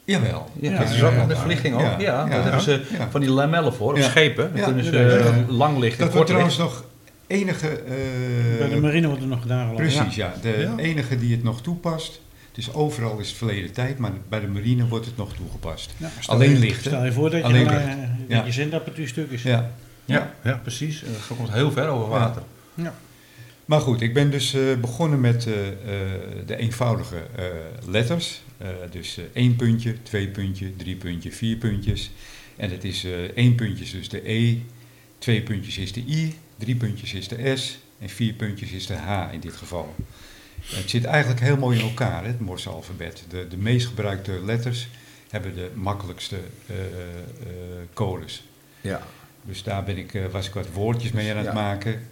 Jawel. Ja, dat is ook aan de verlichting ook. Ja, Ja, ja, daar hebben ze ja. van die lamellen voor, op Ja. schepen. Dan Ja, kunnen ze ja, ja. lang licht en Dat wordt kort trouwens licht. nog enige... eh, Bij de marine wordt er nog gedaan. precies, ja. De Ja. enige die het nog toepast. Het is overal is het verleden tijd, maar bij de marine wordt het nog toegepast. Ja, stel Alleen je- licht, hè? Stel je voor dat je, Alleen licht. eh, Ja. dat je zendapparatuur stuk is. Ja. Ja, ja, precies. En dat komt heel ver over water. Maar goed, ik ben dus eh, begonnen met eh, eh, de eenvoudige eh, letters. Eh, dus eh, één puntje, twee puntje, drie puntje, vier puntjes. En het is eh, één puntje is dus de E, twee puntjes is de I, drie puntjes is de S en vier puntjes is de H in dit geval. Het zit eigenlijk heel mooi in elkaar, het Morse alfabet. De, de meest gebruikte letters hebben de makkelijkste eh, eh, codes. Ja. Dus daar ben ik, eh, was ik wat woordjes mee aan het Ja. maken.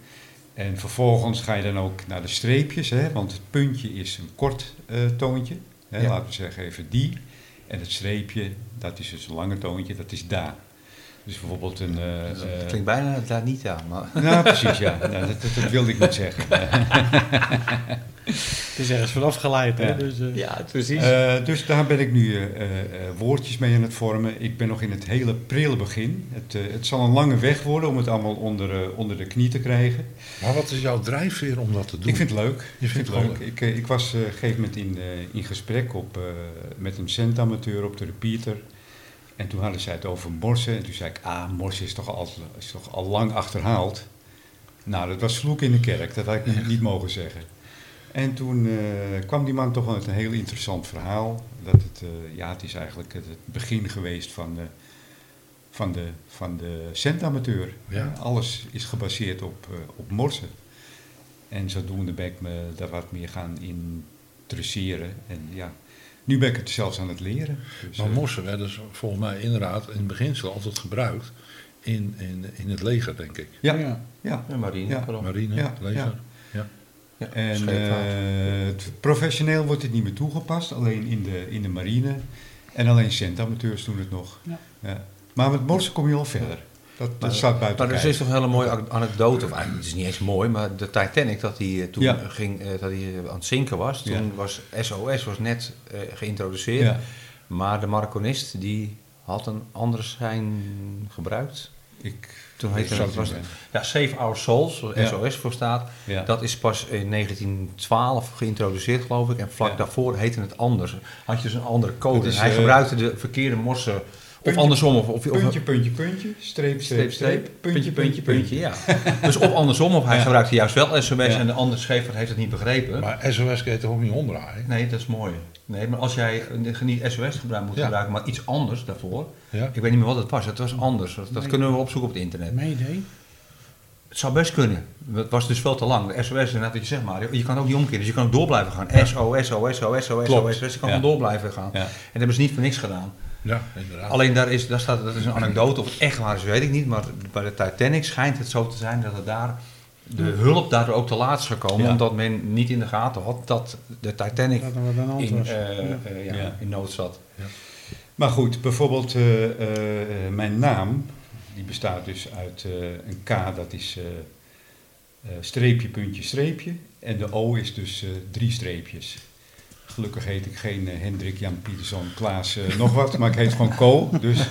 En vervolgens ga je dan ook naar de streepjes, hè, want het puntje is een kort eh, toontje. Hè, Ja. Laten we zeggen even die. En het streepje, dat is dus een lange toontje, dat is da. Dus bijvoorbeeld een... eh, Dat eh, klinkt bijna daar niet aan, maar... nou, precies, ja. Nou, dat, dat, dat wilde ik niet zeggen. Het is ergens vanaf geleid, hè? Ja. Dus, eh, Ja, precies. Eh, dus daar ben ik nu eh, eh, eh, woordjes mee aan het vormen. Ik ben nog in het hele prille begin. Het, eh, het zal een lange weg worden om het allemaal onder, onder de knie te krijgen. Maar wat is jouw drijfveer om dat te doen? Ik vind het leuk. Je Ik vindt vind het leuk. Ik, ik was eh, op een gegeven moment in, eh, in gesprek op, eh, met een centamateur op de repeater. En toen hadden zij het over morsen. En toen zei ik, ah, morsen is toch al, is toch al lang achterhaald. Nou, dat was vloek in de kerk. Dat had ik niet, niet mogen zeggen. En toen eh, kwam die man toch met een heel interessant verhaal. Dat het, eh, ja, het is eigenlijk het het begin geweest van de, van de, van de centamateur. Ja. Alles is gebaseerd op, eh, op morsen. En zodoende ben ik me daar wat meer gaan interesseren. En ja, nu ben ik het zelfs aan het leren. Dus, Maar eh, morsen werden ze volgens mij inderdaad in het beginsel altijd gebruikt in, in, in het leger, denk ik. ja, ja. ja. Ja, marine, Ja. Marine, Ja, leger. ja. Ja. Ja, En eh, professioneel wordt het niet meer toegepast, alleen in de, in de marine. En alleen centamateurs doen het nog. Ja. Ja. Maar met morsen kom je al verder. Dat, dat Maar- staat buiten Maar er is toch een hele mooie anekdote, of eigenlijk het is niet eens mooi, maar de Titanic, dat hij eh, toen Ja. ging, eh, dat hij eh, aan het zinken was, toen Ja. was SOS was net geïntroduceerd, Ja. maar de marconist die had een ander zijn gebruikt. Ik, Toen heette het, was, ja, Save Our Souls, waar. SOS voor staat. Dat is pas in 1912 geïntroduceerd, geloof ik. En vlak daarvoor heette het anders. Had je dus een andere code. Is, Hij gebruikte de verkeerde morsen. Of puntje- andersom. Of, of, of- Puntje, puntje, puntje, streep, streep, streep, puntje, puntje, puntje. Ja. dus of andersom, of hij Ja. gebruikte juist wel SOS Ja. en de andere scheper heeft het niet begrepen. Maar SOS kun je toch ook niet omdraaien? nee, dat is mooi. Nee, maar als jij niet SOS gebruikt moet Ja. gebruiken, maar iets anders daarvoor. Ja. Ik weet niet meer wat het was. Het was anders. Dat, dat Nee. kunnen we opzoeken op het internet. Mayday. Het zou best kunnen. Het was dus veel te lang. De SOS, inderdaad, wat je zegt maar. Je kan ook niet omkeren. Dus je kan ook door blijven gaan. SOS, SOS, SOS, SOS. Je kan Ja. gewoon door blijven gaan. Ja. En dat hebben ze niet voor niks gedaan. Ja, inderdaad. Alleen daar, is, daar staat, dat is een anekdote. Of het echt waar is, weet ik niet. Maar bij de Titanic schijnt het zo te zijn dat het daar de hulp daardoor ook te laat is gekomen. Ja. Omdat men niet in de gaten had dat de Titanic Dat er in, was. eh, Ja. eh, ja, Ja. in nood zat. Maar goed, bijvoorbeeld eh, eh, mijn naam, die bestaat dus uit eh, een K, dat is eh, eh, streepje, puntje, streepje. En de O is dus eh, drie streepjes. Gelukkig heet ik geen eh, Hendrik, Jan Pieterszoon, Klaas, eh, nog wat, maar ik heet gewoon Co. Dus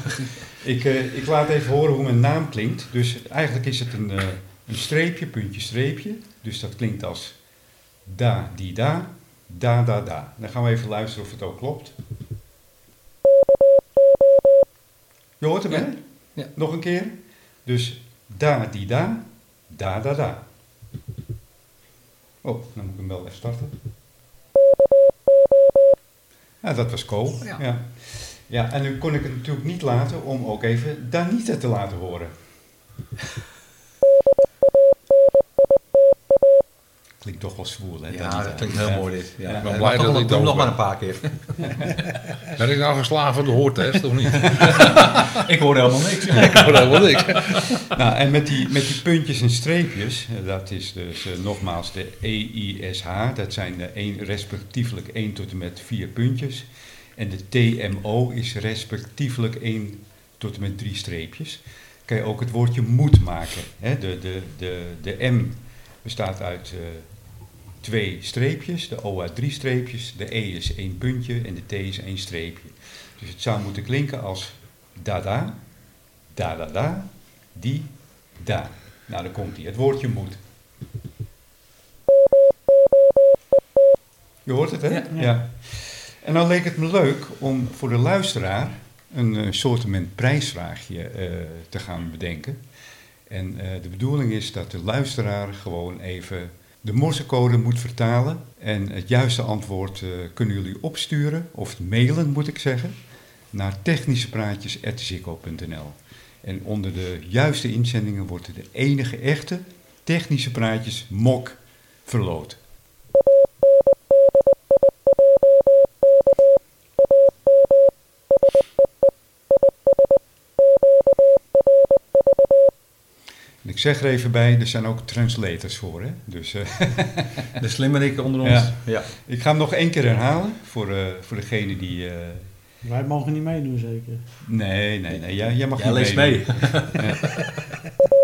ik, eh, ik laat even horen hoe mijn naam klinkt. Dus eigenlijk is het een, een streepje, puntje, streepje. Dus dat klinkt als da, di, da, da, da, da. Dan gaan we even luisteren of het ook klopt. Je hoort hem, hè? Ja. Nog een keer. Dus da, di, da, da, da, da. Oh, dan moet ik hem wel even starten. Ja, dat was Co. Ja. Ja. Ja. en nu kon ik het natuurlijk niet laten om ook even Danita te laten horen. Klinkt toch wel zwoel, hè? Ja, dat klinkt heel mooi dit. Ja. Ik ben maar blij dat nog- ik nog maar een paar keer. Ben ik nou geslagen voor de hoortest of niet? ik hoorde helemaal niks. ik hoor helemaal niks. Nou, en met die, met die puntjes en streepjes, eh, dat is dus eh, nogmaals de EISH, dat zijn de één, respectievelijk 1 tot en met 4 puntjes. En de TMO is respectievelijk 1 tot en met 3 streepjes. Kan je ook het woordje moet maken. Hè? De, de, de, de M bestaat uit eh, twee streepjes, de O drie streepjes, de E is één puntje en de T is één streepje. Dus het zou moeten klinken als dada, da da da, die, da. Nou, dan komt hij. Het woordje moet. Je hoort het, hè? Ja. En dan leek het me leuk om voor de luisteraar een uh, soortement prijsvraagje eh, te gaan bedenken. En eh, de bedoeling is dat de luisteraar gewoon even de morsecode moet vertalen. En het juiste antwoord eh, kunnen jullie opsturen, of mailen moet ik zeggen, naar technischepraatjes.zikko.nl. En onder de juiste inzendingen wordt de enige echte Technische Praatjes mok verloot. En ik zeg er even bij, er zijn ook translators voor. Hè? Dus eh, De slimmerikken onder ons. Ja. Ja. ik ga hem nog één keer herhalen voor, eh, voor degene die... eh, Wij mogen niet meedoen, zeker. nee, nee, nee, jij, jij mag Jij niet leest meedoen. mee. Ja,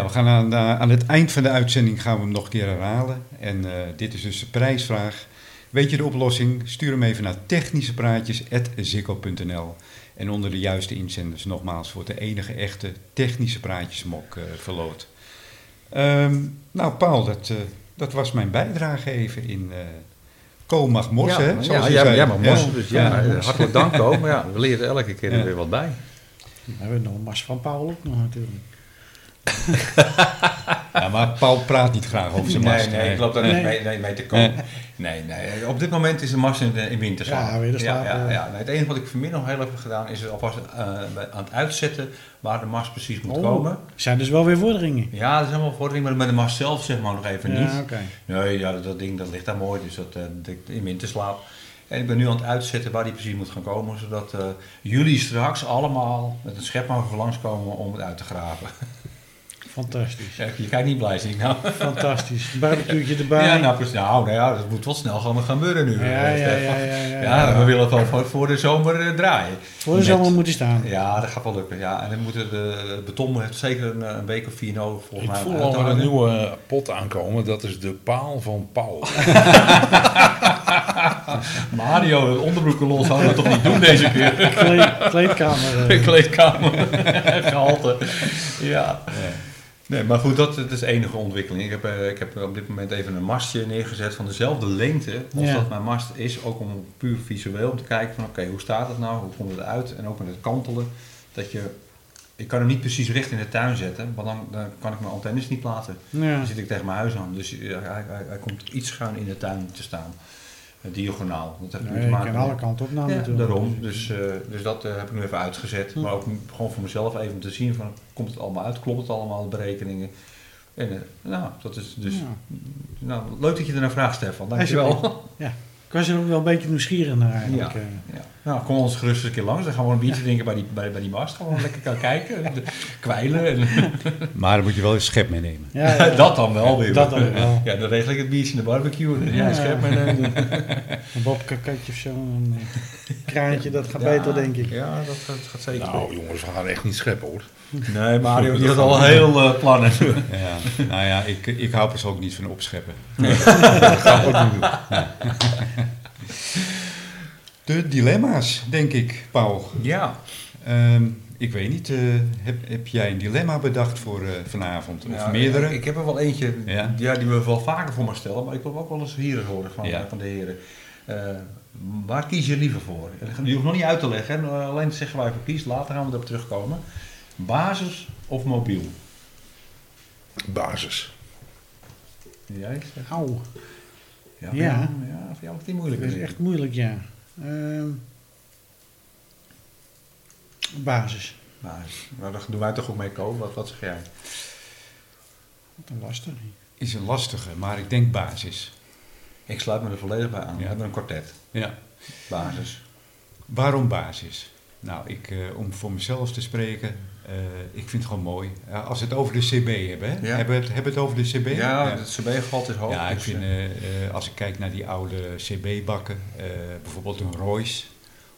we gaan aan, eh, aan het eind van de uitzending gaan we hem nog een keer herhalen. En eh, dit is dus de prijsvraag. Weet je de oplossing? Stuur hem even naar technischepraatjes.zikko.nl. En onder de juiste inzenders nogmaals wordt de enige echte technische praatjesmok eh verloot. Ehm, nou, Paul, dat, eh, dat was mijn bijdrage even in eh Ko mag morsen, hè? ja, Zoals ja, je jij, zei. jij mag morsen, Ja. dus ja, Ja. hartelijk dank ook. Maar ja, we leren elke keer er Ja. weer wat bij. We hebben nog een mas van Paul ook nog natuurlijk. Ja, maar Paul praat niet graag over zijn mast. Nee, nee, ik loop daar Nee. niet mee, nee, mee te komen. Nee, nee, op dit moment is de mars in, in winterslaap. Ja, winterslaap, Ja, ja, eh. ja. Nee, het enige wat ik vanmiddag nog heel even gedaan is alvast eh, bij- aan het uitzetten waar de mars precies moet Oh. komen. zijn dus wel weer vorderingen. Ja, dat is helemaal vordering, maar met de mars zelf zeg maar nog even Ja, niet. oké. Nee, ja, dat, ding dat ligt daar mooi, dus dat dat- in winterslaap. En ik ben nu aan het uitzetten waar die precies moet gaan komen, zodat eh, jullie straks allemaal met een schepmogen langskomen om het uit te graven. Fantastisch. Ja, je kijkt niet blij, zie ik nou. Fantastisch. Barbecueetje erbij. Ja, nou, precies. nou, nou ja, dat moet wel snel gaan, gaan gebeuren nu. ja, eh, ja, ja, ja, ja, Ja, ja. we willen het wel voor, voor de zomer eh, draaien. Voor de Met- zomer moet hij staan. Ja, dat gaat wel lukken. Ja. En dan moeten de, het beton heeft zeker een, eh, een week of vier nodig volgens Ik mij. om voel al een nieuwe pot aankomen. Dat is de paal van Paul. Mario, de onderbroeken los hadden we toch niet doen deze keer. Kleed, kleedkamer. eh. Kleedkamer, gehalte. Ja. Nee, maar goed, dat, dat is de enige ontwikkeling. Ik heb, eh, ik heb op dit moment even een mastje neergezet van dezelfde lengte als Ja. dat mijn mast is. Ook om puur visueel om te kijken van oké, hoe staat het nou? Hoe komt het eruit? En ook met het kantelen. Dat je, ik kan hem niet precies recht in de tuin zetten, want dan, dan kan ik mijn antennes niet plaatsen. Ja. Dan zit ik tegen mijn huis aan. Dus hij, hij, hij komt iets schuin in de tuin te staan. Diagonaal. Dat heeft nu Nee, te je maken kan met- alle kanten op nou ja, natuurlijk. daarom. Dus, eh, dus dat eh, heb ik nu even uitgezet. Maar ook gewoon voor mezelf even om te zien van komt het allemaal uit, klopt het allemaal, de berekeningen. En eh, nou, dat is dus Ja. nou, leuk dat je er naar vraagt, Stefan. Dankjewel. Ik was er ook wel een beetje nieuwsgierig naar eigenlijk. Ja. eh. Ja. Nou, kom ons gerust eens een keer langs. Dan gaan we een biertje drinken bij die, bij, bij die mast. We lekker gaan kijken. en de- Kwijlen. En, Maar dan moet je wel een schep meenemen. Ja, ja, ja. dat dan wel weer. Dat dan wel. Ja, dan regel ik het biertje in de barbecue. En Ja. jij schep me een Een bobkaketje of zo. Een eh, kraantje, dat gaat Ja, beter denk ik. Ja, dat gaat, gaat zeker. Nou jongens, we gaan echt niet scheppen hoor. Nee, Mario die had al heel eh, plannen. Ja. nou ja, ik, ik hou persoonlijk niet van opscheppen. De dilemma's, denk ik, Paul. ja. Ehm, ik weet niet, eh, heb, heb jij een dilemma bedacht voor eh, vanavond? Of Ja, meerdere? Ik, ik heb er wel eentje Ja? ja. die we wel vaker voor me stellen, maar ik wil ook wel eens hier horen van, Ja. van de heren. Eh, waar kies je liever voor? Die hoeft nog niet uit te leggen, hè, alleen te zeggen waar je voor kiest. Later gaan we erop terugkomen. Basis of mobiel? Basis. Jij zegt? Auw, Ja, Ja. ja. ja, voor jou is die moeilijk. dat is echt moeilijk, ja. Ehm, basis. Basis. Nou, daar doen wij toch ook mee komen. Wat, wat zeg jij? Wat een lastig. Is een lastige, maar ik denk basis. Ik sluit me er volledig bij aan. We Ja. hebben een kwartet. Ja. Basis. Waarom basis? Nou, ik, eh, om voor mezelf te spreken, eh, ik vind het gewoon mooi. Als we het over de CB hebben, hè? Ja. Hebben, we het, hebben we het over de CB? Ja, het CB-gehalte is hoog. Ja, ik dus, vind, eh, eh, als ik kijk naar die oude CB-bakken, bijvoorbeeld een Royce,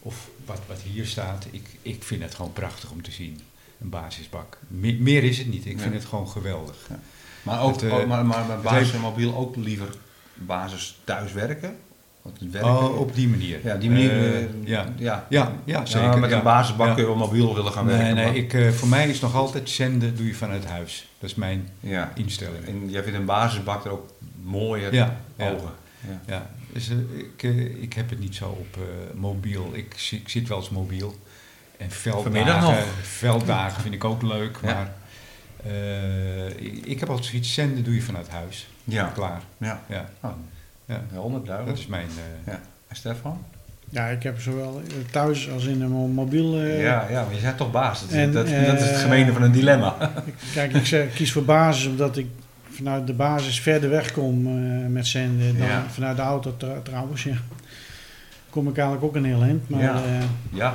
of wat, wat hier staat, ik, ik vind het gewoon prachtig om te zien. Een basisbak. Me- meer is het niet, ik Ja. vind het gewoon geweldig. Maar ook, Het, ook- maar, maar het basis heeft- mobiel ook liever basis thuis werken. Want het werken, Oh, op die manier. ja, die manier. Eh, ja. ja. Ja, ja, zeker. Ja, met een basisbak Ja. kun je wel mobiel willen gaan Nee, werken. nee, maar- ik, eh, voor mij is nog altijd zenden doe je vanuit huis. Dat is mijn instelling. En jij vindt een basisbak er ook mooier Ja, ogen. Ja. Ja, dus, eh, ik, ik heb het niet zo op mobiel. Ik, zi- ik zit wel eens mobiel. En velddagen, nog. velddagen vind ik ook leuk. Maar ik, ik heb altijd zoiets, zenden doe je vanuit huis. Ja. Klaar. Ja. Ja, Oh, Ja. helder, dat duidelijk. is mijn... eh, Ja. En Stefan? Ja, ik heb zowel eh, thuis als in een mo- mobiel. eh, ja, ja, maar je bent toch baas. Dat, en, dat, dat is het gemene van een dilemma. Kijk, ik zeg, kies voor basis omdat ik vanuit de basis verder weg kom eh, met zenden dan Ja. vanuit de auto trouwens. Ja. Kom ik eigenlijk ook een heel eind. Maar Ja. eh, ja,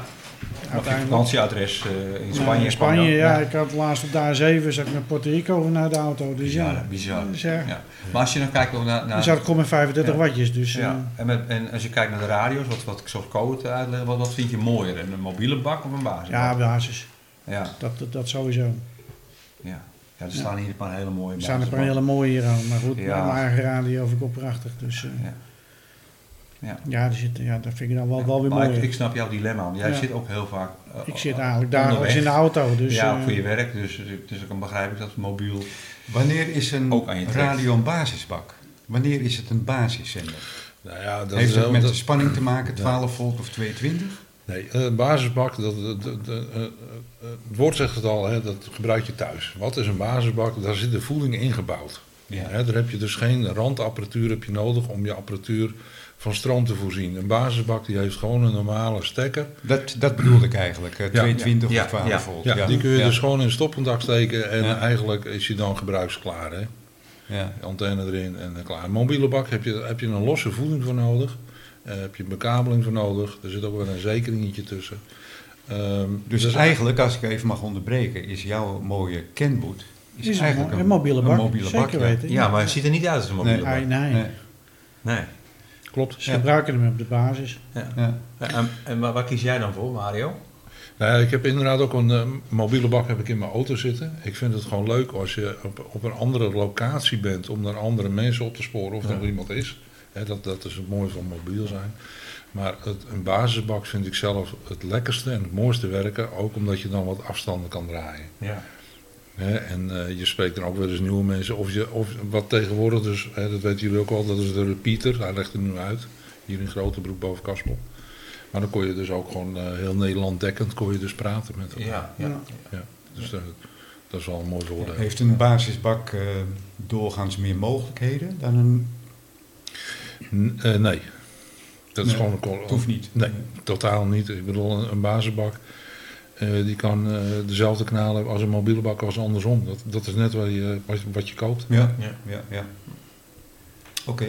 nog uiteindelijk... vakantieadres eh, in Spanje. in Spanje, ja. Ik had laatst op de A7, zat ik naar Puerto Rico vanuit de auto. Dus ja, Ja, bizar. Dus ja, Ja. Maar als je dan kijkt naar... naar dan zat ik gewoon met 35 Ja. wattjes. Dus ja. eh, En, met, en als je kijkt naar de radio's, wat, wat ik zoals code uitleg, wat, wat vind je mooier? Een mobiele bak of een basis? ja, basis. ja, Dat, dat, dat sowieso. ja. ja, er staan hier een paar hele mooie Er staan een paar hele mooie hier aan. Maar goed, Ja. mijn eigen radio vind ik ook prachtig. Dus eh, Ja. Ja. zit, ja, dat vind ik dan wel, wel weer Maar mooi. ik, ik snap jouw dilemma, want jij Ja. zit ook heel vaak. eh, Ik zit eh, eigenlijk dagelijks in de auto. Dus, ja, eh, voor je werk, dus, dus dan begrijp ik dat mobiel. Wanneer is een Ook aan je trekt. radio een basisbak? Wanneer is het een basiszender? Nou ja, dat Heeft is het wel- met dat- de spanning te maken, 12 volt of 22? Nee, een basisbak, dat, dat, dat- dat- eh, eh, het woord zegt het al, hè, dat gebruik je thuis. Wat is een basisbak? Daar zit de voeding ingebouwd. Ja. Hè, daar heb je dus geen randapparatuur heb je nodig om je apparatuur van stroom te voorzien. Een basisbak die heeft gewoon een normale stekker. Dat, dat bedoelde ik eigenlijk, eh, 22 Ja, of 12 ja, volt. Ja, die kun je ja. dus gewoon in het stopcontact steken en Ja. eigenlijk is hij dan gebruiksklaar. Hè? Ja. Antenne erin en klaar. Een mobiele bak heb je, heb je een losse voeding voor nodig. Eh, heb je een bekabeling voor nodig. Er zit ook wel een zekeringetje tussen. Ehm, Dus is- eigenlijk, als ik even mag onderbreken, is jouw mooie kenboet is, is een, eigenlijk een mobiele bak. mobiele Zeker bak, ja. weten. Ja, maar het ziet er niet uit als een mobiele Nee. bak. Nee, nee. Nee. Klopt. Ze Ja. gebruiken hem op de basis. Ja. En, en waar, kies jij dan voor, Mario? Nou ja, ik heb inderdaad ook een eh, mobiele bak heb ik in mijn auto zitten. Ik vind het gewoon leuk als je op, op een andere locatie bent om naar andere mensen op te sporen of er Ja. nog iemand is. Hè, dat, dat is het mooie van mobiel zijn. Maar het, een basisbak vind ik zelf het lekkerste en het mooiste werken. Ook omdat je dan wat afstanden kan draaien. Ja. Hè, en eh, je spreekt dan ook wel eens nieuwe mensen. Of, je, of wat tegenwoordig dus, hè, dat weten jullie ook al, dat is de repeater. Hij legt er nu uit. Hier in Grotebroek boven Kaspel. Maar dan kon je dus ook gewoon eh, heel Nederland dekkend kon je dus praten met elkaar. Ja, ja. Ja, dus dat, dat is wel een mooi voordeel. Heeft een basisbak eh, doorgaans meer mogelijkheden dan een... N- eh, nee. Dat is gewoon een hoeft niet. Nee, totaal niet. Ik bedoel, een, een basisbak eh, die kan eh, dezelfde kanaal hebben als een mobiele bak als andersom. Dat, dat is net wat je, wat, wat je koopt. Ja, Ja. ja, ja. Oké.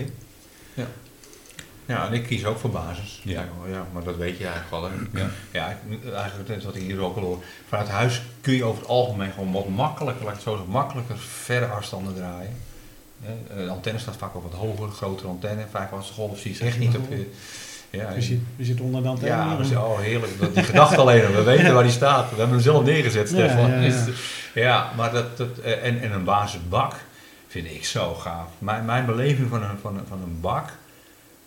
Ja, en ik kies ook voor basis. Ja. Ja, ja maar dat weet je eigenlijk wel. Hè? Ja. Ja, eigenlijk net wat ik hier ook al hoor. Vanuit huis kun je over het algemeen gewoon wat makkelijker, laat ik het zo zeggen, makkelijker verre afstanden draaien. Hè, eh, De antenne staat vaak op wat hoger, grotere antenne, 5 golf zie je echt niet op je. Ja, Je zit, je zit onder de antenne. ja, dat is, oh heerlijk. Dat, die gedachte alleen, we weten waar die staat. We hebben hem zelf neergezet, Ja, Stefan. ja, ja. Dus, ja, maar dat, dat, eh, en, en een basisbak vind ik zo gaaf. Mijn, mijn beleving van een, van, een, van een bak,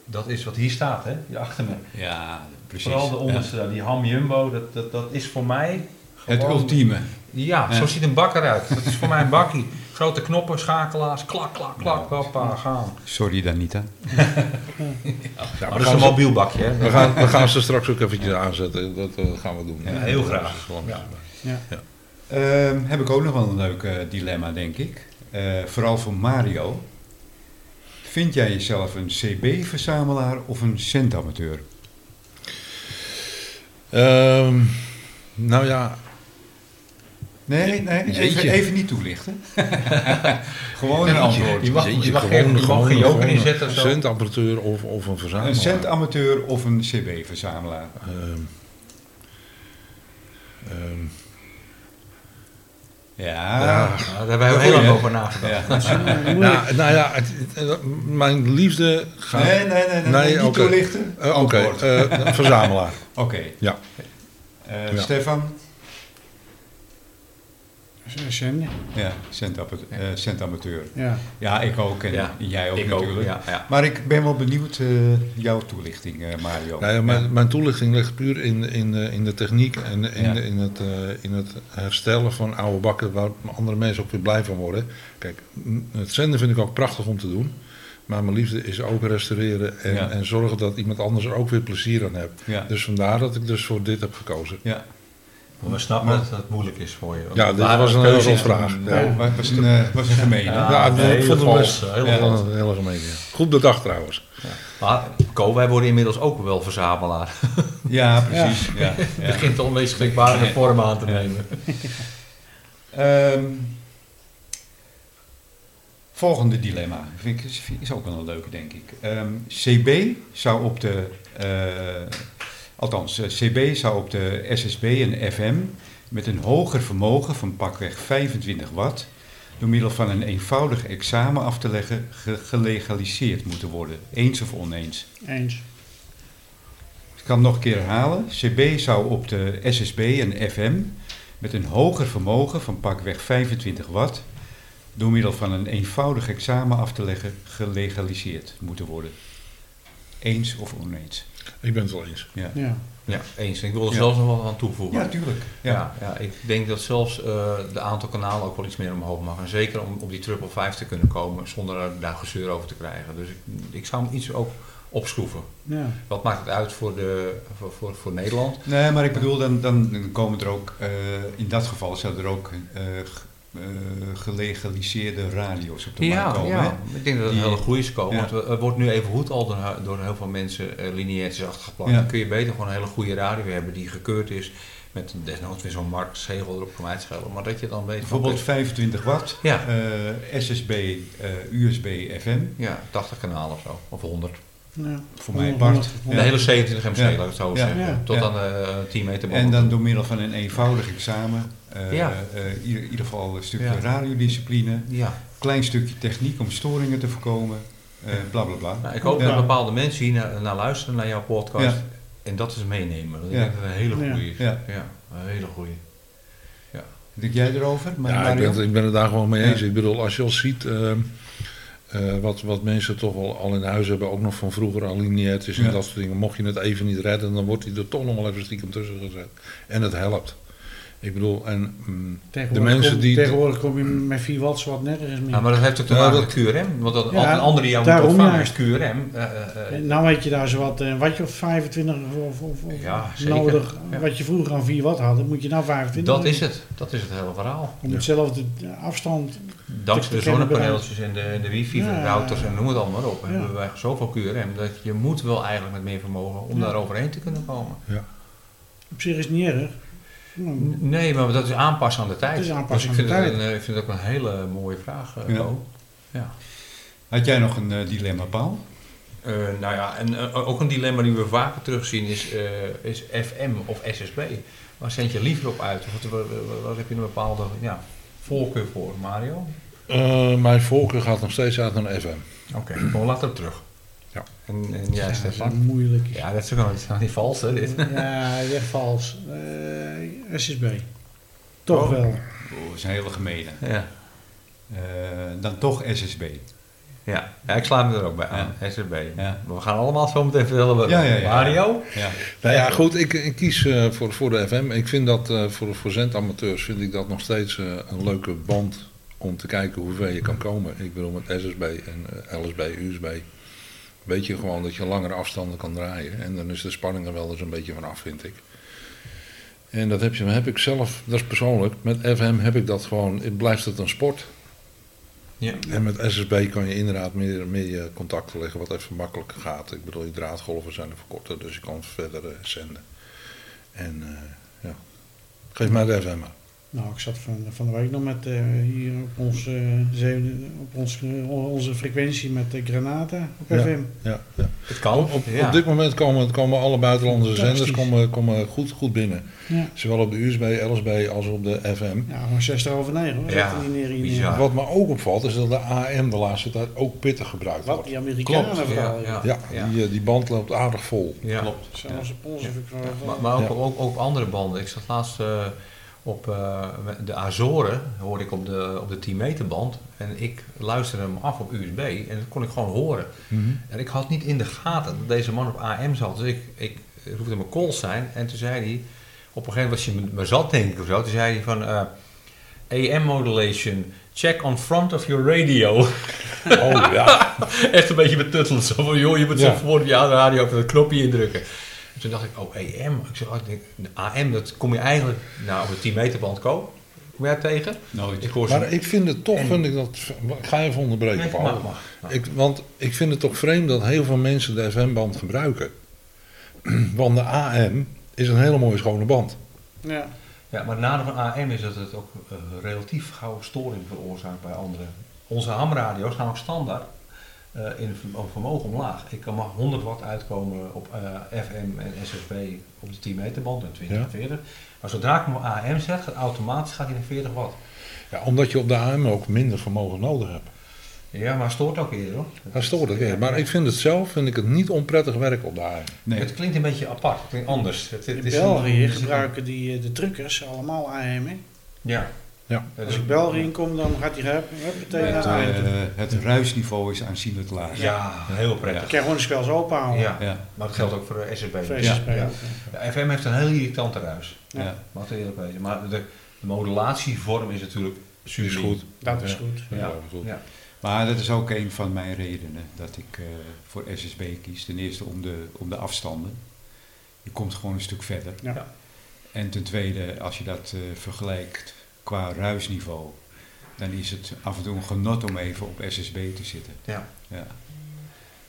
dat is wat hier staat, hè? Hier achter me. Ja, precies. Vooral de onderste, die ham jumbo, dat, dat, dat is voor mij... Het gewoon- ultieme. Ja, Ja. zo ziet een bak eruit. Dat is voor mij een bakkie. Grote knoppen, schakelaars, klak, klak, klak, Ja. hoppa, gaan. Sorry, Danita. Ja, Maar dat is een mobiel bakje, hè? we, gaan, we gaan ze straks ook eventjes aanzetten. Dat eh, gaan we doen. Ja, heel graag. Ja. Ja. Ehm, heb ik ook nog wel een leuk eh, dilemma, denk ik. Eh, vooral voor Mario. Vind jij jezelf een CB-verzamelaar of een centamateur? Ehm, nou ja, Nee, nee, even, even niet toelichten. Gewoon een antwoord. Je mag, je mag, gewoon- geen, je mag gewoon- geen joker inzetten of Een zo. centapparatuur of, of een verzamelaar. Een centamateur of een CB-verzamelaar? Ehm, ehm, Ja. daar hebben we heel lang over nagedacht. Ja. Nou, nou ja, het- het- mijn liefde gaat... Nee, nee, nee, nee, Nee, niet toelichten. Eh, Oké, Antwoord. eh, verzamelaar. Oké. Ja. Eh, Ja. Stefan? Zenden. Ja, centape- eh, centamateur. Ja. Ja, ik ook en Ja, jij ook ik ook, natuurlijk. ja, ja. Maar ik ben wel benieuwd eh, jouw toelichting, eh, Mario. Nou ja, mijn, mijn toelichting ligt puur in, in, eh, in de techniek en in, Ja. in, het, eh, in het herstellen van oude bakken waar andere mensen ook weer blij van worden. Kijk, het zenden vind ik ook prachtig om te doen. Maar mijn liefde is ook restaureren en, Ja. en zorgen dat iemand anders er ook weer plezier aan hebt. Ja. Dus vandaar dat ik dus voor dit heb gekozen. ja. Maar we snappen dat het moeilijk is voor je. Ja, dit waar was de een hele is- vraag. Ja, Ja. was, was een, eh, was een gemeen. Ja. Ja, een ik hele vond het best ja, een hele gemeen. Ja. Goed bedacht trouwens. Maar Co, wij worden inmiddels ook wel verzamelaar. Ja, precies. Ja. Het Ja. begint meest schrikbarende vorm aan te nemen. Ehm, volgende dilemma. Vind ik, is, is ook wel een leuke, denk ik. Ehm, CB zou op de... eh, althans, eh, CB zou op de SSB en FM met een hoger vermogen van pakweg 25 watt... door middel van een eenvoudig examen af te leggen ge- gelegaliseerd moeten worden. Eens of oneens. Eens. Ik kan het nog een keer herhalen. CB zou op de SSB en FM met een hoger vermogen van pakweg 25 watt door middel van een eenvoudig examen af te leggen gelegaliseerd moeten worden. Eens of oneens? Ik ben het wel eens. Ja, Ja. Ja, eens. Ik wil er Ja. zelfs nog wat aan toevoegen. ja tuurlijk. Ja. Ja, ja, ik denk dat zelfs eh de aantal kanalen ook wel iets meer omhoog mag. En zeker om op die triple 5 te kunnen komen zonder er daar gezeur over te krijgen. Dus ik, ik zou hem iets ook opschroeven. Ja. Wat maakt het uit voor, de, voor, voor, voor Nederland? Nee, maar ik bedoel, dan, dan komen er ook, eh, in dat geval zouden er ook eh, eh, gelegaliseerde radio's op de markt komen. hè? ik denk dat het een hele goede is komen. Ja. Want er wordt nu even goed al door, door heel veel mensen uh, lineairtjes achtergeplakt. Ja. Dan kun je beter gewoon een hele goede radio hebben die gekeurd is. Met desnoods weer zo'n marktzegel erop kan uitschelen. Maar dat je dan weet Bijvoorbeeld 25 watt, Ja. eh, SSB, eh, USB, FM. ja, 80 kanalen of zo. Of 100. Ja. Voor mij Bart. De hele 27 MC, Ja. laat ik het zo Ja. zeggen. Ja. Tot Ja. aan de 10 meter En dan door middel van een eenvoudig examen, eh, Ja. eh, in ieder- ieder geval een stukje Ja. radiodiscipline, Ja. klein stukje techniek om storingen te voorkomen, eh bla bla bla. Nou, ik hoop Ja. dat bepaalde mensen hier naar, naar luisteren, naar jouw podcast. Ja. En dat is meenemen. Ja. dat het een hele Ja. goede is. Ja. Ja. een hele goede. Denk jij erover? Maar Ja, ik ben, het- ik ben het daar gewoon mee eens. Ja. Ik bedoel, als je al ziet ehm, eh, wat, wat mensen toch wel al in huis hebben, ook nog van vroeger alineairtjes en Ja. dat soort dingen. Mocht je het even niet redden, dan wordt hij er toch nog wel even stiekem tussen gezet. En het helpt. Ik bedoel, en mm, Tegenwoordig, De mensen kom, die- tegenwoordig kom je met 4 watt wat nergens meer. Ja, maar dat heeft ook te maken met QRM. Want dat, Ja, een ander die jou moet ontvangen juist. is QRM. eh, eh, eh, nou weet je daar zo wat, wat je of 25 of, of, of Ja, zeker. nodig, Ja. wat je vroeger aan 4 watt had, dan moet je nou 25 dat is het. Dat is het hele verhaal. Om hetzelfde afstand. Dankzij de te kennen zonnepaneeltjes en de, en de wifi-routers Ja. en noem het allemaal maar op. Ja. Hebben wij zoveel QRM dat je moet wel eigenlijk met meer vermogen om Ja. daar overheen te kunnen komen. Op zich is het niet erg. N- Nee, maar dat is aanpassen aan de tijd. Het is aanpassen dus ik aan de vind, het tijd. een, eh, ik vind het ook een hele mooie vraag, eh, Ja. Had jij nog een eh, dilemma, Paul? Eh, nou ja, en ook een dilemma die we vaker terugzien is, eh, is FM of SSB. Waar zend je liever op uit? Of wat, wat, wat- wat heb je een bepaalde ja, voorkeur voor, Mario? eh, mijn voorkeur gaat nog steeds uit naar FM. Oké, gewoon later op terug. Ja. En, en ja, dat is Stefan? moeilijk. Ja, dat is ook dat is nog niet vals, hè, dit? Ja, echt vals. Eh, SSB. Toch Oh. wel. Oh, dat is een hele gemene. Ja. Eh, dan toch SSB. Ja. ja, ik sluit me er ook bij aan, SSB. Ja. Maar we gaan allemaal zo meteen vertellen. wat- Ja, ja, ja. Mario? Ja. Nou ja, goed, ik, ik kies eh, voor, voor de FM. Ik vind dat eh, voor, voor zendamateurs vind ik dat nog steeds een leuke band om te kijken hoe ver je kan komen. Ik bedoel met SSB en LSB, USB. Weet je gewoon dat je langere afstanden kan draaien. En dan is de spanning er wel eens een beetje vanaf, vind ik. En dat heb, je, heb ik zelf, dat is persoonlijk. Met FM heb ik dat gewoon, het blijft het een sport. Ja. En met SSB kan je inderdaad meer, meer je contacten leggen, wat even makkelijker gaat. Ik bedoel, je draadgolven zijn er verkorter, dus je kan verder eh, zenden. En eh, ja, geef mij de FM maar. Nou, ik zat van, van de week nog met eh, hier op, ons, eh, zeven- op ons, eh, onze frequentie met de Granata op Ja. FM. Ja, ja. Het kan. Op, op, ja. op dit moment komen, komen alle buitenlandse zenders komen, komen goed, goed binnen. Ja. Zowel op de USB, LSB als op de FM. Ja, gewoon 60 over 9 hoor. Ja, hier. Wat me ook opvalt is dat de AM de laatste tijd ook pittig gebruikt Wat wordt. die Amerikanen Klopt, vooral. ja, Ja, ja. Ja, Die, eh, die band loopt aardig vol. Ja. Klopt. Zelfs op onze Ja, maar, maar ook, Ja. ook, ook op andere banden. Ik zat laatst eh, op eh, de Azoren, hoorde ik op de, op de 10 meter band. En ik luisterde hem af op USB en dat kon ik gewoon horen. En ik had niet in de gaten dat deze man op AM zat. Dus ik, ik roepte mijn calls zijn en toen zei hij, op een gegeven moment was hij me- zat denk ik of zo. Toen zei hij van, eh, AM modulation. Check on front of your radio. Oh ja. Echt een beetje betutteld. Zo van, joh, je moet Ja. zo voor je radio even dat knopje indrukken. En toen dacht ik, oh, AM. Ik zeg, oh, ik denk, de AM, dat kom je eigenlijk nou, op de 10 meter band koop. Jij tegen? Nooit. Ik hoor. Maar ik vind het toch, vind ik dat... Ik ga even onderbreken, Nee, Paul. mag, mag. Nou, Ik, want ik vind het toch vreemd dat heel veel mensen de FM-band gebruiken. Want de AM is een hele mooie schone band. Ja. Ja, maar het nadeel van AM is dat het ook eh, relatief gauw storing veroorzaakt bij anderen. Onze hamradio's gaan ook standaard eh, in vermogen omlaag. Ik kan maar 100 watt uitkomen op eh, FM en SSB op de 10 meter band en 20 Ja. en 40. Maar zodra ik hem op AM zet, gaat automatisch gaat hij naar 40 watt. Ja, omdat je op de AM ook minder vermogen nodig hebt. Ja, maar stoort ook eerder hoor. Dat stoort het weer. Maar ik vind het zelf vind ik het niet onprettig werk op de AM. Nee. Het klinkt een beetje apart, het klinkt anders. Het, het In is een- België gebruiken die, eh, de truckers allemaal AM. hè. Ja. Ja. Als ik België inkom, dan gaat hij hup, meteen Het, naar eh, AM. het ruisniveau is aanzienlijk laag. Ja, heel Ik prettig. kan gewoon de spels openhouden. Ja. Ja, maar dat geldt ook voor de SSB. Voor Ja, SSB ja. De FM heeft een heel irritante ruis. Ja. ja. Wat eerlijk wezen. Maar de, de modulatievorm is natuurlijk super Is goed. Dat is Ja. goed. Ja. Ja, goed. Ja. Maar dat is ook een van mijn redenen dat ik eh, voor SSB kies. Ten eerste om de, om de afstanden. Je komt gewoon een stuk verder. Ja. Ja. En ten tweede, als je dat eh, vergelijkt qua ruisniveau, dan is het af en toe een genot om even op SSB te zitten. Ja. Ja.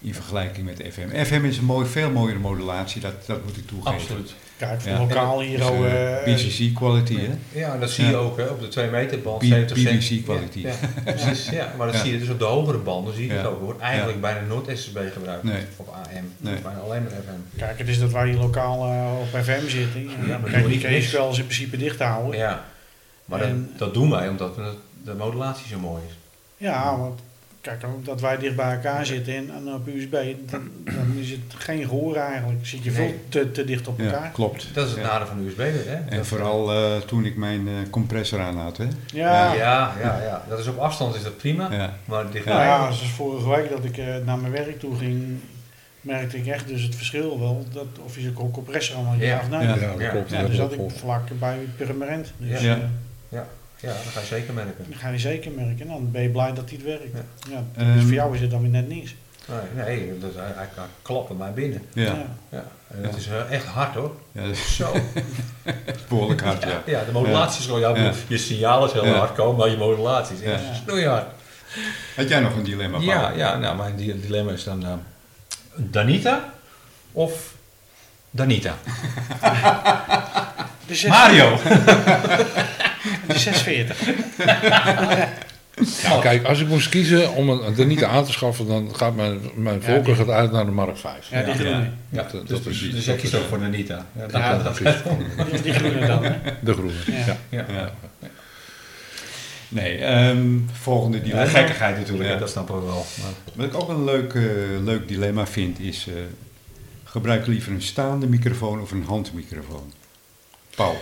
In vergelijking met FM. FM is een mooi, veel mooiere modulatie, dat, dat moet ik toegeven. Absoluut. Kijk, voor Ja. lokaal hier Dus, ook... eh, eh, BCC quality, hè? Ja, dat zie Ja. je ook hè, op de 2 meter band. B- 70 cent. BBC kwaliteit. Ja, precies. Ja, maar dat Ja. zie je dus op de hogere banden, zie je Ja. het ook hoor. Eigenlijk bijna nooit SSB gebruikt. Nee. Of AM. Nee. Bijna alleen maar FM. Kijk, het is dat wij hier lokaal eh, op FM zitten. Ja, maar Kijk, die kun je niks. spels in principe dicht houden. Ja. Maar En- dat, dat doen wij omdat de modulatie zo mooi is. want kijk, ook dat wij dicht bij elkaar zitten en, en op USB, dan, dan is het geen gehoor eigenlijk. Zit je veel te, te dicht op Ja, elkaar. klopt. Dat is het Ja. nadeel van de USB hè? En Dat- vooral eh, toen ik mijn eh, compressor aan had, hè? Ja, ja. Ja, ja, ja. Dat is op afstand is dat prima. Ja. Maar dichtbij. ja, zoals vorige week dat ik eh, naar mijn werk toe ging, merkte ik echt dus het verschil wel. Dat, of je zo'n compressor aan had ja, Ja. of nee. Ja. Ja, dat Ja. klopt. Ja, dat dus dat ik vlak bij Purmerend. Dus Ja. Eh, Ja, dat ga je zeker merken. dan ga je zeker merken. Dan ben je blij dat hij het werkt. Ja. dus voor jou is het dan weer net niets. Nee, nee dat, hij, klapt bij mij binnen. Ja, Ja. En het Ja. is eh, echt hard hoor. ja dat Zo. behoorlijk hard, ja. Ja, de modulatie is gewoon, ja, Ja. je signaal is heel Ja. hard komen, maar je modulatie is echt Ja. snoeihard. Had jij nog een dilemma, Paul? Ja, ja, nou mijn di- dilemma is dan eh, Danita of Danita? Zes- Mario! De 640. Nou, kijk, als ik moest kiezen om een- er niet aan te schaffen, dan gaat mijn, mijn Ja, voorkeur gaat uit naar de Mark 5. Ja, die Ja. groene. Ja, Dat, eh, dus, dat is- dus jij kiest ook voor Danita. Ja, dat Ja, dat dat. Die, groene dan, hè? De groene. Ja. Ja. Ja. Ja. Nee, ehm, volgende Ja, dilemma. gekkigheid natuurlijk, Ja. dat snappen we wel. Maar, Wat ik ook een leuk, eh, leuk dilemma vind is... eh, gebruik liever een staande microfoon of een handmicrofoon? Paul.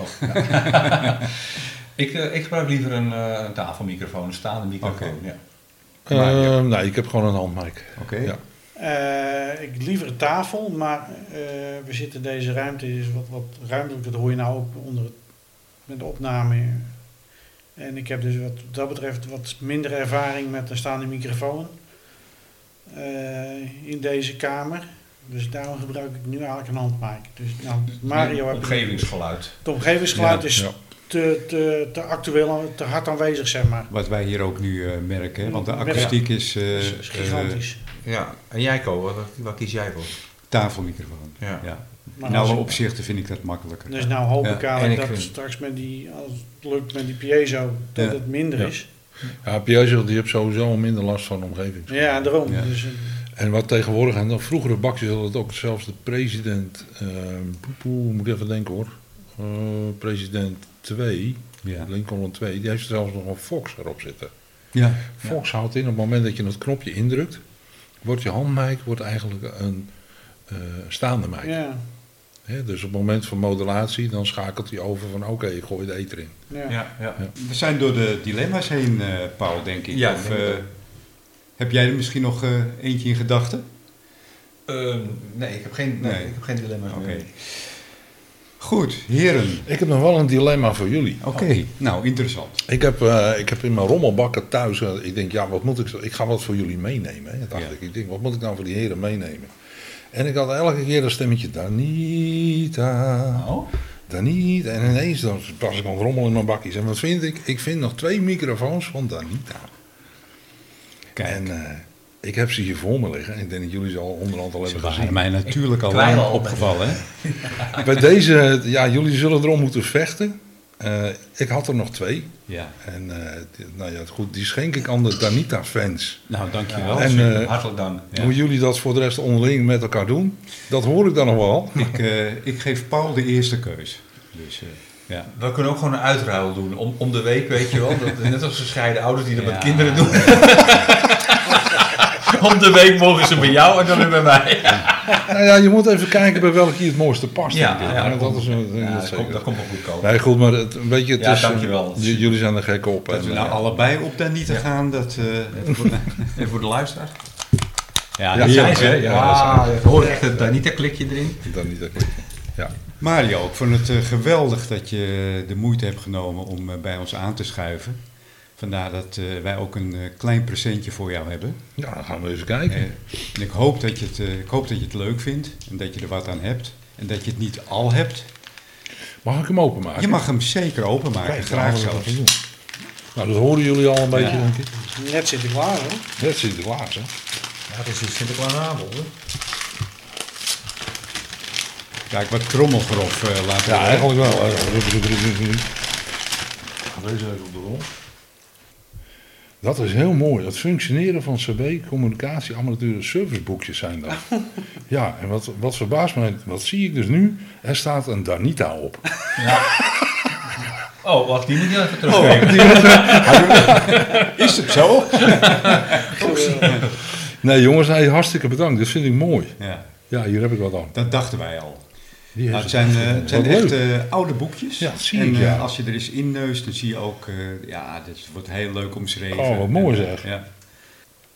Oh, ja. ik, eh, ik gebruik liever een, eh, een tafelmicrofoon, een staande microfoon. Ja. Nee, ik heb gewoon een handmic. Oké. Ja. Eh, ik liever een tafel, maar eh, we zitten deze ruimte is wat, wat ruimtelijk. Dat hoor je nou ook onder het, met de opname. En ik heb dus wat dat betreft wat minder ervaring met een staande microfoon eh, in deze kamer. Dus daarom gebruik ik nu eigenlijk een handmic. Dus nou, Mario ik- Omgevingsgeluid. Het omgevingsgeluid Ja, is ja. te, te, te actueel, te hard aanwezig, zeg maar. Wat wij hier ook nu eh, merken, hè, want de Ja. akoestiek is eh, is, is gigantisch. Ja, en jij Ko, wat, wat kies jij voor? eh, tafelmicrofoon. Ja. Ja. Maar In alle opzichten vind ik dat makkelijker. Dus nou hoop Ja, ik eigenlijk dat vind- straks met die, als het lukt met die piezo, dat Ja. het minder Ja. is. Ja, Piezo die heeft sowieso minder last van de omgeving. Ja, daarom. Ja. Dus, eh, En wat tegenwoordig, en dan vroegere bakjes had het ook zelfs de president, eh poe, poe, moet ik even denken hoor, Eh, president 2, Ja. Lincoln 2, die heeft zelfs nog een Fox erop zitten. Ja. Fox houdt in op het moment dat je het knopje indrukt, wordt je handmic wordt eigenlijk een eh, staande mic. ja, Hè, dus op het moment van modulatie, dan schakelt hij over van oké, ik gooi de eter in. ja. Ja, ja. We zijn door de dilemma's heen, eh, Paul, denk ik. Ja, of, heb jij er misschien nog eh, eentje in gedachten? Ehm, nee, ik heb geen, nee, Nee. ik heb geen dilemma's Oké. meer. Goed, heren. Ik heb nog wel een dilemma voor jullie. Oké, nou interessant. Ik heb, eh, ik heb in mijn rommelbakken thuis, eh, ik denk, ja, wat moet ik, zo- ik ga wat voor jullie meenemen. Hè, dacht Ja. ik. ik denk, wat moet ik nou voor die heren meenemen? En ik had elke keer een stemmetje, Danita, Oh. Danita. En ineens dan pas ik aan het rommel in mijn bakjes. En wat vind ik? Ik vind nog twee microfoons van Danita. Kijk, En eh, ik heb ze hier voor me liggen. En ik denk dat jullie ze al onderhand al ze hebben waren gezien. mij natuurlijk al lang al. opgevallen. Hè? Bij deze, ja, jullie zullen erom moeten vechten. Eh, ik had er nog twee. Ja. En eh, nou ja, goed, die schenk ik aan de Danita-fans. Nou, dankjewel. En, eh, Hartelijk dank. Ja. Hoe jullie dat voor de rest onderling met elkaar doen, dat hoor ik dan nog wel. ik, eh, ik geef Paul de eerste keus. Dus eh, ja. We kunnen ook gewoon een uitruil doen. Om, om de week, weet je wel. Dat, net als gescheiden ouders die dat Ja. met kinderen doen. om de week mogen ze bij jou en dan weer bij mij. Nou ja, je moet even kijken bij welke je het mooiste past. Ja, dat, dat is een, Ja, dat dat, zeker. komt, dat komt wel goed komen. Nee, goed, maar het, een beetje, het Ja, is, eh, dankjewel. j- jullie zijn er gek op. Dat en, we eh, nou allebei op de niet te gaan, dat... eh, Even voor, even voor de luisteraars. ja, Ja, zijn ze, hè? Ja. Ja, dat Ah, echt het Danita-klikje erin. dan niet dat klikken. Ja. Mario, ik vond het eh, geweldig dat je de moeite hebt genomen om eh, bij ons aan te schuiven. Vandaar dat eh, wij ook een eh, klein presentje voor jou hebben. ja, dan gaan we even kijken. Eh, en ik hoop, dat je het, eh, ik hoop dat je het leuk vindt en dat je er wat aan hebt. En dat je het niet al hebt. Mag ik hem openmaken? Je mag hem zeker openmaken, Kijk, graag dat zelfs. Nou, dat horen jullie al een beetje, Ja. denk ik. Net zit ik klaar hoor. Net Sinterklaas, hè? Ja, het is Sinterklaasavond. Hè? Kijk, wat trommelgrof eh laten Ja, eigenlijk wel. Deze even op de rol. Dat is heel mooi. Het functioneren van CB, communicatie, apparatuur, serviceboekjes zijn dat. Ja, en wat, wat verbaast mij, wat zie ik dus nu? Er staat een Danita op. Oh, wacht, die moet je even terugkijken. Is het zo? Nee jongens, nee, hartstikke bedankt. Dit vind ik mooi. Ja, Ja, hier heb ik wat aan. dat dachten wij al. Die Nou, het zijn, eh, Wat het zijn leuk. echt eh, oude boekjes. Ja, dat zie en ik, eh, ja. als je er eens inneust, dan zie je ook, eh, ja, dit wordt heel leuk omschreven. Oh, wat mooi En, zeg. Ja.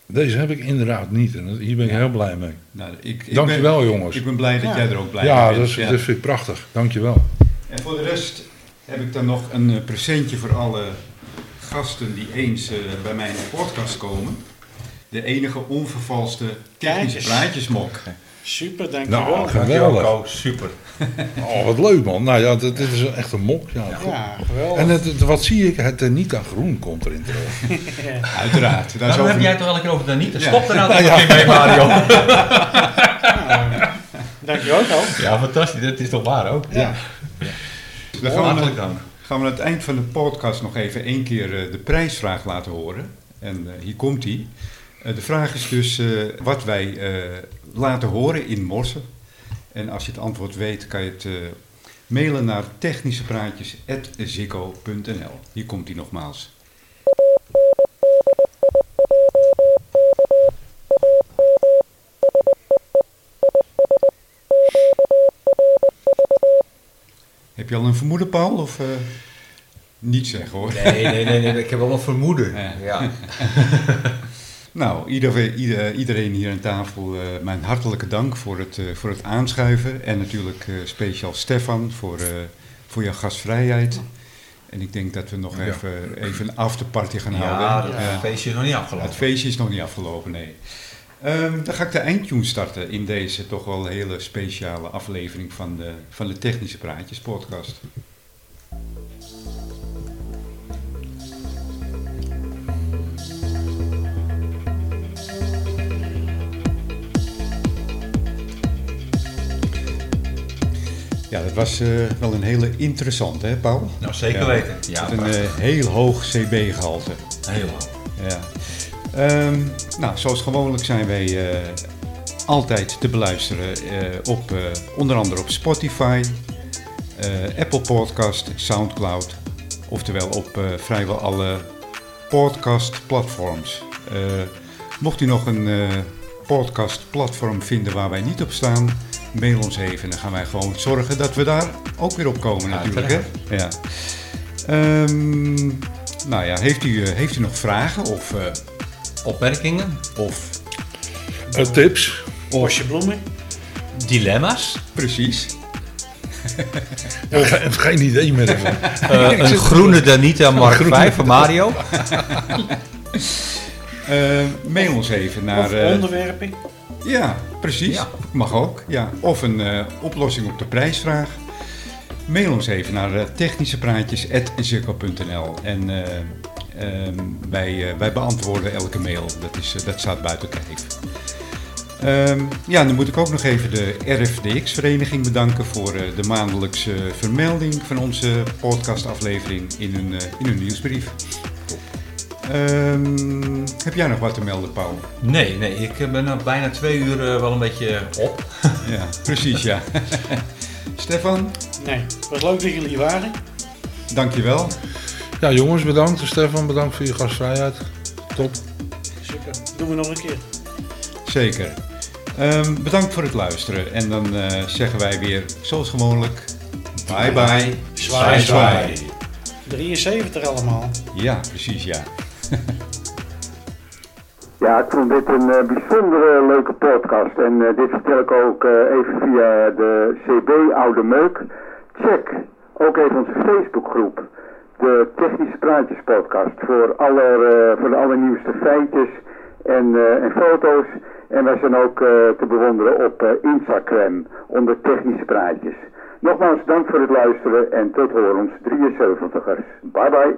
Deze heb ik inderdaad niet en hier ben ik heel blij mee. Nou, ik, ik Dankjewel ben, jongens. Ik ben blij dat Ja. jij er ook blij Ja, mee dat, bent. is, dat vind ik prachtig. Dankjewel. En voor de rest heb ik dan nog een eh, presentje voor alle gasten die eens eh, bij mij in de podcast komen. De enige onvervalste technische praatjesmok. Super, dankjewel. Nou, geweldig. Super. Oh, wat leuk man. Nou ja, dit, dit is echt een mok. Ja. Ja, geweldig. En het, het- wat zie ik? Het Anita Groen komt erin terug. Uiteraard. Daar heb jij het toch elke keer over Danita? Ja. Stop er nou toch keer mee, Mario. Dankjewel ook. Ja, fantastisch. Dat is toch waar ook? Ja. Dan gaan we, dank. gaan we aan het eind van de podcast nog even één keer eh, de prijsvraag laten horen. En eh, hier komt die. Eh, de vraag is dus eh, wat wij eh, laten horen in morsen. En als je het antwoord weet, kan je het eh, mailen naar technischepraatjes.zikko.nl. Hier komt die nogmaals. Heb je al een vermoeden, Paul? Of eh, niet zeggen hoor. Nee, nee, nee, nee, ik heb wel een vermoeden. Ja. Ja. Nou, ieder, ieder- iedereen hier aan tafel, eh, mijn hartelijke dank voor het, eh, voor het aanschuiven. En natuurlijk eh, speciaal Stefan voor, voor jouw gastvrijheid. En ik denk dat we nog Ja. even, even een afterparty gaan Ja, houden. Ja. feestje is nog niet afgelopen. Het feestje is nog niet afgelopen, nee. Ehm, dan ga ik de eindtune starten in deze toch wel hele speciale aflevering van de, van de Technische Praatjes podcast. Ja, dat was eh, wel een hele interessante, hè Paul? Nou, zeker Ja. weten. Ja, Met een eh, heel hoog CB-gehalte. heel hoog. Ja. Ehm, nou, zoals gewoonlijk zijn wij eh, altijd te beluisteren op onder andere op Spotify, Apple Podcast, Soundcloud, oftewel op vrijwel alle podcast-platforms. Eh, mocht u nog een eh, podcast-platform vinden waar wij niet op staan, mail ons even. Dan gaan wij gewoon zorgen dat we daar ook weer op komen natuurlijk. Hè? Ja. Ehm, nou ja, heeft u, eh, heeft u nog vragen of... eh, Opmerkingen, of Eh, tips. Bosje bloemen. dilemma's. precies. Ja, geen, geen idee meer. Eh, een groene Danita Mark groene 5 van Mario. Eh, mail ons even naar... Of eh, onderwerping. Ja, precies. Ja. Mag ook. Ja. Of een eh, oplossing op de prijsvraag. Mail ons even naar uh, technischepraatjes.zirco.nl en eh, ehm, wij, eh, wij beantwoorden elke mail. Dat, is, eh, dat staat buiten kijf. Ehm, ja, dan moet ik ook nog even de RFDX-vereniging bedanken voor eh, de maandelijkse vermelding van onze podcastaflevering in hun, eh, in hun nieuwsbrief. Ehm, heb jij nog wat te melden, Paul? Nee, nee, ik ben na bijna twee uur eh, wel een beetje op. Ja, precies, ja. Stefan, Nee, het was leuk dat jullie hier waren. dankjewel. Ja, jongens, bedankt. Stefan, bedankt voor je gastvrijheid. Top. Super. Doen we nog een keer. Zeker. Ehm, bedankt voor het luisteren. En dan eh, zeggen wij weer, zoals gewoonlijk, bye bye. Zwaai, zwaai. 73 allemaal. Ja, precies, ja. Ja, ik vond dit een eh, bijzondere leuke podcast. En eh, dit vertel ik ook eh, even via de CB Oude Meuk. Check ook even onze Facebookgroep. De Technische Praatjes podcast. Voor, aller, voor de allernieuwste feitjes en, en foto's. En wij zijn ook te bewonderen op Instagram onder Technische Praatjes. Nogmaals dank voor het luisteren en tot horens 73ers. Bye bye.